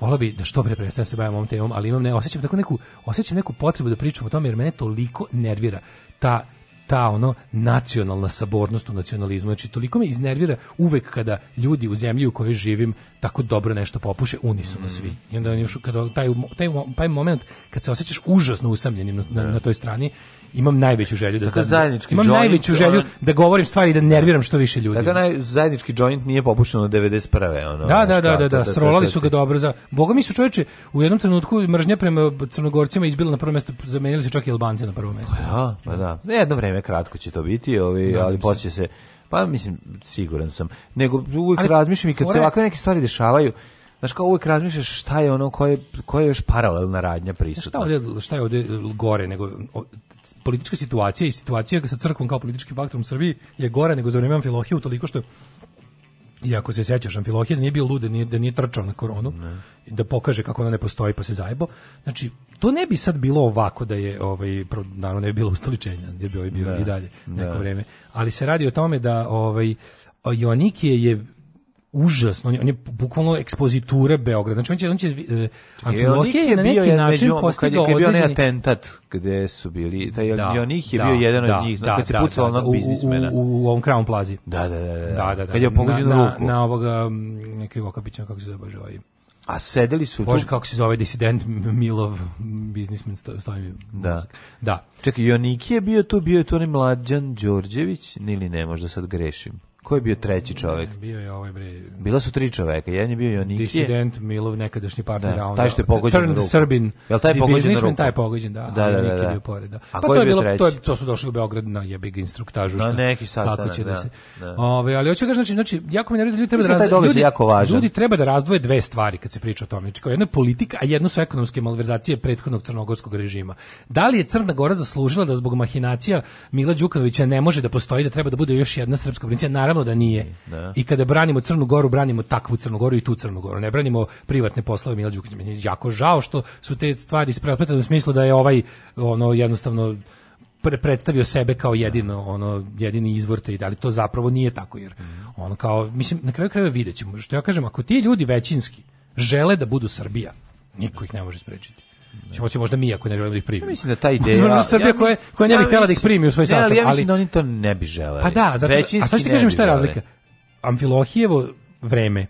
volao bih da što pre prestanem da se bavim ovom temom, ali imam ne, osećam tako neku, osećam neku potrebu da pričam o tome jer mene toliko nervira ta ta ono nacionalna sabornost u nacionalizmu. Znači, toliko me iznervira uvek kada ljudi u zemlji u kojoj živim tako dobro nešto popuše, unisono svi. I onda još kada, taj, taj, taj moment kad se osjećaš užasno usamljenim na, na, da. na toj strani imam najveću želju da, da zajednički imam joint, najveću želju da govorim stvari da nerviram što više ljudi. Tako naj zajednički joint nije popušten od 91. ono. Da, da, da, da, da, srolali su ga dobro za. Boga mi su čoveče u jednom trenutku mržnja prema crnogorcima izbila na prvo mesto, zamenili su čak i Albance na prvo mesto. Pa da, pa da. Jedno vreme kratko će to biti, ovi, da, ali poće se pa mislim siguran sam. Nego uvek ali, razmišljam i kad se ovakve neke stvari dešavaju, Znaš kao uvijek razmišljaš šta je ono koje, koje je još paralelna radnja prisutna. Šta, ovde, šta je ovde gore nego politička situacija i situacija sa crkvom kao političkim faktorom u Srbiji je gore nego za vreme Amfilohije, toliko što i ako se sećaš, Amfilohije nije bio lude, da nije, da trčao na koronu, ne. da pokaže kako ona ne postoji pa se zajebo. Znači, to ne bi sad bilo ovako da je, ovaj, naravno ne bi bilo ustoličenja, jer bi ovaj bio ne. i dalje neko ne. vreme. Ali se radi o tome da ovaj, Joanikije je užasno, on je, on je bukvalno ekspozitura Beograda. Znači on će, on će uh, e, e, Amfilohije je na neki bio način među, postigao kad kad je bio određeni... atentat gde su bili, taj da, Jonik je da, bio jedan da, od njih, da, kad se da, pucao da, onog da, biznismena. U, u, u ovom Crown Plazi. Da, da, da. da, da, da kad je pogođen na, ruku. Na, na ovoga Krivokapića, kako se zove, bože, ovaj. A sedeli su... Bože, tu... kako se zove disident Milov, biznismen stoji. Da. da. Čekaj, Joniki je bio tu, bio je tu onaj Mlađan Đorđević, ili ne, možda sad grešim. Ko je bio treći čovjek? Bio je ovaj bre. Bila su tri čovjeka, jedan je bio Jonikije. Disident Milov nekadašnji partner da, Taj što je pogođen Turned ruku. Jel taj je pogođen ruku? Taj je pogođen, da. Da, da, da. da. Bio pored, da. Pa to je, je bilo, treći? to, je, to su došli u Beograd na jebig instruktažu što. Na neki sastanak, će da, da se. Da. Ove, ali hoću da kažem znači, znači jako mi nervira da ljudi treba da Mislim, da razdvoje, ljudi, jako važan. ljudi treba da razdvoje dve stvari kad se priča o tome. Znači, jedno je politika, a jedna su ekonomske malverzacije prethodnog crnogorskog režima. Da li je Crna Gora zaslužila da zbog mahinacija Mila Đukanovića ne može da postoji da treba da bude još jedna srpska provincija? naravno da nije. Ne. Mm, da. I kada branimo Crnu Goru, branimo takvu Crnu Goru i tu Crnu Goru. Ne branimo privatne poslove Mila Đukića. Meni je jako žao što su te stvari isprepletene u smislu da je ovaj ono jednostavno pre predstavio sebe kao jedino ono jedini izvor te i da li to zapravo nije tako jer mm. on kao mislim na kraju krajeva videćemo što ja kažem ako ti ljudi većinski žele da budu Srbija niko ih ne može sprečiti Ćemo se možda mi ako ne želimo da ih primimo. mislim da ta ideja. Možda Srbija ja, koja koja ne bi ja htela da ih primi u svoj sastav, ali ja mislim da oni to ne bi želeli. Pa da, zato, a sad ti kažeš šta je razlika. Amfilohijevo vreme.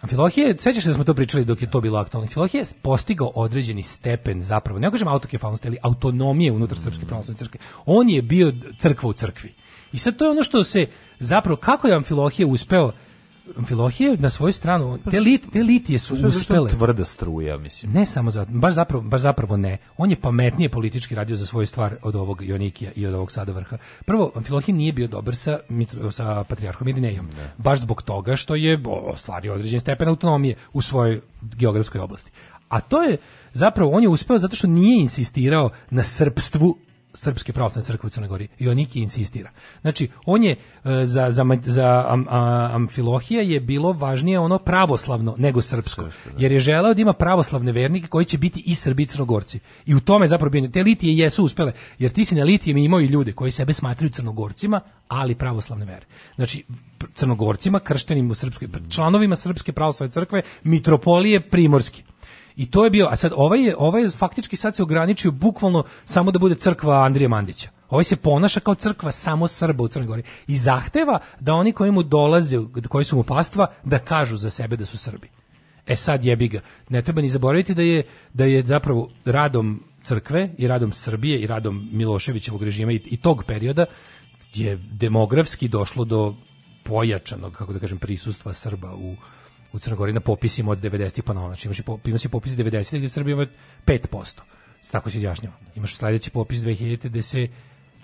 Amfilohije, sećaš se da smo to pričali dok je to bilo aktualno. Amfilohije postigao određeni stepen zapravo, ne kažem autokefalnosti, ali autonomije unutar Srpske pravoslavne crkve. On je bio crkva u crkvi. I sad to je ono što se zapravo, kako je Amfilohije uspeo Amfilohije na svoju stranu, te, lit, te litije su Sve uspele. tvrda struja, mislim. Ne samo zato, baš zapravo, baš zapravo ne. On je pametnije politički radio za svoju stvar od ovog Jonikija i od ovog sada vrha. Prvo, Amfilohije nije bio dobar sa, sa patrijarhom Irinejom. Ne. Da. Baš zbog toga što je ostvario određen stepen autonomije u svojoj geografskoj oblasti. A to je, zapravo, on je uspeo zato što nije insistirao na srpstvu Srpske pravoslavne crkve u Crnoj Gori i on insistira. Znači, on je e, za, za, za am, a, Amfilohija je bilo važnije ono pravoslavno nego srpsko, da. jer je želeo da ima pravoslavne vernike koji će biti i Srbi i Crnogorci. I u tome je zapravo bio, te litije jesu uspele, jer ti si na litijem imao i ljude koji sebe smatraju Crnogorcima, ali pravoslavne vere. Znači, Crnogorcima, krštenim u Srpskoj, mhm. članovima Srpske pravoslavne crkve, mitropolije primorske. I to je bio, a sad ovaj je, ovaj faktički sad se ograničio bukvalno samo da bude crkva Andrije Mandića. Ovaj se ponaša kao crkva samo Srba u Crnoj Gori i zahteva da oni koji mu dolaze, koji su mu pastva, da kažu za sebe da su Srbi. E sad jebi ga. Ne treba ni zaboraviti da je, da je zapravo radom crkve i radom Srbije i radom Miloševićevog režima i, i tog perioda je demografski došlo do pojačanog, kako da kažem, prisustva Srba u u Crnoj na popisima od 90-ih pa na Znači imaš, se popis 90-ih Srbija ima 5%. Tako se izjašnjava. Imaš sledeći popis 2000 gdje se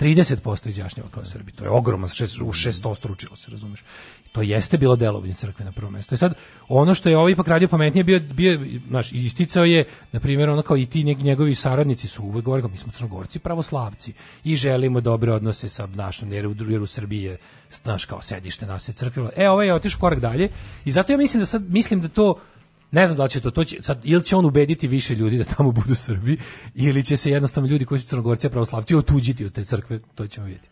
30% izjašnjava kao Srbi. To je ogromno, šest, u šesto stručilo se, razumeš to jeste bilo delovanje crkve na prvo mesto. I e sad, ono što je ovaj ipak radio pametnije, bio, bio, znaš, isticao je, na primjer, ono kao i ti njegovi saradnici su uvek govorili, mi smo crnogorci pravoslavci i želimo dobre odnose sa našom, jer u, jer u Srbiji je, znaš, kao sedište naše crkve. E, ovaj je otišao korak dalje i zato ja mislim da sad, mislim da to, ne znam da li će to, to će, sad, ili će on ubediti više ljudi da tamo budu Srbi, ili će se jednostavno ljudi koji su crnogorci pravoslavci otuđiti od te crkve, to ćemo vidjeti.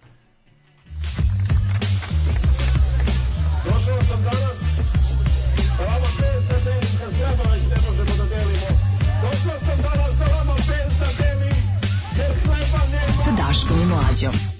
¡Gracias!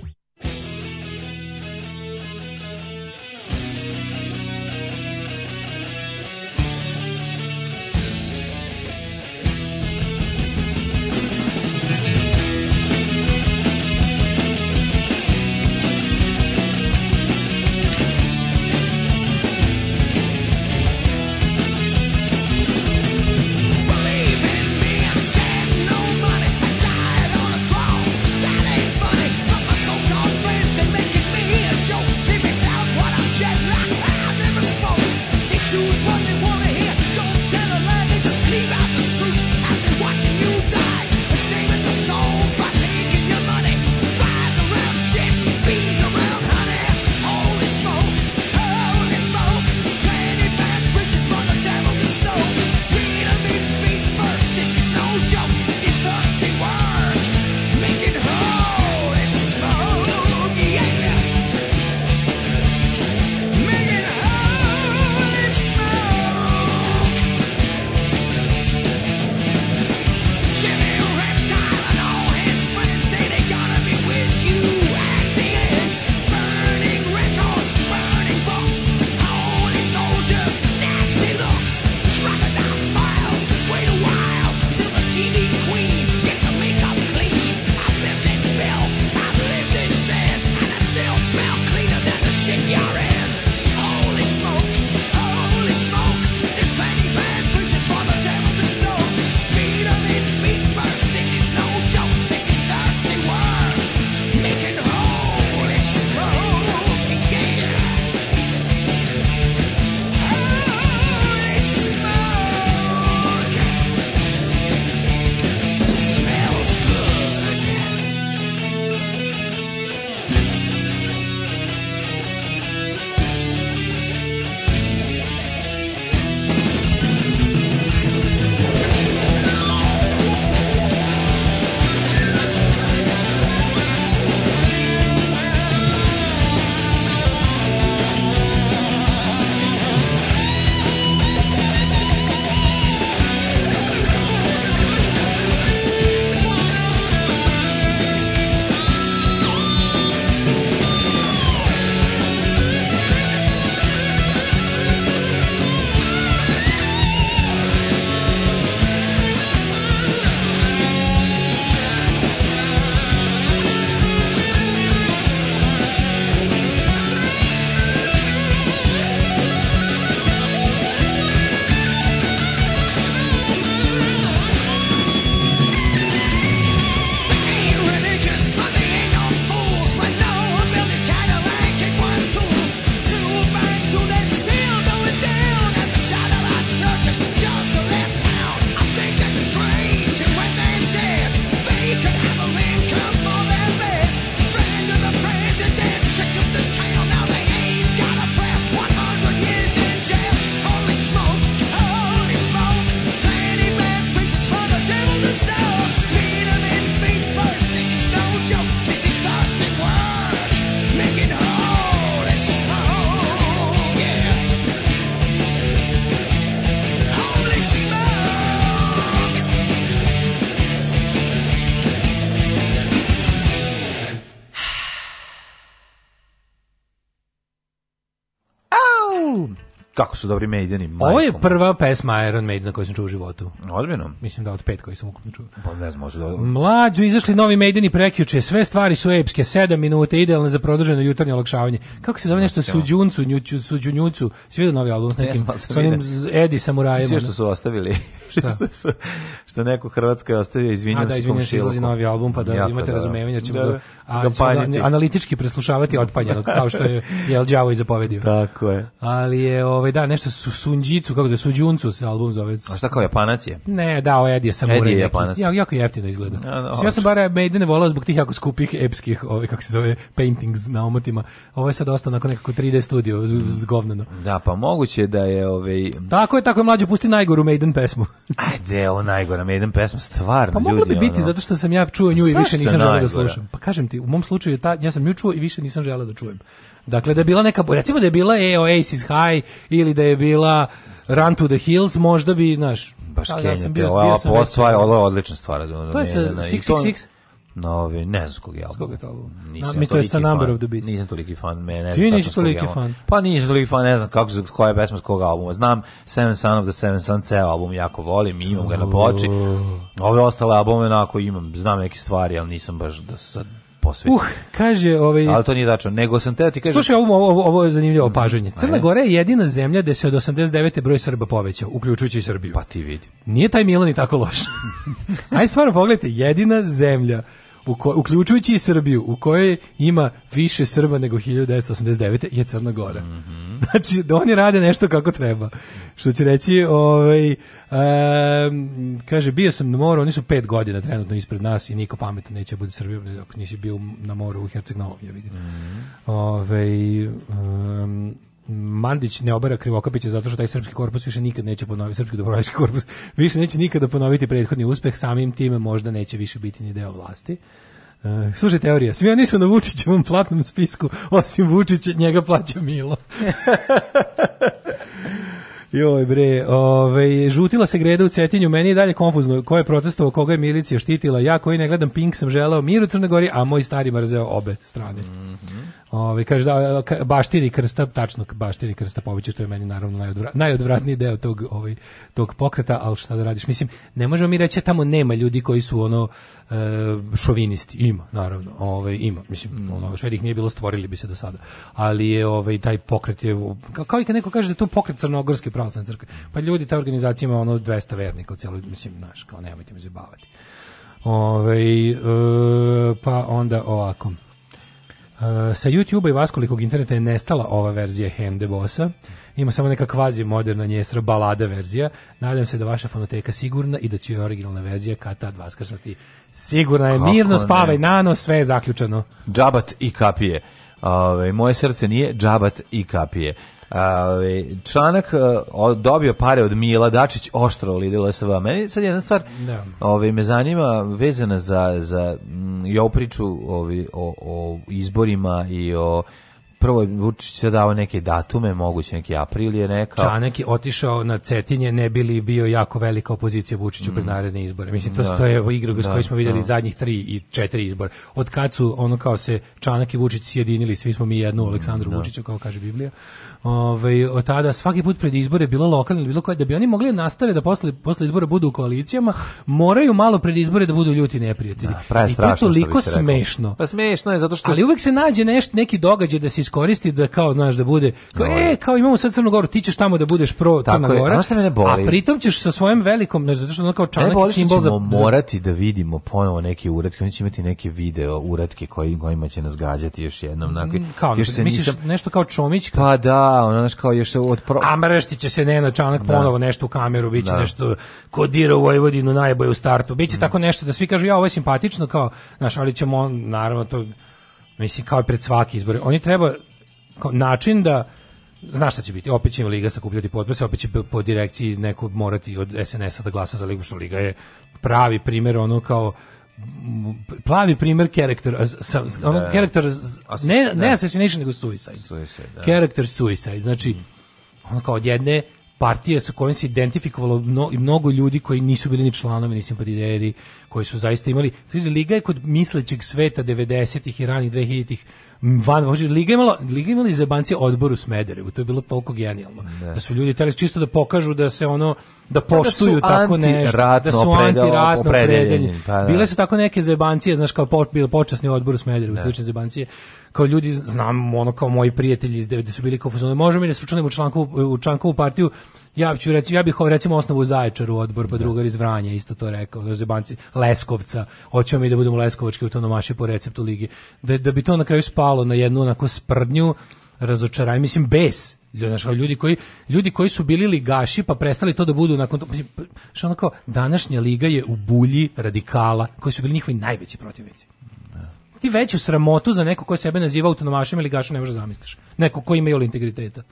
you're su dobri Maideni. Majkom. Ovo je prva pesma Iron Maidena koju sam čuo u životu. Odmjeno? Mislim da od pet koji sam ukupno čuo. Pa ne znam, možda... Do... Mlađu izašli novi Maideni prekjuče, sve stvari su epske, sedam minuta, idealne za produženo jutarnje olakšavanje. Kako se zove nešto Suđuncu, njuću, Suđunjucu, svi vidio novi album s nekim, ja sa onim Edi Samurajem. Sve što su ostavili. šta? što, što neko Hrvatsko je ostavio, izvinjam se. A da, izvinjam se, izlazi novi album, pa da jako, imate da, da. razumevanje, ćemo da, da, a, da, ćemo da analitički preslušavati otpanjeno, kao što je Jel Đavo i zapovedio. Tako je. Ali je, ovaj, da, nešto su Sunđicu, kako da Suđuncu se album zove. A šta kao Japanac je? Ne, da, o ovaj Eddie Samura. Eddie je Japanac. Ja, jako jeftino izgleda. Ja, da, ja sam bare Maidene volao zbog tih jako skupih, epskih, ove, kako se zove, paintings na omotima. Ovo je sad ostao nakon nekako 3D studio, zgovnano. Da, pa moguće da je... Ove... Ovaj, tako je, tako je mlađo, pusti najgoru Maiden pesmu. Ajde, o najgora Maiden pesma, stvarno, pa ljudi. Pa mogla bi biti, ono... zato što sam ja čuo nju i više nisam želeo da slušam. Pa kažem ti, u mom slučaju, ta, ja sam nju čuo i više nisam želeo da čujem. Dakle, da je bila neka, recimo da je bila e, Oasis High ili da je bila Run to the Hills, možda bi, znaš, baš da, Kenja, bio, ova, ova stvar, ovo je odlična stvar. Da, da, to je da, sa 666? Novi, ne znam kog je album. to album? Nisam Mi to je sa Number of the Beast. Nisam toliki fan, me ne znam. Ti nisi toliki fan? Pa nisam toliki fan, ne znam kako se, koja je pesma s kog albuma. Znam Seven Son of the Seven Son, ceo album jako volim, imam ga na ploči. Ove ostale albume onako imam, znam neke stvari, ali nisam baš da sad posvećen. Uh, kaže, ovaj Ali to nije tačno, nego sam te ti kažem. Slušaj, ovo ovo, ovo je zanimljivo opažanje. Mhm. Crna Gora je jedina zemlja gde se od 89. broj Srba povećao, uključujući i Srbiju. Pa ti vidi. Nije taj Milan i tako loš. Aj stvarno pogledajte, jedina zemlja u kojoj, uključujući i Srbiju, u kojoj ima više Srba nego 1989. je Crna Gora. Mm -hmm. Znači, da oni rade nešto kako treba. Što će reći, ovaj, um, kaže, bio sam na moru, oni su pet godina trenutno ispred nas i niko pametan neće bude Srbija, ako nisi bio na moru u Herceg Novom, ja vidim. Mm -hmm. Ove, ovaj, um, Mandić ne obara Krivokapića zato što taj srpski korpus više nikad neće ponoviti, srpski dobrovoljački korpus više neće nikada ponoviti prethodni uspeh, samim tim možda neće više biti ni deo vlasti. Uh, slušaj teorija, svi oni su na Vučićevom platnom spisku, osim Vučića njega plaća Milo. Joj bre, ove, ovaj, žutila se greda u Cetinju, meni je dalje konfuzno, ko je protestovao, koga je milicija štitila, ja koji ne gledam Pink sam želeo mir u Crnoj Gori, a moj stari mrzeo obe strane. Mm. Ovaj kaže da baštiri krsta tačno baštiri krsta poviće što je meni naravno najodvra, najodvratniji deo tog ovaj tog pokreta, al šta da radiš? Mislim ne možemo mi reći tamo nema ljudi koji su ono e, šovinisti. Ima, naravno. Ovaj ima. Mislim mm. ono što da nije bilo stvorili bi se do sada. Ali je ovaj taj pokret je kao i kad neko kaže da je to pokret crnogorske pravoslavne crkve. Pa ljudi ta organizacija ima ono 200 vernika u celoj mislim naš kao nemojte mi zabavati. Ove, ovaj, e, pa onda ovako. Eh, sa YouTube-a i vaskolikog interneta je nestala ova verzija Hem de Bossa. Ima samo neka kvazi moderna njesra balada verzija. Nadam se da vaša fonoteka sigurna i da će originalna verzija kad tad vaskrsnuti. Sigurna je, Kako mirno spavaj, nano, sve je zaključeno. Džabat i kapije. Ove, moje srce nije džabat i kapije. Ovaj, članak dobio pare od Mila Dačić oštro lidilo se va. Meni sad jedna stvar da. Ove, ovaj, me zanima vezana za, za i ovu priču ovi, ovaj, o, o izborima i o prvo Vučić se dao neke datume, moguće neki april je neka. Čanak je otišao na Cetinje, ne bi li bio jako velika opozicija Vučiću mm. pred naredne izbore. Mislim, to, da, to je igra da, koju smo vidjeli da. zadnjih tri i četiri izbora. Od kad su ono kao se Čanak i Vučić sjedinili, svi smo mi jedno Aleksandru da. Vučiću, kao kaže Biblija, Ove, ovaj, od tada svaki put pred izbore bilo lokalno ili bilo koje da bi oni mogli da nastave da posle posle izbora budu u koalicijama, moraju malo pred izbore da budu ljuti neprijatelji. Da, I to je toliko smešno. Pa smešno je zato što Ali uvek se nađe neš, neki događaj da se iskoristi da kao znaš da bude kao da no, e kao imamo sad Crnu Goru, ti ćeš tamo da budeš pro Crna Gora. A pritom ćeš sa svojim velikom, ne zato što ono kao čanak i simbol za morati da vidimo ponovo neke uratke, oni će imati neke video uratke koji kojima će nas gađati još jednom, nakon, kao, još se misliš nisam... nešto kao Čomić? Pa da, da, ono, znaš, kao još od... Pro... A mrštit će se Nena Čanak da. ponovo nešto u kameru, biće će da. nešto kodira u Vojvodinu, najbolje u startu, Biće mm. tako nešto da svi kažu, ja, ovo je simpatično, kao, znaš, ali ćemo, on, naravno, to, mislim, kao i pred svaki izbor. Oni treba, kao, način da, znaš šta će biti, opet će im Liga sakupljati potpise, opet će po direkciji neko morati od SNS-a da glasa za Ligu, što Liga je pravi primer ono kao, plavi primer karakter sa da. ono da, karakter ne ne da. assassination nego suicide. Suicide. Da. Character suicide. Znači mm. ono kao od jedne partije sa kojim se identifikovalo mno, mnogo ljudi koji nisu bili ni članovi, ni simpatizeri, koji su zaista imali... Sviđa, Liga je kod mislećeg sveta 90-ih i ranih 2000-ih van, hoće Liga imala, Liga imala izjebancije odbor u Smederevu, to je bilo toliko genijalno. Da. da su ljudi teli čisto da pokažu da se ono, da, pa da poštuju da tako nešto, da su pa da. antiratno opredeljeni. Pa, da. Bile su tako neke Zabancije, znaš, kao po, bile počasni odbor u Smederevu, da. slične Zabancije kao ljudi, znam, ono, kao moji prijatelji iz 90 su bili kao možemo mi da sučanimo u člankovu, u člankovu partiju, ja ću reći, ja bih recimo osnovu Zaječaru odbor, pa da. drugar iz Vranja isto to rekao, Zebanci, Leskovca, hoćemo mi da budemo Leskovački autonomaši po receptu lige. Da, da bi to na kraju spalo na jednu onako sprdnju, razočaranje, mislim bes, ljudi koji ljudi koji su bili ligaši pa prestali to da budu nakon to što onako današnja liga je u bulji radikala koji su bili njihovi najveći protivnici da. ti veću sramotu za neko ko sebe naziva autonomašem ili gašem ne možeš da zamisliš neko ko ima i integriteta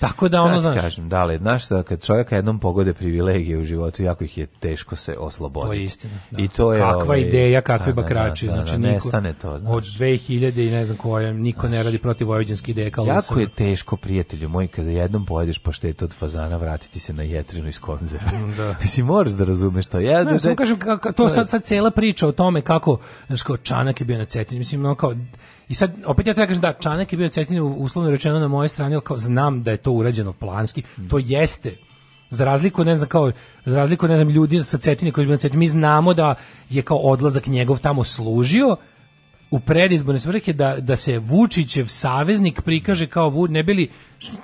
Tako da ono, znaš. Kažem, da li, znaš, kad čovjeka jednom pogode privilegije u životu, jako ih je teško se osloboditi. To je istina. Da. I to je Kakva ove, ovaj, ideja, kakvi da, da, da bakrači, da, znači da, znači niko, nestane to. Znaš. Od 2000 i ne znam koje, niko znaš. ne radi protiv vojvođanske ideje. Kao jako je teško, prijatelju moj, kada jednom pojedeš paštetu od fazana, vratiti se na jetrinu iz konzerve. Da. Mislim, moraš da razumeš to. Ja, ne, da- samo kažem, to sad, sad cela priča o tome kako, znaš, kao Čanak je bio na Cetini, mislim, no, kao, I sad, opet ja treba kažem da Čanak je bio Cetin uslovno rečeno na moje strani, kao znam da je to urađeno planski, mm. to jeste za razliku ne znam kao za razliku ne znam ljudi sa Cetine koji su na Cetini mi znamo da je kao odlazak njegov tamo služio u predizborne svrhe da, da se Vučićev saveznik prikaže kao ne bili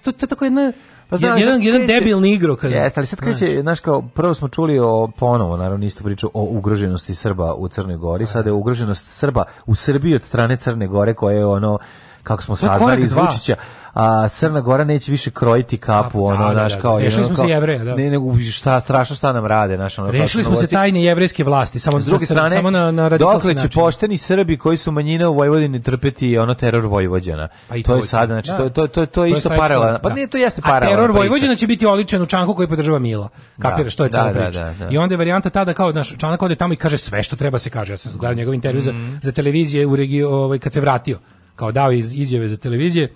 to, to je tako jedna Pa znaš, jedan, jedan kreće, debilni igrokaz. Jeste, ali sad kreće, znaš kao, prvo smo čuli o, ponovo, naravno isto priču o ugroženosti Srba u Crnoj Gori, da. sada je ugroženost Srba u Srbiji od strane Crne Gore koja je ono kako smo saznali iz Vučića, a Crna Gora neće više krojiti kapu, a, pa, ono, da, da naš, da, kao... Da. Rešili smo se jevreja, da. Ne, nego, šta, strašno šta nam rade, naš, ono, Rešili smo se tajne jevrejske vlasti, samo, s druge strane, samo na, na Dokle će pošteni Srbi koji su manjina u Vojvodini trpeti ono teror Vojvođana. Pa to, je sada, znači, da. to, to, to, to je isto paralelno. Pa nije, to jeste paralelno. A teror Vojvođana će biti oličen u čanku koji podržava Milo. Kapiraš, to je cela priča. I onda je varijanta tada kao, naš čanak ode tamo i kaže sve što treba se kaže. Ja sam gledao njegov intervju za, mhm. za televizije u regiju, ovaj, kad se vratio kao dao iz, izjave za televizije,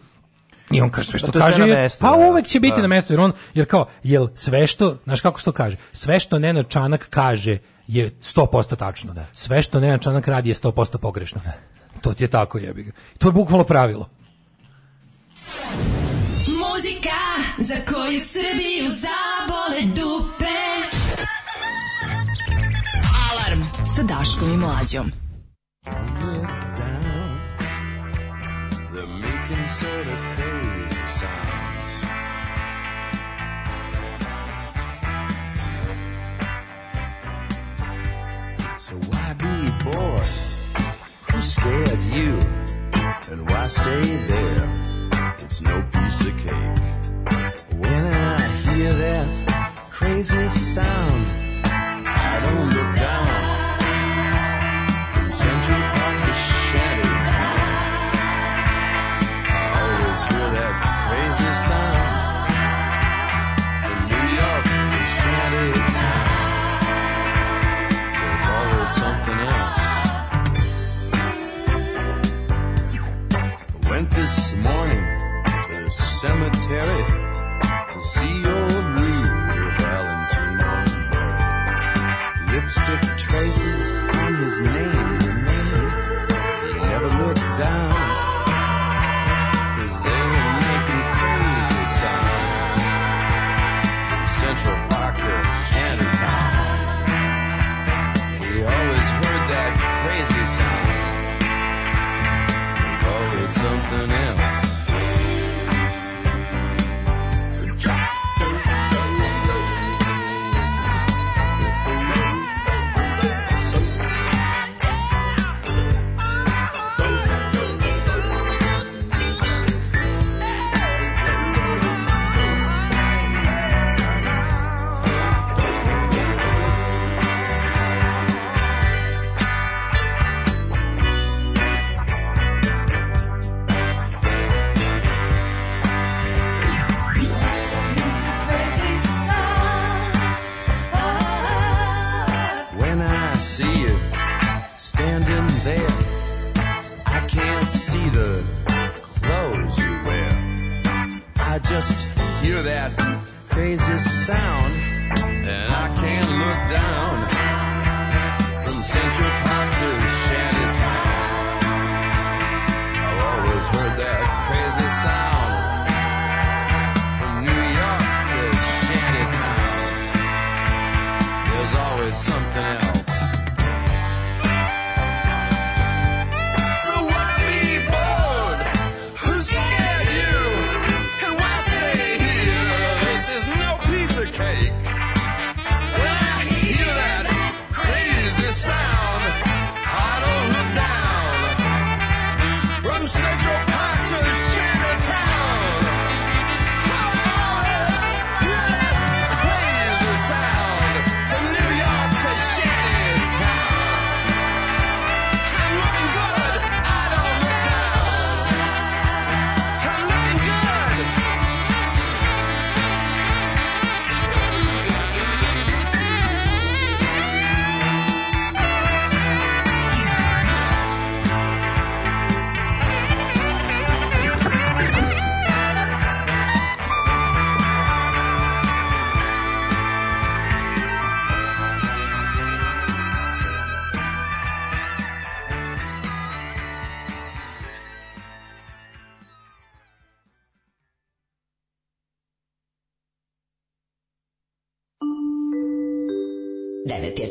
i on kaže sve što pa kaže, mesto, pa da. uvek će biti da. na mestu, jer on, jer kao, jel sve što, znaš kako se to kaže, sve što Nenad Čanak kaže je 100% tačno, da. sve što Nenad Čanak radi je 100% pogrešno. da. To ti je tako jebi ga. To je bukvalno pravilo. Muzika za koju Srbiju zabole dupe. Alarm sa Daškom i Mlađom. Look scared you? And why stay there? It's no piece of cake. When I hear that crazy sound, I don't look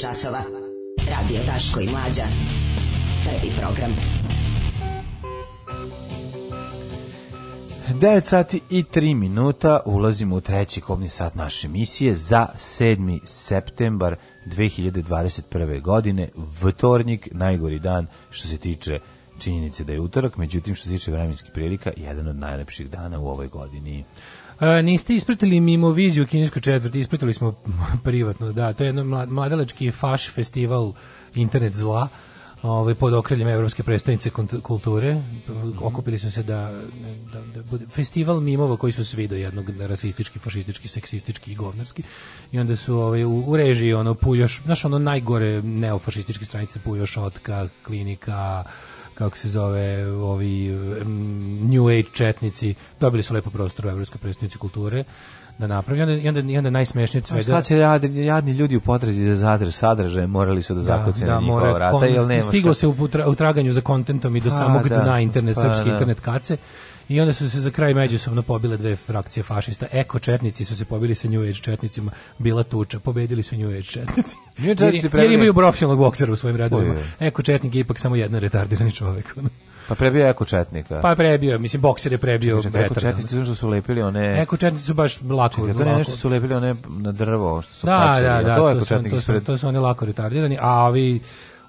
časova. Radio Taško i Mlađa. Prvi program. 9 sati i 3 minuta ulazimo u treći kobni sat naše emisije za 7. septembar 2021. godine, vtornik, najgori dan što se tiče činjenice da je utorak, međutim što se tiče vremenskih prilika, jedan od najlepših dana u ovoj godini. E, niste ispratili mimo viziju kinesku četvrti, ispratili smo privatno, da, to je jedan mladalački faš festival internet zla ovaj pod okriljem evropske predstavnice kulture mhm. okupili smo se da, da, da bude festival mimova koji su svi do jednog rasistički, fašistički, seksistički i govnarski i onda su ovaj u, u režiji ono Pujoš, znaš ono najgore neofašističke stranice Pujoš, Otka, Klinika kako se zove, ovi um, New Age četnici, dobili su lepo prostor u Evropskoj predstavnici kulture da napravi. Onda, i onda, i onda najsmešnije sve... Šta će jadni, jadni ljudi u potrazi za zadrž, sadržaj, morali su da, da zakucaju da, na njihova mora, vrata, jel nema Stigo šta... se u, tra, u traganju za kontentom i do pa, samog da, na internet, pa, srpske da. internet kace i onda su se za kraj međusobno pobile dve frakcije fašista. Eko četnici su se pobili sa New Age četnicima, bila tuča, pobedili su New Age četnici. New Age jer, jer imaju profesionalnog boksera u svojim redovima. Eko četnik je ipak samo jedan retardirani čovjek. Pa prebio je ekočetnika. Pa prebio, mislim bokser je prebio. Čekaj, ekočetnici su su lepili one... Eko četnici su baš lako. Čekaj, to ne nešto su lepili one na drvo, što su da, plaćali. Da, da, to, to, su, to, su, to su one lako retardirani, a ovi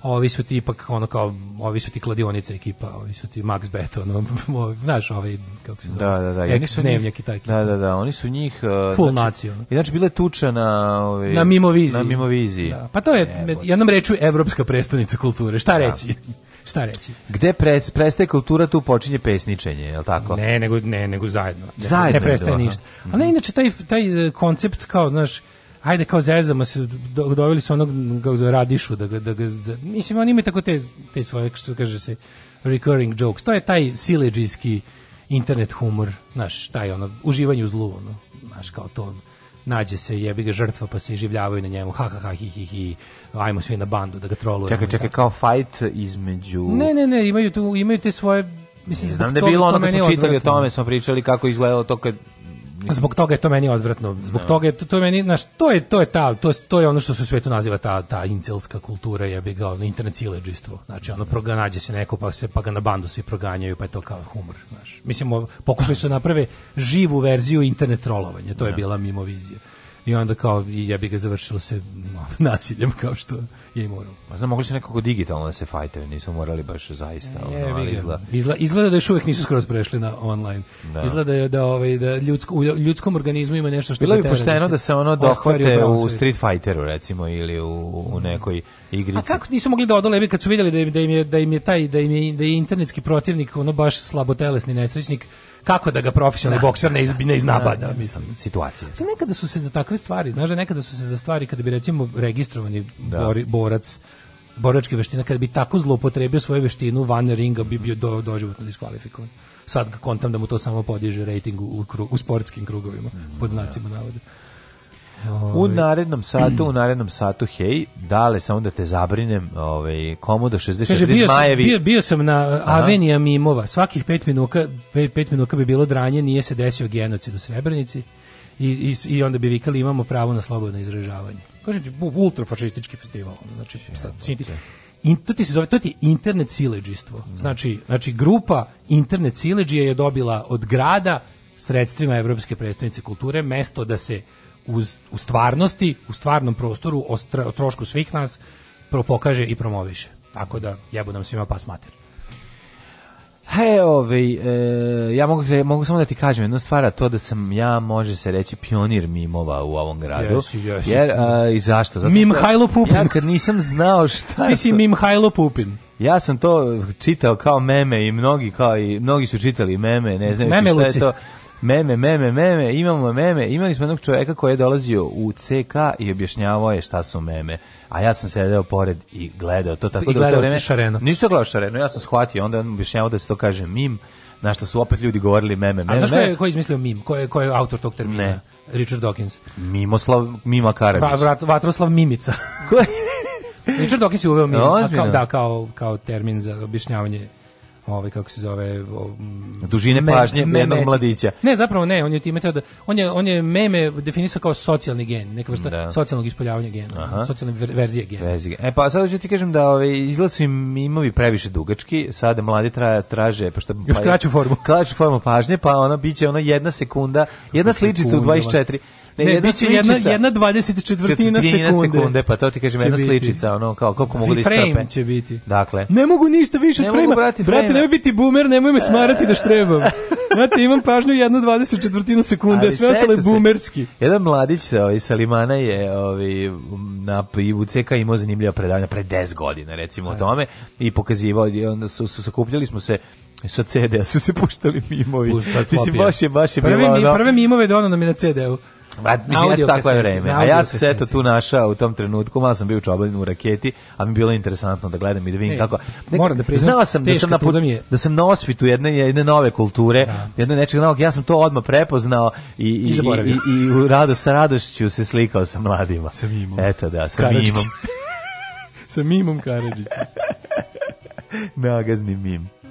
ovi su ti ipak ono kao ovi su ti kladionice ekipa, ovi su ti Max Bet, ono, znaš, ovi ovaj, kako se zove. Da, da, da. Ek, su njih, i taj Da, da, da, oni su njih uh, full znači, naciju. I znači bile tuča na ovi ovaj, na Mimoviziji. Na Mimoviziji. Da. Pa to je e, jednom rečju evropska prestonica kulture. Šta da. reći? Da. Šta reći? Gde pre, prestaje kultura, tu počinje pesničenje, je li tako? Ne, nego, ne, nego zajedno. Zajedno. Ne prestaje ništa. A ne, mhm. inače, taj, taj e, koncept kao, znaš, ajde kao zezamo se, do, doveli su onog kako zove, radišu, da, da, da, da, mislim, oni imaju tako te, te svoje, što kaže se, recurring jokes, to je taj sileđijski internet humor, znaš, taj ono, uživanje u zlu, ono, znaš, kao to, nađe se jebi ga žrtva pa se življavaju na njemu ha ha ha hi hi hi ajmo svi na bandu da ga trolujemo čekaj čekaj kao fight između ne ne ne imaju tu imaju te svoje mislim znam da je bilo ono kad smo čitali o tome smo pričali kako izgledalo to kad Mislim, zbog toga je to meni odvratno. Zbog no. Da. toga je to, to je meni, znaš, to je to je ta to je, to je ono što se u svetu naziva ta ta incelska kultura, je bi ga ono, internet siledžstvo. Znači ono proga se neko pa se pa ga na bandu svi proganjaju, pa je to kao humor, znaš. Mislim pokušali su da naprave živu verziju internet trolovanja, to je da. bila mimo vizija i onda kao ja bi ga završilo se nasiljem kao što je i moralo. Pa znam, mogli su nekako digitalno da se fajtaju, nisu morali baš zaista. Je, ono, izgleda. Izla, izgleda da još uvek nisu skoro prešli na online. Da. Izgleda da je da, ovaj, da ljudsko, u ljudskom organizmu ima nešto što... Bilo bi da pošteno da se ono dohvate u Street Fighteru, recimo, ili u, u mm. nekoj igrici. A kako nisu mogli da odole kad su vidjeli da im, da im, je, da im je taj, da im je, da je internetski protivnik ono baš slabotelesni nesrećnik, kako da ga profesionalni da. bokser ne, iz, ne da, mislim. Situacija. Sve nekada su se za takve stvari, znaš, da nekada su se za stvari kada bi recimo registrovani da. bori, borac boračke veštine, kada bi tako zloupotrebio svoju veštinu van ringa bi bio do, doživotno diskvalifikovan. Sad ga kontam da mu to samo podiže rejting u, u, u sportskim krugovima, mhm, pod znacima navoda. U ovaj. narednom satu, u narednom satu, hej, dale samo da te zabrinem, ovaj, komodo 60 Kaže, bio, Zmajevi. Bio, bio sam na uh, Avenija Mimova, svakih pet minuta, pet, pet minuta bi bilo dranje, nije se desio genocid u Srebrenici. I, i, i, onda bi vikali imamo pravo na slobodno izražavanje. Kaže ti ultrafašistički festival, znači sad, in, to ti se zove, to ti internet sileđistvo. Mhm. Znači, znači grupa internet sileđije je dobila od grada sredstvima Evropske predstavnice kulture mesto da se uz, u stvarnosti, u stvarnom prostoru, o, stra, o trošku svih nas, pokaže i promoviše. Tako da jebu nam svima pas mater. He, ovaj, e, ja mogu, da, mogu samo da ti kažem jednu stvar, a to da sam ja, može se reći, pionir mimova u ovom gradu. Jesi, jesi. Jer, a, i zašto? Zato Mim Hajlo Pupin. Ja kad nisam znao šta... Ti si Mim Hajlo Pupin. Ja sam to čitao kao meme i mnogi kao i mnogi su čitali meme, ne znaju šta je to. Meme meme, meme, meme, imamo meme. Imali smo jednog čovjeka koji je dolazio u CK i objašnjavao je šta su meme. A ja sam sedeo pored i gledao to tako I da u to vreme... Šareno. Nisam gledao šareno, ja sam shvatio, onda on objašnjavao da se to kaže mim, na što su opet ljudi govorili meme, meme. A znaš ko je, ko je izmislio mim? Ko je, ko je autor tog termina? Ne. Richard Dawkins. Mimoslav Mima Karadžić. Va, Vatroslav Mimica. Ko Richard Dawkins je uveo mim, no, kao, da, kao, kao termin za objašnjavanje ovaj kako se zove o, mm, dužine pažnje meme, jednog mladića. Ne, zapravo ne, on je time da on je on je meme definisao kao socijalni gen, neka vrsta da. socijalnog ispoljavanja gena, Aha. socijalne ver, verzije gena. Verzije. E pa sad ću ti kažem da ovaj izlazi imovi previše dugački, sad mladi tra, traže pošto još pa, kraću formu. Kraću formu pažnje, pa ona biće ona jedna sekunda, jedna sličica u 24 Ne, ne jedna biće sličica, jedna, jedna 24 sekunde. sekunde. Pa to ti kažem, jedna biti. sličica, ono, kao, koliko mogu da istrpe. će biti. Dakle. Ne mogu ništa više ne od frame Brate, brate nemoj biti boomer, nemoj me smarati da štrebam. Znate, imam pažnju jednu 24 sekunde, Ali sve ostalo je boomerski. Jedan mladić ovaj, sa Limana je ovaj, na UCK imao zanimljiva predavanja pre 10 godina, recimo, Aj. o da. tome i pokazivao, onda su, su, sakupljali smo se Sa CD-a su se puštali mimovi. Mislim, baš je, baš je prve, bilo... Mi, prve mimove dono nam je da na CD-u. Ba, mislim, ja takvo je vreme. A ja sam se eto tu našao u tom trenutku, malo sam bio čobaljen u raketi, a mi je bilo interesantno da gledam i da vidim Ej, kako... Nek, moram da priznam, znao sam da sam, na, je. da sam na osvitu jedne, jedne nove kulture, da. jedne nečega novog, ja sam to odmah prepoznao i, i, I, i, i, i u rado, sa radošću se slikao sa mladima. Sa mimom. Eto da, sa Karadžić. mimom. sa mimom Karadžića. Nagazni mim.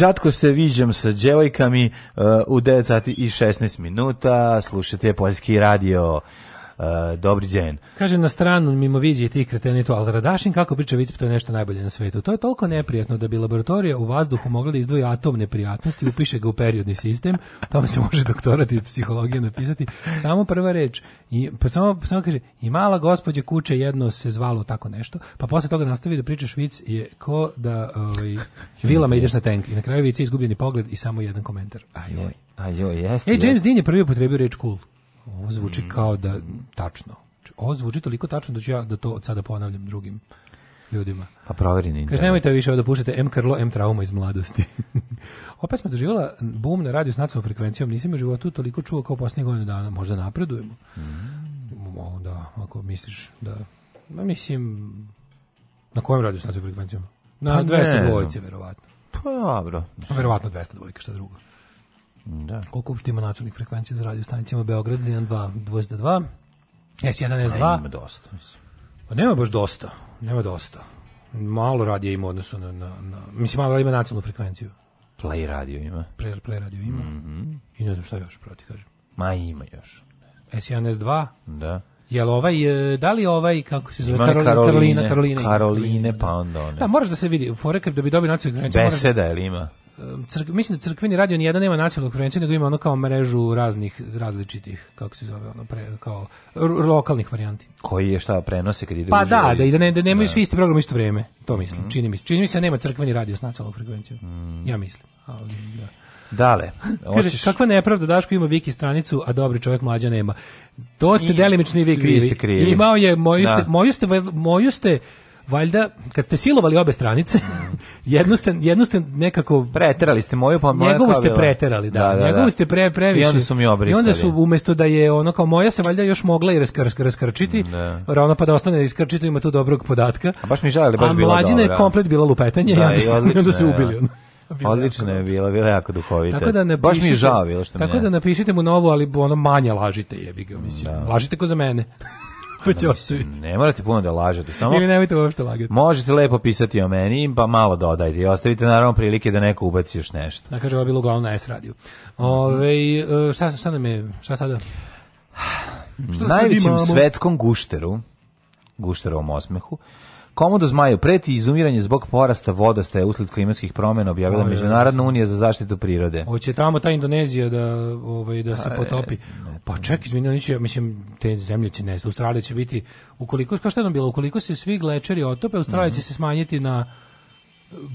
Žatko se viđem sa djevojkami uh, u 9 sati i 16 minuta. Slušajte Poljski radio. E, dobri džen. Kaže na stranu mimo vizije tih kreteni to, ali Radašin kako priča vic, to je nešto najbolje na svetu. To je toliko neprijatno da bi laboratorija u vazduhu mogla da izdvoji atom neprijatnosti, upiše ga u periodni sistem, tamo se može doktorat iz psihologije napisati. Samo prva reč, i, pa samo, pa samo kaže, i mala gospođa kuće jedno se zvalo tako nešto, pa posle toga nastavi da priča švic je ko da ovaj, vilama ideš na tank. I na kraju vici izgubljeni pogled i samo jedan komentar. Ajoj. Ajoj, jeste. Ej, James Dean je prvi upotrebio reč cool. Ovo zvuči mm. kao da tačno. Ovo zvuči toliko tačno da ću ja da to od sada ponavljam drugim ljudima. Pa proveri na Kaže, nemojte više da pušete M Karlo, M Trauma iz mladosti. Opet smo doživjela bum na radiju s nacionalnom frekvencijom. Nisam u životu toliko čuo kao posljednjih godina dana. Možda napredujemo. Mm. Da, ako misliš da... Ma mislim... Na kojem radiju s nacionalnom frekvencijom? Na pa 200 dvojice, verovatno. Pa dobro. Verovatno 200 dvojka, šta drugo. Da. Koliko uopšte ima nacionalnih frekvencija za radio stanicama Beograd, 1, 2, 22, S1, S2. Pa ima dosta, Pa nema baš dosta, nema dosta. Malo radija ima odnosu na, na, na mislim, malo ima nacionalnu frekvenciju. Play radio ima. Play, play radio ima. Mm -hmm. I ne znam šta još, proti kažem. Ma ima još. S1, S2. Da. Jel ovaj, e, da li ovaj, kako se zove, Karol, Karolina, Karolina, Karoline, Karolina, pa onda one. Da, moraš da se vidi, fore, da bi dobio nacionalnu frekvenciju. Beseda, moraš... Da... jel ima? crk, mislim da crkveni radio ni jedan nema nacionalnu frekvenciju, nego ima ono kao mrežu raznih različitih, kako se zove, ono pre, kao lokalnih varijanti. Koji je šta prenose kad ide Pa da, da, i da, ne, da nemaju svi da. isti program isto vrijeme. To mislim. Mm. Čini mi se, čini mi se da nema crkveni radio s nacionalnom frekvencijom. Mm. Ja mislim, ali da. Dale. Kaže, kakva nepravda Daško ima Viki stranicu, a dobri čovjek mlađa nema. To ste I, delimično vi krivi. Vi ste krivi. Imao je, moju da. ste, da. moju ste, moju ste valjda kad ste silovali obe stranice, jednu ste, jednu ste nekako preterali ste moju pa moja njegovu ste preterali, da. da, da njegovu da. ste pre previše. I onda su mi obrisali. I onda su umesto da je ono kao moja se valjda još mogla i raskrsk raskrčiti, da. ravno pa da ostane da iskrčito ima tu dobrog podatka. A baš mi žali, baš bilo. A mlađina je komplet bila lupetanje, da, i onda, i odlične, onda su ubili. Ono. Pa Odlično je bila, bila jako duhovita. Tako da napišite, Baš mi je žao bilo što Tako mi je. da napišite mu novu, ali ono manje lažite jebiga, mislim. Da. Lažite ko za mene pa će ostaviti. Ne morate puno da lažete, samo Ili nemojte uopšte lagati. Možete lepo pisati o meni, pa malo dodajte i ostavite naravno prilike da neko ubaci još nešto. Da kaže, ovo je bilo uglavnom na S radiju. Ove, e, šta, šta nam je, šta sada? Šta Najvećem sad imamo? svetskom gušteru, gušterovom osmehu, Komodo zmaju preti izumiranje zbog porasta vodostaja usled klimatskih promjena objavila Međunarodna unija za zaštitu prirode. Hoće tamo ta Indonezija da ovaj da se potopi. Pa ček, izvinite, oni će, mislim, te zemlje će nestati. Australija će biti, ukoliko, kao što je bilo, ukoliko se svi glečeri otope, Australija mm -hmm. će mhm. se smanjiti na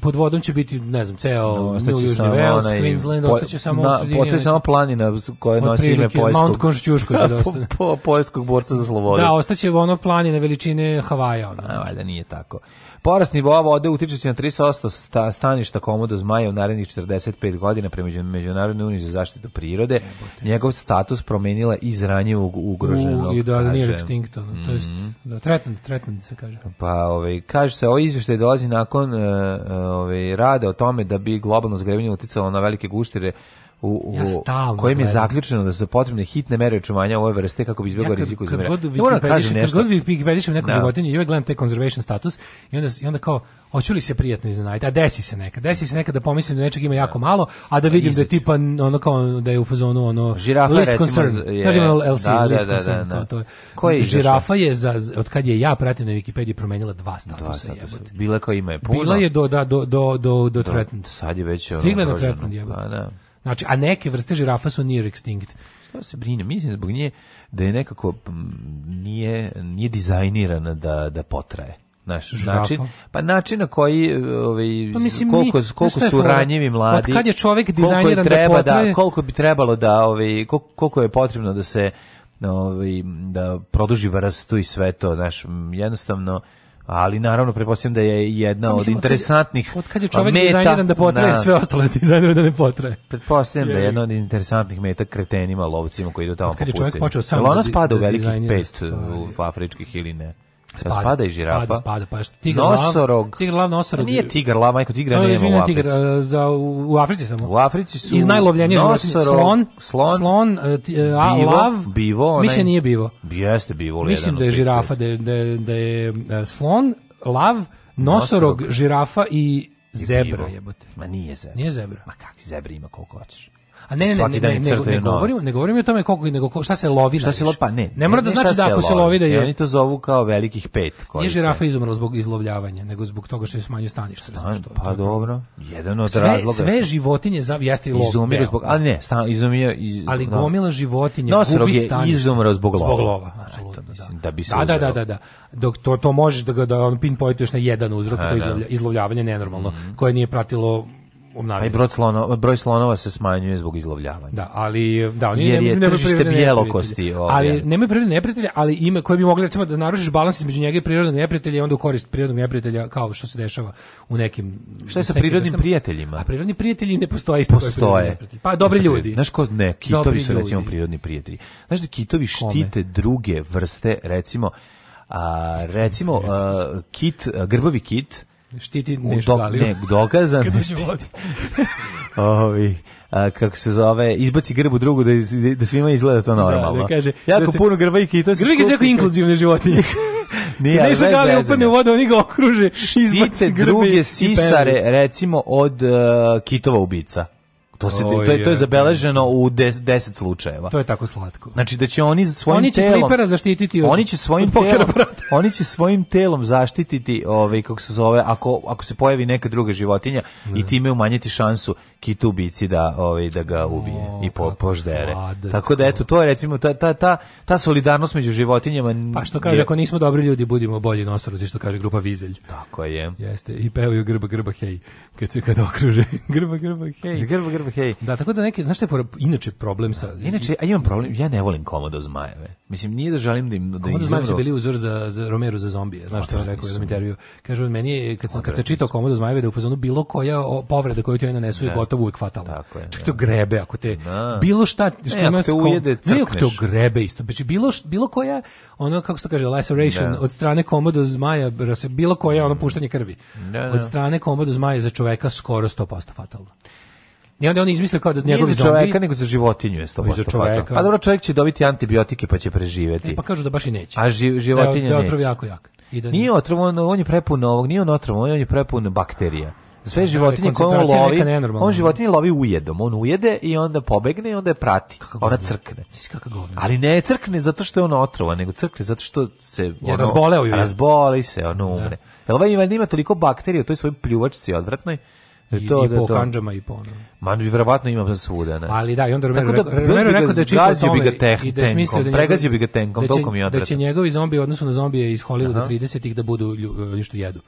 pod vodom će biti, ne znam, ceo no, Južni Wales, Queensland, ostaće samo na, Ostaće samo planina koja nosi ime Poljskog. Mount Konšćuško će da po, po, Poljskog borca za slobodu. Da, ostaće ono planina veličine Havaja. Ono. A, valjda nije tako. Porast nivoa vode utiče se na 300 staništa komodo zmaja u narednih 45 godina prema Međunarodnoj uniji za zaštitu prirode. Njegov status promenila iz ranjivog ugroženog. U, I da, da nije extincta, mm -hmm. to jest mhm. da, tretman, tretman se kaže. Pa, ovaj, kaže se, ovo ovaj izvještaj dolazi nakon eh, eh, ovaj, rada o tome da bi globalno zgrevanje uticalo na velike guštire u, u ja kojem je zaključeno da su potrebne hitne mere očuvanja ove vrste kako bi izbjegao ja riziku izumira. Kad god Wikipedišem neku da. da. životinju i uvek gledam te conservation status i onda, i onda kao, hoću li se prijatno iznenaditi? A desi se neka. Desi se neka da pomislim da nečeg ima jako malo, a da, da vidim da je tipa ono kao da je u fazonu ono žirafa list recimo, concern. Je, Znaš, LC, da, da, list da, da, concern. Da, da. To je. Koji žirafa je, za, od kad je ja pratim na Wikipediji, promenila dva statusa. Dva statusa. Bila kao ima je puno. Bila je do, da, do, do, do, do threatened. Sad je već Stigla na threatened jebote. Pa, da. Znači, a neke vrste žirafa su near extinct. Što se brine? Mislim da zbog nje da je nekako nije, nije dizajnirana da, da potraje. Naš Žirafa. način, pa način na koji ovaj pa mislim, koliko, pa koliko su ranjivi mladi. Od kad je čovjek dizajniran da treba da, potraje... da koliko bi trebalo da ovaj koliko, je potrebno da se ovaj da produži varastu i sve to, znaš, jednostavno ali naravno pretpostavljam da je jedna pa od interesantnih od kad je čovjek pa, meta, dizajniran da potraje na, da. sve ostalo dizajnere da ne potraje pretpostavljam da je jedna od interesantnih meta kretenima lovcima koji idu tamo po puci je čovjek počeo sam da ona spada u da velikih pet u afričkih ili ne Spada, spada i žirafa. Spada, spada, pa što tigar nosorog. Lav, tigar lav nosorog. Pa nije tigar lav, majko tigra no, nema izvini, u Africi. Tigar, e, za, u, u Africi samo. U Africi su iz najlovljenije životinje slon, slon, slon e, t, e, a, bivo, lav, bivo, onaj, mislim nije bivo. Jeste bivo, jedan. Mislim da je žirafa, da je, da da je slon, lav, nosorog, žirafa i zebra jebote. Ma nije zebra. Nije zebra. Ma kakvi zebra ima koliko hoćeš. A ne, ne, ne, ne, ne, ne, govorimo, ne govorimo o tome koliko, nego šta se lovi. Šta se lovi, pa ne. Ne mora da znači da ako se lovi da je... E, oni to zovu kao velikih pet. Koji Nije žirafa izumrla zbog izlovljavanja, nego zbog toga što je smanjio stanište. Stan, pa dobro, jedan od sve, razloga. Sve životinje za, jeste i lov. Izumio zbog, ali ne, stan, izumio... Iz, ali gomila životinje gubi stanište. je izumrao zbog lova. Zbog lova, apsolutno, da. da. bi se da, da, da, da, da. Dok to, to možeš da ga da on pinpointuješ na jedan uzrok, to da. izlovljavanje nenormalno, mhm. koje nije pratilo obnavljaju. A i broj, slono, broj slonova se smanjuje zbog izlovljavanja. Da, ali da, oni Jer je tržište bjelokosti. Ovaj, ali nemaju prirodne neprijatelje, ali ime koje bi mogli recimo da narušiš balans između njega i prirodnog neprijatelja i onda u korist prirodnog neprijatelja kao što se dešava u nekim... Šta je sa prirodnim prijateljima? A prirodni prijatelji ne postoje isto postoje. Pa dobri ljudi. Znaš ko ne, kitovi dobri su recimo ljudi. prirodni prijatelji. Znaš da kitovi štite Kome? druge vrste, recimo, a, recimo a, kit, a, grbavi kit, štiti nešto, ali... Ne, dokazano Ovi, a, kako se zove, izbaci grbu drugu da, iz, da, da svima izgleda to normalno. Da, da kaže, jako da puno grbaike i to se Grbaike su jako inkluzivne životinje. Nije, ne se gali upadne u da. vodu, oni ga okruže. Štice druge sisare, recimo, od uh, kitova ubica. To, se, to, je, to je zabeleženo u 10 slučajeva. To je tako slatko. Znači da će oni svojim telom... oni će telom zaštititi od Oni će svojim telom oni će svojim telom zaštititi ovaj kako se zove ako ako se pojavi neka druga životinja ne. i da. time umanjiti šansu kitu ubici da ovaj da ga ubije o, i po, poždere. Sladetko. Tako da eto to je recimo ta ta ta ta solidarnost među životinjama. Pa što kaže je... ako nismo dobri ljudi budimo bolji nosorozi, što kaže grupa Vizelj. Tako je. Jeste i pevaju grba grba hej kad se kad okruže grba grba hej. Grba grba hej. Da tako da neki znaš šta for, inače problem sa Inače a imam problem ja ne volim komodo zmajeve. Mislim nije da želim da im da komodo zmajevi su bili uzor za za Romeru za zombije. Znaš što je rekao u intervju. Kaže on meni kad kad se čitao komodo zmajeve da u fazonu bilo koja povreda koju ti oni nanesu je da gotovo uvek fatalno. Tako je. Što da. grebe, ako te da. bilo šta što ne, ako te ujede, ne, ako te grebe isto. Znači bilo bilo koja ono kako se to kaže laceration da. od strane komodo zmaja, bilo koja ono mm. puštanje krvi. Da, da. Od strane komodo zmaja za čoveka skoro 100% fatalno. I onda oni izmislio kao da njegovi zombi... Nije za čoveka, nego za životinju je 100% za čoveka. Pa dobro, čovjek će dobiti antibiotike pa će preživjeti. E, pa kažu da baš i neće. A ži, da životinja da, da neće. Da otrov jako jak. I da nije, nije otrov, on, on je prepun ovog, nije on otrov, on je prepun bakterija sve da, da, životinje koje on lovi, on da. životinje lovi ujedom, on ujede i onda pobegne i onda je prati, kako ona crkne. Ali ne crkne zato što je on otrova, nego crkne zato što se ono, razboleo ju. Razboli se, ono umre. Jel ovaj ima toliko bakterija u toj svojoj pljuvačci odvratnoj, i, to, i da, po to. kanđama i po... No. Ma, vjerovatno imam za svuda, ne. Ali da, i onda Romero, da, Romero rekao da je čitao o tome teh, i da je smislio da njegov, bi ga tenkom, da će, Da će njegovi zombi u odnosu na zombije iz Hollywooda 30-ih da budu lju, e, nešto jedu.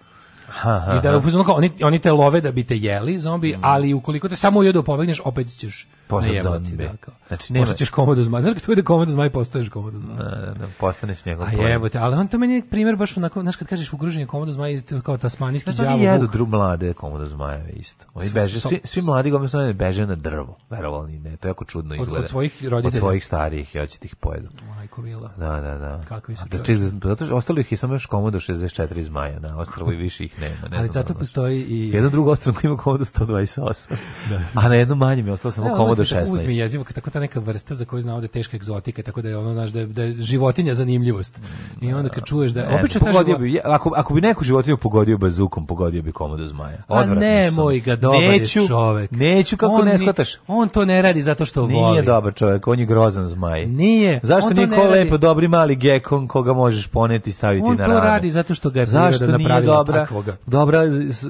I da u kao, oni, oni te love da bi te jeli zombi, mm. ali ukoliko te samo ujedu pobegneš, opet ćeš najebati. Da, kao. Znači, nema... Možda ćeš komodo zmaj. Znaš kada da komodo zmaj, postaješ komodo zmaj. Da, da, da, postaneš njegov A jebo te, ali on to meni je primjer baš onako, znaš kad kažeš ugroženje komodo zmaj, kao tasmanijski znači, djavo. Znači, jedu dru mlade komodo zmajeve isto. Oni beže, svi, svi mladi gomio beže na drvo, verovali ne, to je jako čudno izgleda. Od, od svojih roditelja. Od svojih starijih, ja će ti ih pojedu. Majko Mila. Da, da, da. Kakvi su da, čili, zato što ostalo ih je samo još komodo 64 iz Maja na ostrovu i više ih nema. Ne Ali zato ono postoji i... Jedno drugo ostrovo ima komodo 128. da. A na jedno manje mi je ostalo samo ne, komodo 16. Uvijek mi je jezivo, tako ta neka vrsta za koju znao da je teška egzotika, tako da je ono, znaš, da je, da je životinja zanimljivost. I da. onda kad čuješ da... Ne, obično ta život... bi, ako, ako bi neku životinju pogodio bazukom, pogodio bi komodo zmaja. Pa Odvratno A ne, sam. moj ga, dobar neću, je čovek. Neću, kako on ne shvataš? On to ne radi zato što voli. Nije dobar čovek, on je grozan zmaj. Nije. Zašto niko lepo, dobri mali gekon koga možeš poneti i staviti na ranu. On to radi zato što ga je Zašto priroda nije dobra, takvoga. dobra,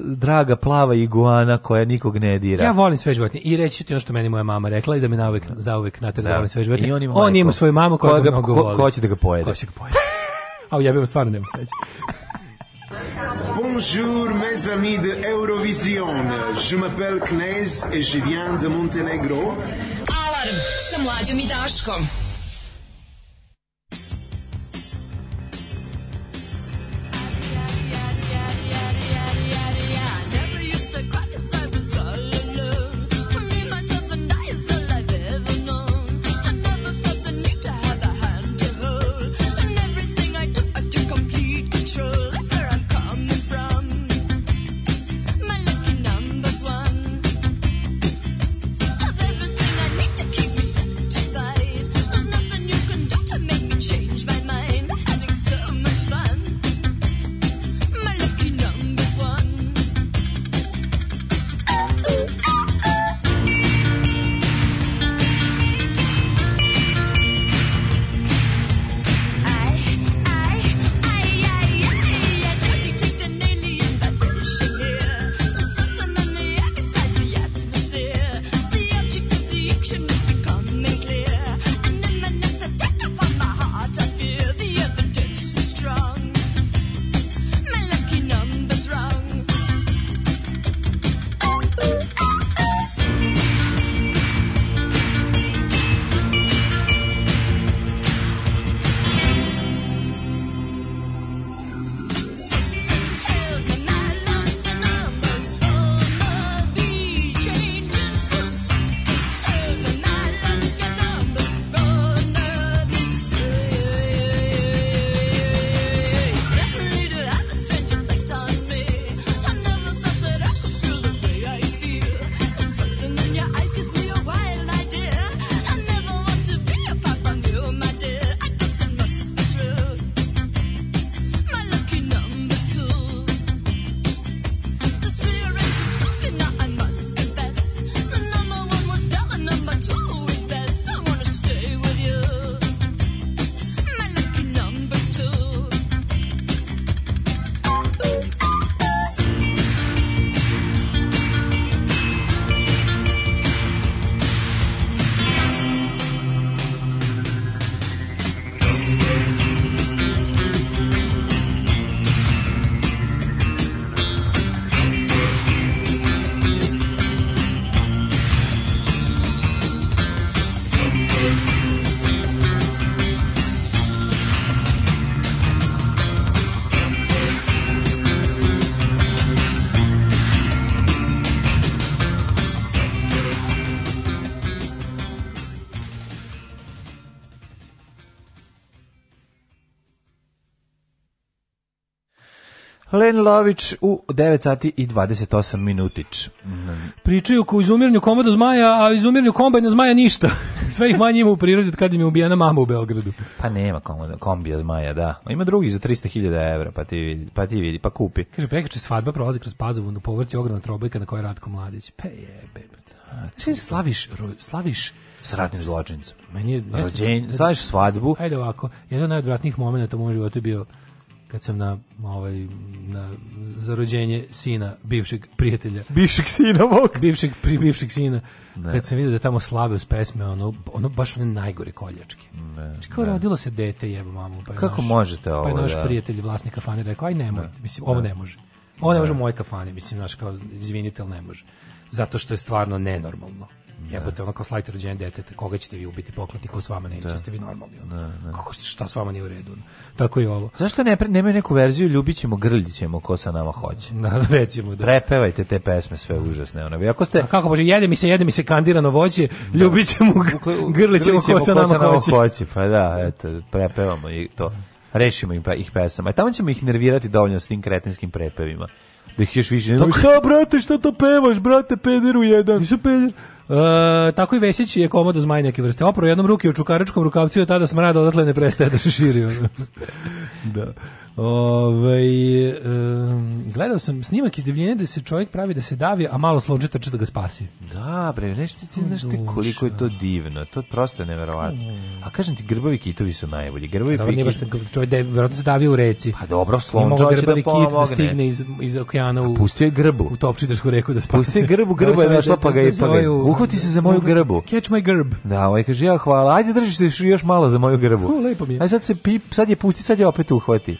draga plava iguana koja nikog ne dira? Ja volim sve životinje. I reći ti ono što meni moja mama rekla i da me nauvek, zauvek natjera da. da. volim sve životinje. I on ima, on ima svoju mamu koja, koja ga mnogo ko, Ko će da ga pojede? Ko će ga pojede? A ja bih stvarno nema sreće. Bonjour mes amis de Eurovision. Je m'appelle Knez et je viens de Montenegro. Alarm sa mlađom i Daškom. Len Lović u 9 sati i 28 minutić. Mm. Pričaju ko izumiranju komadu zmaja, a izumiranju kombajna zmaja ništa. Sve ih manje ima u prirodi od kad im je ubijena mama u Beogradu. Pa nema komada, kombija zmaja, da. Ima drugi za 300.000 evra, pa ti vidi, pa, ti vidi, pa kupi. Kaže, prekače svadba prolazi kroz Pazovu na povrci ogromna trobojka na kojoj je Ratko Mladić. Pe pa jebe. Znači, slaviš, slaviš sa ratnim zločincem. Meni je... Rođenj, slaviš svadbu. Hajde ovako, jedan od najodvratnijih momenta u mom životu je bio kad sam na ovaj na zarođenje sina bivšeg prijatelja bivšeg sina mog bivšeg pri bivšeg sina ne. kad sam video da tamo slave uz pesme ono ono baš one najgore koljačke znači kao ne. rodilo se dete jebo mamu pa je kako naš, možete ovo pa je naš da. prijatelj vlasnik kafane rekao aj nemoj ne. mislim ovo ne može ovo ne može moje kafane mislim naš kao izvinite al ne može zato što je stvarno nenormalno Da. Jebote, ono kao slajte rođenje deteta, koga ćete vi ubiti poklati, ko s vama neće, da. ste vi normalni. Da, da. Kako, šta s vama nije u redu? Tako i ovo. Zašto ne, nemaju neku verziju, ljubit ćemo, grljit ćemo, ko sa nama hoće? Da, recimo, da. Prepevajte te pesme, sve da. užasne. Ono. Ako ste... A kako može, jede mi se, jede mi se kandirano voće, da. ljubit ćemo, grlit ćemo, ko sa nama, ko sa nama hoće. hoće. Pa da, eto, prepevamo i to. Rešimo im pa ih pesama. A e, tamo ćemo ih nervirati dovoljno s tim kretinskim prepevima da ih još više ne znam. Šta, brate, šta to pevaš, brate, pederu jedan? Nisam peder. E, tako i Vesić je komodo zmaj neke vrste. Opro jednom ruke u čukaračkom rukavcu je tada smrada odatle ne prestaje da se širi. da. Ove, ovaj, um, gledao sam snimak iz divljine da se čovjek pravi da se davi, a malo slođe trče da ga spasi. Da, bre, nešto ti znaš ti koliko je to divno. To je prosto neverovatno. Mm. A kažem ti, grbovi kitovi su najbolji. Grbavi da, nije baš, čovjek da je verovatno se davio u reci. Pa dobro, slon čovjek da, da pomogne. da stigne iz, iz okeana u, a pustio je grbu. u Topčidarsku reku da spasi. Pustio je grbu, grba je našla pa, da pa ga je pavio. Uhvati se za moju grbu. Catch my grb. Da, ovaj kaže, ja hvala, ajde drži se još malo za moju grbu. U, lepo mi je. Aj sad se pip, sad je pusti, sad je opet uhvati.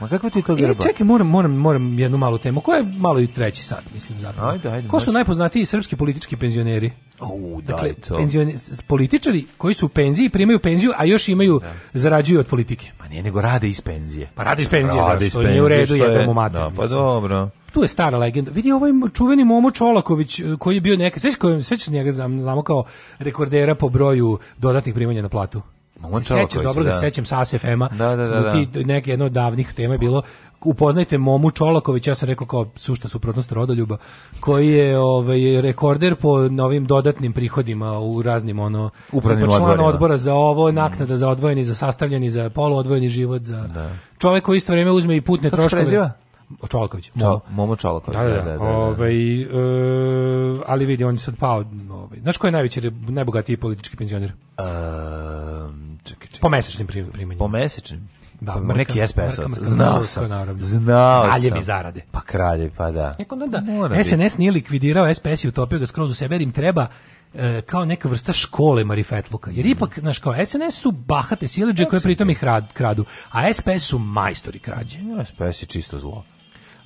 Ma kako ti to e, grba? E, čekaj, moram, moram, moram jednu malu temu, Ko je malo i treći sat, mislim zapravo. Ajde, ajde. Ko su najpoznatiji srpski politički penzioneri? O, da, dakle, to. Penzione, političari koji su u penziji, primaju penziju, a još imaju, da. zarađuju od politike. Ma nije, nego rade iz penzije. Pa rade iz penzije, rade da, što nije u redu, je, je mater. Da, pa mislim. dobro. Tu je stara legenda. Vidi ovaj čuveni Momo Čolaković e, koji je bio neka, sve njega znamo kao rekordera po broju dodatnih primanja na platu. Mogu sećaš dobro da, da sećam sa ASFM-a. Da, da, da, da. neke jedno od davnih tema je bilo upoznajte Momu Čolaković, ja sam rekao kao sušta suprotnost rodoljuba, koji je ovaj rekorder po novim dodatnim prihodima u raznim ono upravnim pa član odbora za ovo, mm. naknada za odvojeni, za sastavljeni, za polu odvojeni život, za da. čovjek koji isto vrijeme uzme i putne Kako troškove. Čolaković. Momo, Momo Čolaković. Da da, da, da, da. da, da. Ovaj, e, ali vidi, on je sad pao. Ovaj. Znaš ko je najveći, najbogatiji politički penzioner? Um, čekaj, čekaj. Po mesečnim primanjima. Po mesečnim? Da, pa neki SPS. Znao sam. Naravno. Znao kraljevi sam. zarade. Pa kraljevi, pa da. Neko da, da. Pa SNS nije likvidirao SPS i utopio ga skroz u sebe, jer im treba e, kao neka vrsta škole marifetluka. Jer mhm. ipak, znaš, kao SNS su bahate sileđe koje pritom ih rad, kradu, a SPS su majstori krađe. SPS je čisto zlo.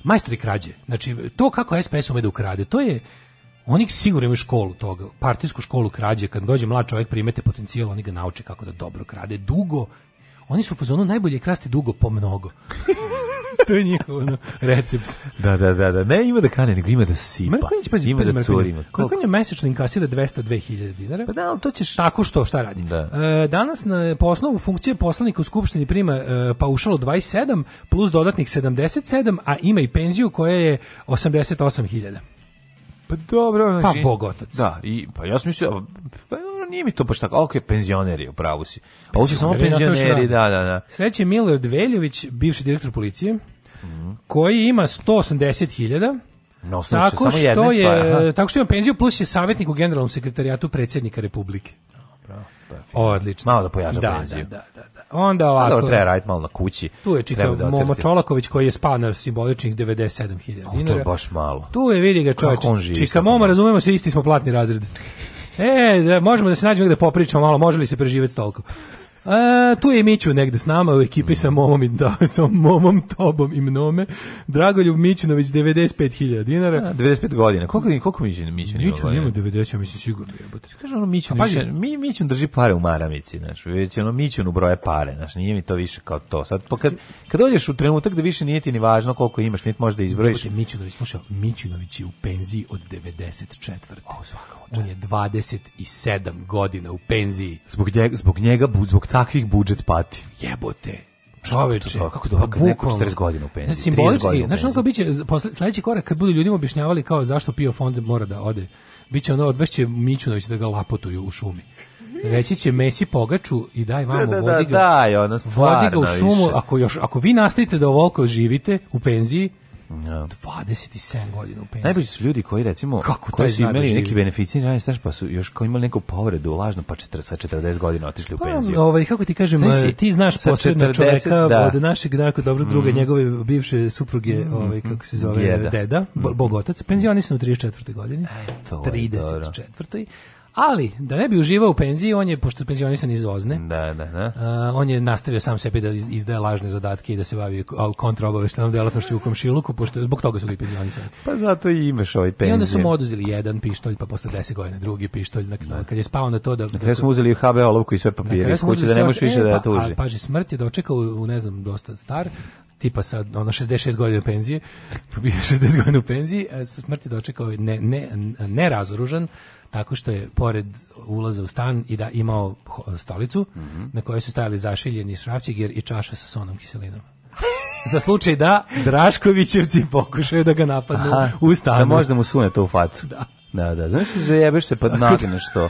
Majstori krađe. Znači, to kako SPS ume da ukrade, to je Oni sigurno imaju školu toga, partijsku školu krađe, kad dođe mlad čovjek primete potencijal, oni ga nauče kako da dobro krade dugo. Oni su u fazonu najbolje krasti dugo po mnogo. to je njihov ono, recept. Da, da, da, da. Ne ima da kane, nego ima da sipa. Marković, pazi, ima pazi, da curi. Marković mesečno inkasira 202.000 dinara. Pa da, ali to ćeš... Tako što, šta radi? Da. E, danas na, po osnovu funkcije poslanika u Skupštini prima e, paušalo 27 plus dodatnih 77, a ima i penziju koja je 88.000. Pa dobro, znači... Pa bogotac. Da, i, pa ja sam mislio, pa dobro, nije mi to baš tako, ok, penzioneri, upravo si. A ovo su samo penzioneri, da, da, da. Sreće Milorad Veljović, bivši direktor policije, mm -hmm. koji ima 180.000, No, sluša, tako samo što je, stvar, tako što ima penziju plus je savjetnik u generalnom sekretarijatu predsjednika Republike. Dobro, Bravo, Odlično. Malo da pojača da, penziju. Da, da, da. Onda ovako. Dobro, treba da raditi malo na kući. Tu je čitav da Momo Čolaković koji je spao na simboličnih 97.000 dinara. To je baš malo. Tu je, vidi ga čovječ. Čika Momo, razumemo se, isti smo platni razred. E, da, možemo da se nađemo gde da popričamo malo, može li se preživeti s toliko. E, tu je i Miću negde s nama u ekipi sa momom i da, sa momom, tobom i mnome. Dragoljub Mićunović 95.000 dinara. A, 95 godina. Koliko koliko Miću Miću nije? Miću nema 90, ja mislim sigurno jebote. Kaže ono Miću, pa mi Miću drži pare u maramici, znaš. Već ono Miću broje pare, znaš. Nije mi to više kao to. Sad pa kad kad dođeš u trenutak da više nije ti ni važno koliko imaš, niti možeš da izbrojiš. Jebote Mićunović, slušaj, Mićinović je u penziji od 94. O, svaka On da. je 27 godina u penziji. Zbog njega, zbog njega, zbog takvih budžet pati. Jebote. Čoveče, kako da ovako neko 40 godina u penziji, znači, simbolički, znaš ono kao biće posle sledeći korak kad budu ljudima objašnjavali kao zašto PIO fond mora da ode. Biće ono odvešće Mićunović da ga lapotuju u šumi. Reći će Mesi pogaču i daj da, vamo da, da, vodi ga. Da, daj, ono stvarno. Vodi ga u šumu, više. ako još ako vi nastavite da ovoliko živite u penziji, Ja. 27 godina u penziji. Najbolji su ljudi koji recimo Kako koji su imali neki beneficij, radi staž pa su još koji imali neku povredu lažno pa četir, sa 40 godina otišli u pa, penziju. ovaj kako ti kažem, Znaš, eh, ti znaš posebno čoveka da. od našeg dakle dobro mhm. druga mm. njegove bivše supruge, mhm, mhm, ovaj kako se zove, Djeda. deda, bogotac, penzionirani su u 34. godini. Eto, 34. Je, Ali, da ne bi uživao u penziji, on je, pošto penzionisan iz Ozne, da, da, da. Uh, on je nastavio sam sebi da izdaje lažne zadatke i da se bavi kontraobaveštenom delatnošću u komšiluku, pošto zbog toga su li penzionisani. Pa zato i imaš ovaj penziju. I onda su mu oduzeli jedan pištolj, pa posle 10 godina drugi pištolj, na, da. kad je spao na to da... Na kada smo uzeli HBO lovku i sve papire iz da ne možeš više da e, da, da tuži. Pa, paži, smrt je dočekao, u, ne znam, dosta star, tipa sa ono 66 godina penzije, bio 60 godina u penziji, e, smrt je dočekao ne, ne, ne razoružan, tako što je pored ulaza u stan i da imao stolicu mm -hmm. na kojoj su stajali zašiljeni šrafćiger i čaša sa sonom kiselinom. Za slučaj da Draškovićevci pokušaju da ga napadnu Aha, u stanu. Da možda mu sune to u facu. Da. Da, da, znaš, zajebeš se pa nagneš to.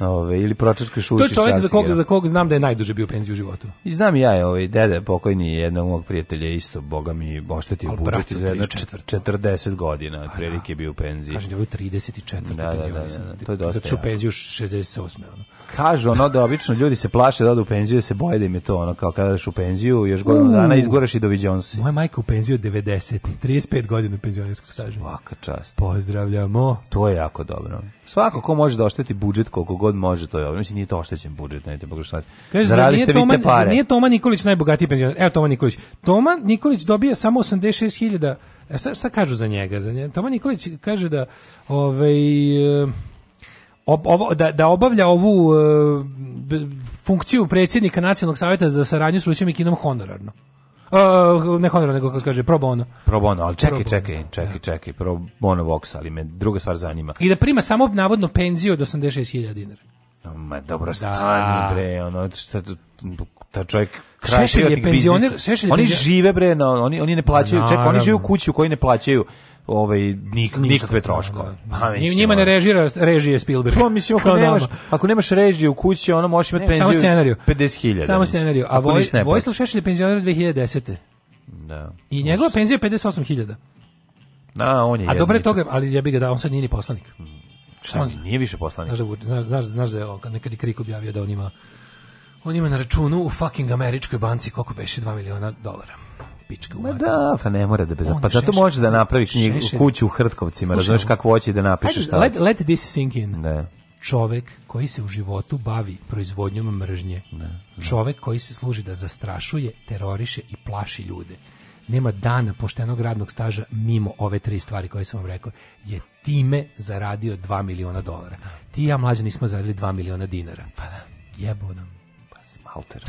Ove, ili pročačkaš uši. To je čovjek za koga, za koga znam da je najduže bio u penziji u životu. I znam i ja, ovaj dede pokojni jednog mog prijatelja isto, boga mi oštetio budžet za jedno 40 godina, pa da. otprilike bio u penziji. Kažem, je 34. Da, da, da, da, da to je da dosta. Da ću penziju 68. Ono. Kažu ono da obično ljudi se plaše da odu u penziju, se boje da im je to ono kao kada u penziju, još godinu dana izgoreš i doviđon si. Moja majka u penziju 90, 35 godina penzionerskog staža. Svaka čast. Pozdravljamo. To je jako dobro. Svako ko može da ošteti budžet koliko god može to je ovo. Mislim, nije to oštećen budžet, ne te pogrešno. ste Toma, vi te pare. Nije Toma Nikolić najbogatiji penzioner? Evo Toma Nikolić. Toma Nikolić dobija samo 86.000 E šta, šta kažu za njega? Za njega? Toma Nikolić kaže da ovaj, e, ob, ob, da, da obavlja ovu uh, funkciju predsjednika Nacionalnog savjeta za saradnju s Rusijom i Kinom honorarno. Uh, ne honor, nego kako se kaže, pro bono. Pro bono, ali čekaj, pro čekaj, da. čekaj, čekaj, pro bono vox, ali me druga stvar zanima. I da prima samo navodno penziju od 86.000 dinara. Ma dobro, da. stani bre, ono, šta, ta čovjek kraj Šešelj je penzioner, Oni žive bre, no, oni, oni ne plaćaju, čekaj, oni žive u kući u kojoj ne plaćaju ovaj nik, nikakve troškove. Da, da, pa da. mislim, njima ne režira režije Spielberg. Pa mislim ako nemaš, ako nemaš režiju u kući, ono možeš imati penziju. Samo scenarijo. 50.000. Samo scenarijo. A Voj, Vojislav Šešelj penzioner 2010. Da. I njegova penzija 58.000. Na, on je. A dobro je toga, ali ja bih ga dao, on sad nije ni poslanik. Mm, Šta on nije više poslanik. Znaš da, znaš, znaš da je on, nekad i Krik objavio da on ima on ima na računu u fucking američkoj banci koliko beše 2 miliona dolara pička Ma da, pa ne mora da bez... Pa zato može da napraviš napravi knjigu kuću u Hrtkovcima, razumeš kako hoće da napiše šta. Let, let this sink in. Da. Čovek koji se u životu bavi proizvodnjom mržnje. Da, da. Čovek koji se služi da zastrašuje, teroriše i plaši ljude nema dana poštenog radnog staža mimo ove tri stvari koje sam vam rekao, je time zaradio 2 miliona dolara. Da. Ti i ja mlađe nismo zaradili 2 miliona dinara. Pa da. Jebo nam. Pa smalter.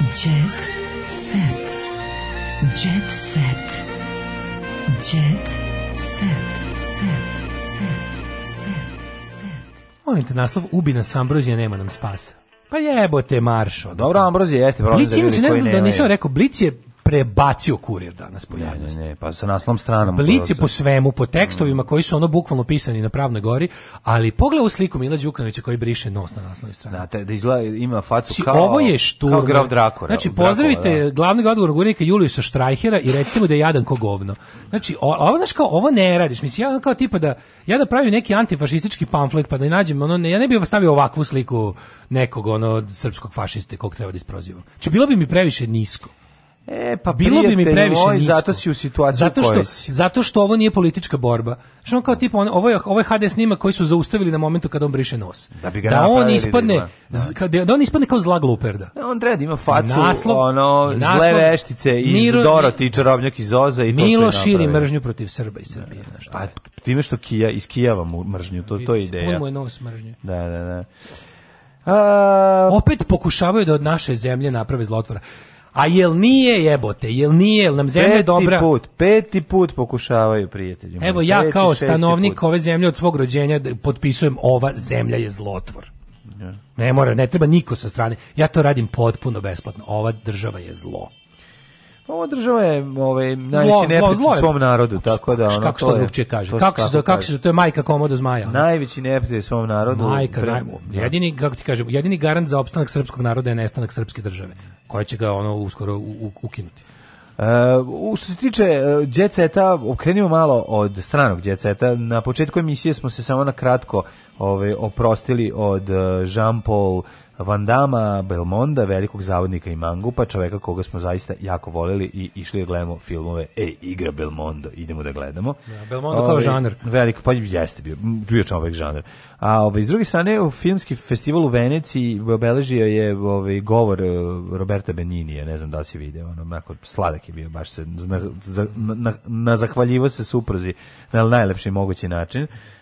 Jet set. Jet set. Jet set. Set. Set. Set. Set. Molim naslov, Ubina nas nema nam spasa. Pa jebote Maršo. Dobro, Ambrozija jeste. pravo. Blic, inače ne znam da nisam rekao, Blic je prebacio kurir danas po javnosti. Ne, ne, ne, pa sa naslom stranom. Blic je po svemu, po tekstovima mm. koji su ono bukvalno pisani na pravnoj gori, ali pogledaj u sliku Mila Đukanovića koji briše nos na naslovnoj strani. Znate, da izgleda, ima facu znači, kao, ovo je šturno. kao grav Drakor. Znači, pozdravite Drakova, da. glavnog odgovornog urednika Juliusa Štrajhera i recite mu da je jadan ko govno. Znači, ovo, znaš kao, ovo ne radiš. Mislim, ja kao tipa da, ja da pravim neki antifašistički pamflet pa da ne nađem, ono, ne, ja ne bih stavio ovakvu sliku nekog ono, srpskog fašiste kog treba da isprozivam. Znači, bilo bi mi previše nisko. E, pa bilo bi mi previše moj, nisko. Zato si u situaciji zato što, si. Zato što ovo nije politička borba. Što on kao tipa, on, ovo, je, ovo je HD snima koji su zaustavili na momentu kada on briše nos. Da, bi ga da on ispadne, da. Z, da-, da. on ispadne kao zla gluperda. E, on treba da ima facu, naslov, ono, naslov, zle veštice iz Miro, Doroti, i Čarobnjak iz Oza i to Milo širi mržnju protiv Srba i Srbije. Da, što a time što Kija, iskijava mu mržnju, to, to je ideja. On mu je nos mržnju. Da, da, da. A... Opet pokušavaju da od naše zemlje naprave zlotvora. A jel nije jebote, jel nije, jel nam zemlja peti dobra? Put, peti put pokušavaju prijatelji. Evo peti, ja kao stanovnik ove zemlje od svog rođenja potpisujem ova zemlja je zlotvor. Ja. Ne mora, ne treba niko sa strane. Ja to radim potpuno besplatno. Ova država je zlo. Pa ova država je ovaj najveći neprijatelj svom narodu, tako da ona kako to drugčije kaže. Kako se kako se to je majka komoda zmaja. Najveći neprijatelj svom narodu. Majka, pre... naj... jedini kako ti kažem, jedini garant za opstanak srpskog naroda je nestanak srpske države, koja će ga ono uskoro u, u, ukinuti. Uh, što se tiče uh, e, djeceta, okrenimo malo od stranog djeceta. Na početku emisije smo se samo na kratko ove, ovaj, oprostili od uh, Jean-Paul Vandama Belmonda, velikog zavodnika i mangupa, čoveka koga smo zaista jako voleli i išli da gledamo filmove. E, igra Belmondo, idemo da gledamo. Ja, da, Belmondo kao ovaj, žanr. Veliko, pa jeste bio, bio čovek žanr. A ove, ovaj, iz druge strane, u filmski festival u Veneciji obeležio je ove, ovaj, govor eh, Roberta Beninija, ne znam da li si vidio, ono, onako, sladak je bio, baš se na, na, na, na zahvaljivo se supruzi na najlepši mogući način.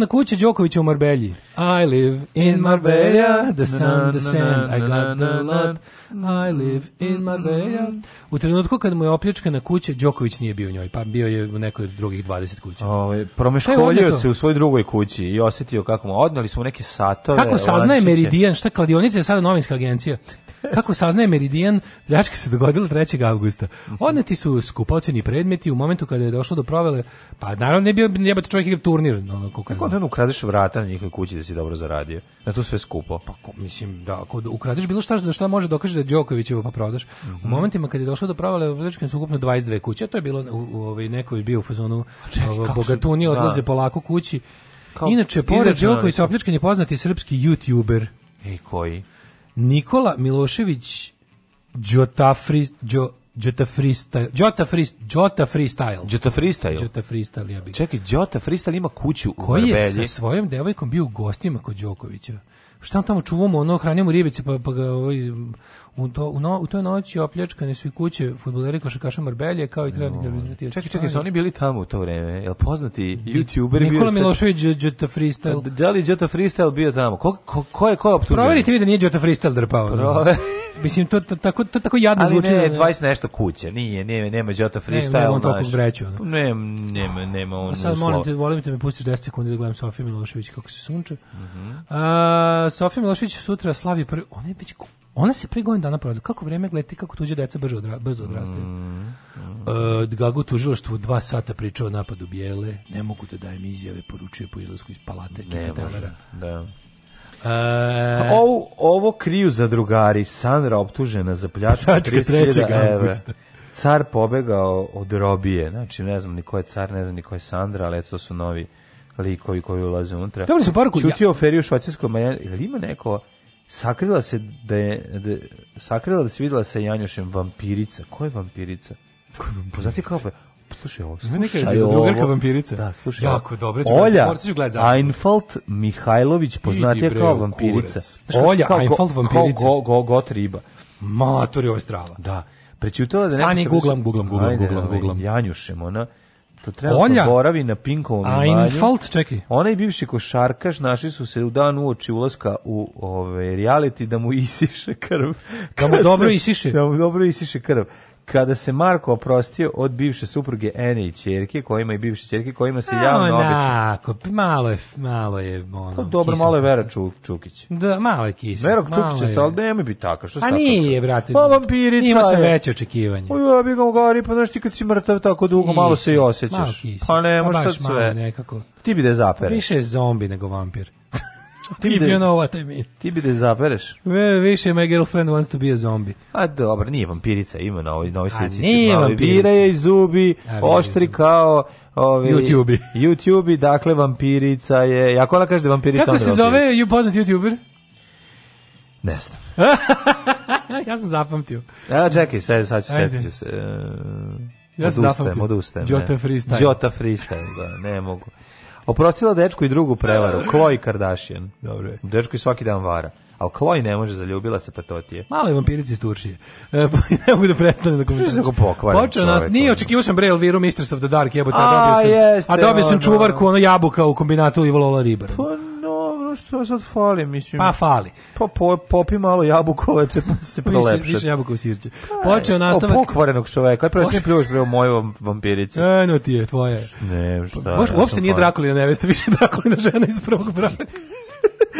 na kuća Đokovića u Marbelji. I live in Marbella, the sun, the sand, I got the lot. I live in mm-hmm. Marbella. U trenutku kad mu je na kuća, Đoković nije bio u njoj, pa bio je u nekoj drugih 20 kuća. Ovaj promeškoljio se u svojoj drugoj kući i osetio kako mu odnali su mu neke satove. Kako saznaje Meridian, šta kladionica je sada novinska agencija? Kako saznaje Meridian, pljačka se dogodila 3. avgusta. Odneti su skupoceni predmeti u momentu kada je došlo do provele, pa naravno ne bio jebate čovjek igra turnir, no, ono kako Kako ne da ukradeš vrata na njihovoj kući da si dobro zaradio? Na to sve skupo. Pa ko, mislim da ako da ukradeš bilo šta za šta može dokaže da, da je Đokovićevo pa prodaš. Mm -hmm. U mhm. momentima kad je došlo do pravale u Veličkom su ukupno 22 kuće, to je bilo u ovaj neko je bio u fazonu pa bogatuni odlaze da. polako kući. Kao, Inače pored Đoković opljačkan je poznati srpski youtuber. Ej koji? Nikola Milošević Đotafri Đo Jota Freestyle. Jota Freestyle. Jota Freestyle. Jota Freestyle. Jota Freestyle, ja bih. Čekaj, Jota Freestyle ima kuću u Koji je sa svojom devojkom bio u gostima kod Đokovića. Šta tamo čuvamo, ono, hranimo ribice, pa, pa ga ovaj, U, to, u, no, u toj noći opljačkane su i kuće futbolera košarkaša Marbelje, kao i trener no. reprezentativci. Čekaj, čekaj, su oni bili tamo u to vreme? Jel poznati youtuber Nikola bio Nikola Milošević Jota Freestyle. Da, da li Jota Freestyle bio tamo? Ko, ko, ko je ko optužen? Proverite vi da nije Jota Freestyle drpao. Prove. Mislim to tako to tako jadno zvuči. Ali ne, 20 nešto kuće. Nije, nije, nema Jota Freestyle. Nema on toliko vreću. Ne, nema, nema on. Sad molim te, volim te da mi pustiš 10 sekundi da gledam Sofiju Milošević kako se sunče. Mhm. Sofija Milošević sutra slavi prvi, ona je već Ona se pre godinu dana prodala. Kako vreme gledi, kako tuđe deca brzo, odra, brzo odrastaju. Mm, mm. E, Gago u dva sata pričao o napadu Bijele. Ne mogu da dajem izjave, poručuje po izlasku iz palate. Ne može, da. E... Pa ovo, ovo kriju za drugari. Sandra optužena za pljačku 30.000 evra. Car pobegao od robije. Znači, ne znam ni ko je car, ne znam ni ko je Sandra, ali eto, su novi likovi koji ulaze unutra. Dobili su poruku. Čutio ja. feriju švajcarskog maja. Ili ima neko sakrila se da je, da, sakrila da se videla sa Janjošem vampirica. Ko je vampirica? Ko je vampirica? Znate kao, slušaj ovo, slušaj neka ovo. drugarka vampirica. Da, slušaj. Jako dobro, ću Olja, morat ću gledati. Einfeld Mihajlović, poznatija kao vampirica. Znaš, Olja, kao, Einfeld vampirica. Kao go, go, got riba. Matori, ovo je strava. Da. Prećutala da ne... Stani, guglam, guglam, guglam, guglam, guglam. Janjušem, ona to trenutno Olja, boravi na Pinkovom imanju. fault, čekaj. Onaj bivši košarkaš našli su se u dan uoči ulaska u ove ovaj, reality da mu isiše krv. Da mu dobro isiše. Da mu dobro isiše krv kada se Marko oprostio od bivše supruge Ene i ćerke, kojima i bivše ćerke kojima se javno no, obećao. Pa malo je, malo je ono. Pa dobro, malo je Vera Čuk, Čukić. Da, malo je kisa. Vera Čukić je stala, nema bi tako, što A nije, brate. Pa vampirica. Ima se veće očekivanje. Uj, ja bih ga gori, pa znaš ti kad si mrtav tako dugo, malo se i osjećaš. Malo kisa. Pa ne, pa možeš sve. Nekako. Ti bi da zapere. Više je zombi nego vampir ti If da- you know what I mean. Ti bi da zabereš. Više my girlfriend wants to be a zombie. A dobro, nije vampirica, ima na ovoj, na ovoj slici. A nije vampirica. Vira je zubi, a, oštri zubi. kao ovi YouTube. YouTube, dakle vampirica je. Jako ona kaže da vampirica. Kako se zove you poznat YouTuber? Ne znam. ja sam zapamtio. A čekaj, sad, sad ću setiti se. Uh, ja sam odustajem, zapamtio. Odustajem, Jota Freestyle. Jota Freestyle, da, ne mogu. Oprostila dečku i drugu prevaru, Chloe da. Kardashian. Dobro je. Dečku i svaki dan vara. Ali Chloe ne može, zaljubila se, pa to ti je. Malo je vampirici iz Turšije. E, pa ne mogu da prestane da komentarišem. Počeo nas, nije očekivao sam Bre Elviru, Mistress of the Dark, jebote, a, dobio sam, a dobio sam čuvarku, ono jabuka u kombinatu i volola ribar. Pa ono što ja sad fali, mislim. Pa fali. Pa po, popi malo jabukovače pa se prolepše. više, više jabukov sirće. Počeo nastavak... O, pokvarenog čoveka. Aj, prvo Poč... pljuš prema mojoj vampirici. E, no ti je, tvoje. Ne, šta. Možda, uopšte nije Drakulina nevesta, više Drakulina žena iz prvog braka.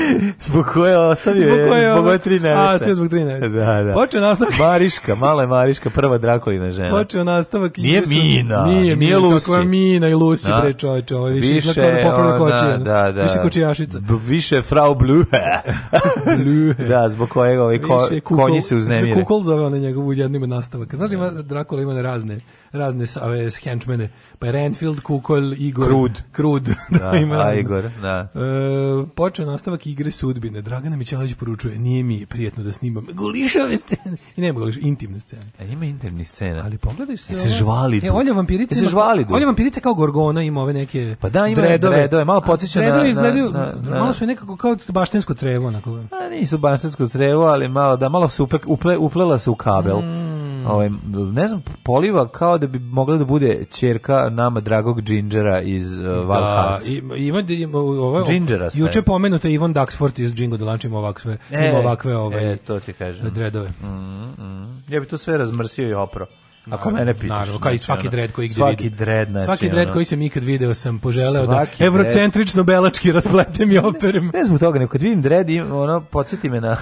zbog koje ostavio zbog koje, je, zbog ove tri neveste. A, što je zbog tri neveste. Da, da. Počeo nastavak. Mariška, mala je Mariška, prva Drakolina žena. Počeo nastavak. Nije Lusa, Mina. Nije, nije Lusi. Kakva Mina i Lusi, da. bre čoveče. Ovo je više, više da popravna kočija. Da, da. Više kočijašica. B, više Frau Blühe. Blühe. da, zbog kojeg ovaj ko, konji se uznemire. Kukol zove ona njegovu jednim nastavak. Znaš, ima, Drakola ima razne razne ove henchmene, pa je Renfield, Kukolj, Igor, Krud, Krud da, da, da, ima. A Igor, da. E, počeo nastavak igre sudbine. Dragana Mićalović poručuje, nije mi prijetno da snimam golišave scene. I nema goliš, intimne scene. A e, ima intimnih scena. Ali pogledaj se. E se žvali. E, tu. E, Olja vampirica. E se žvali. Olja vampirica kao Gorgona ima ove neke Pa da, ima dredove, dredove malo podsjeća na, na, izgledaju, na, na, malo su nekako kao baštinsko trevo onako. A nisu baštinsko trevo, ali malo da malo se uple, uplela se u kabel. Mm Mm. Ovaj ne znam poliva kao da bi mogla da bude ćerka nama dragog Džinđera iz uh, da, Valhalca. Da, ima ima ovaj Džinđera. Juče pomenuta Ivon Duxford iz da Delančima ovakve, e, ima ovakve ove. Ovaj, e, to ti kažem. Dredove. Mm, mm. Ja bi to sve razmrsio i oprao. Ako mene pitaš. Naravno, kao i svaki dread koji gdje Svaki dread, znači. Svaki dread znači, koji sam ikad video sam poželeo da evrocentrično belački rasplete i operem. Ne, zbog toga, nego kad vidim dread, ono, podsjeti me na,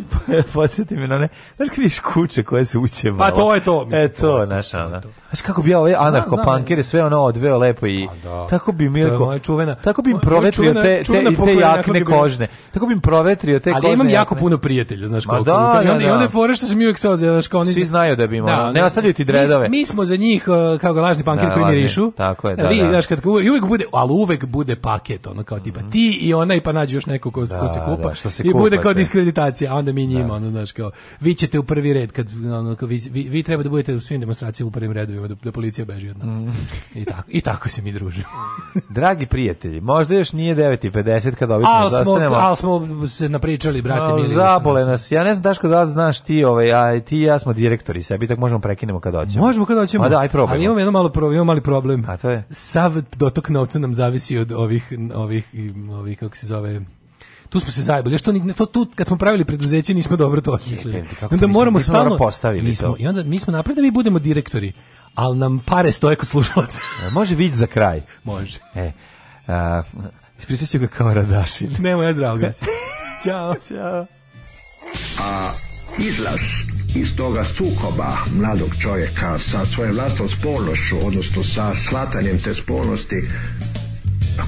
podsjeti me na ne, znaš kad vidiš kuće koje se uće Pa to je to, mislim. E, to, znaš, ono. Znaš kako bi ja ove ovaj da, anarchopankere da. sve ono odveo lepo i da. tako bi Milko, čuvena, tako bi im provetrio čuvena, te, čuvena te, te jakne kožne. Tako bi im provetrio te Ali kožne. Ali imam jako puno prijatelja, znaš koliko. Da, da, da, I onda je fore što se mi uvek saozio, znaš kao oni... Svi znaju da bi im da, ono, ne ostavljaju ti dredove. Mi, mi smo za njih, e, kao ga lažni pankir koji mi rišu. Tako je, e, da, Vi, znaš, kad, uvek bude, ali uvek bude paket, ono kao tipa ti i ona i pa nađe još neko ko, se kupa. što se I bude kao diskreditacija, a onda mi njima, ono, znaš, kao, vi ćete u prvi red, kad, vi, vi, treba da budete u svim demonstracijama u prvim redu goriva, da, da policija beži od nas. Mm. I, tako, I tako se mi družimo. Dragi prijatelji, možda još nije 9.50 kad obično al zastanemo. Ali smo se napričali, brate. No, mili, zabole nas. Ja ne znam, Daško, da li znaš ti, ovaj, a ti i ja smo direktori sebi, tako možemo prekinemo kad hoćemo. Možemo kad hoćemo. A da, aj probajmo. Ali imamo jedno malo, problem, imamo mali problem. A to je? Sav dotok novca nam zavisi od ovih, ovih, ovih kako se zove, tu smo se zajebali. Što ni to tu kad smo pravili preduzeće nismo dobro to osmislili. Onda moramo stalno postavili nismo, to. I onda mi smo napravili da mi budemo direktori ali nam pare stoje kod slušalaca. E, može vidjeti za kraj. Može. E, a, ispričat ću ga kao Radašin. Nemo, ja zdrav ga. Ćao. Ćao. A izlaz iz toga sukoba mladog čovjeka sa svojom vlastnom spolnošću, odnosno sa shvatanjem te spolnosti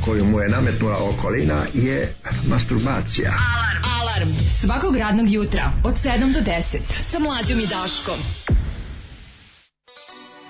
koju mu je nametnula okolina je masturbacija. Alarm, alarm, svakog radnog jutra od 7 do 10 sa mlađom i Daškom.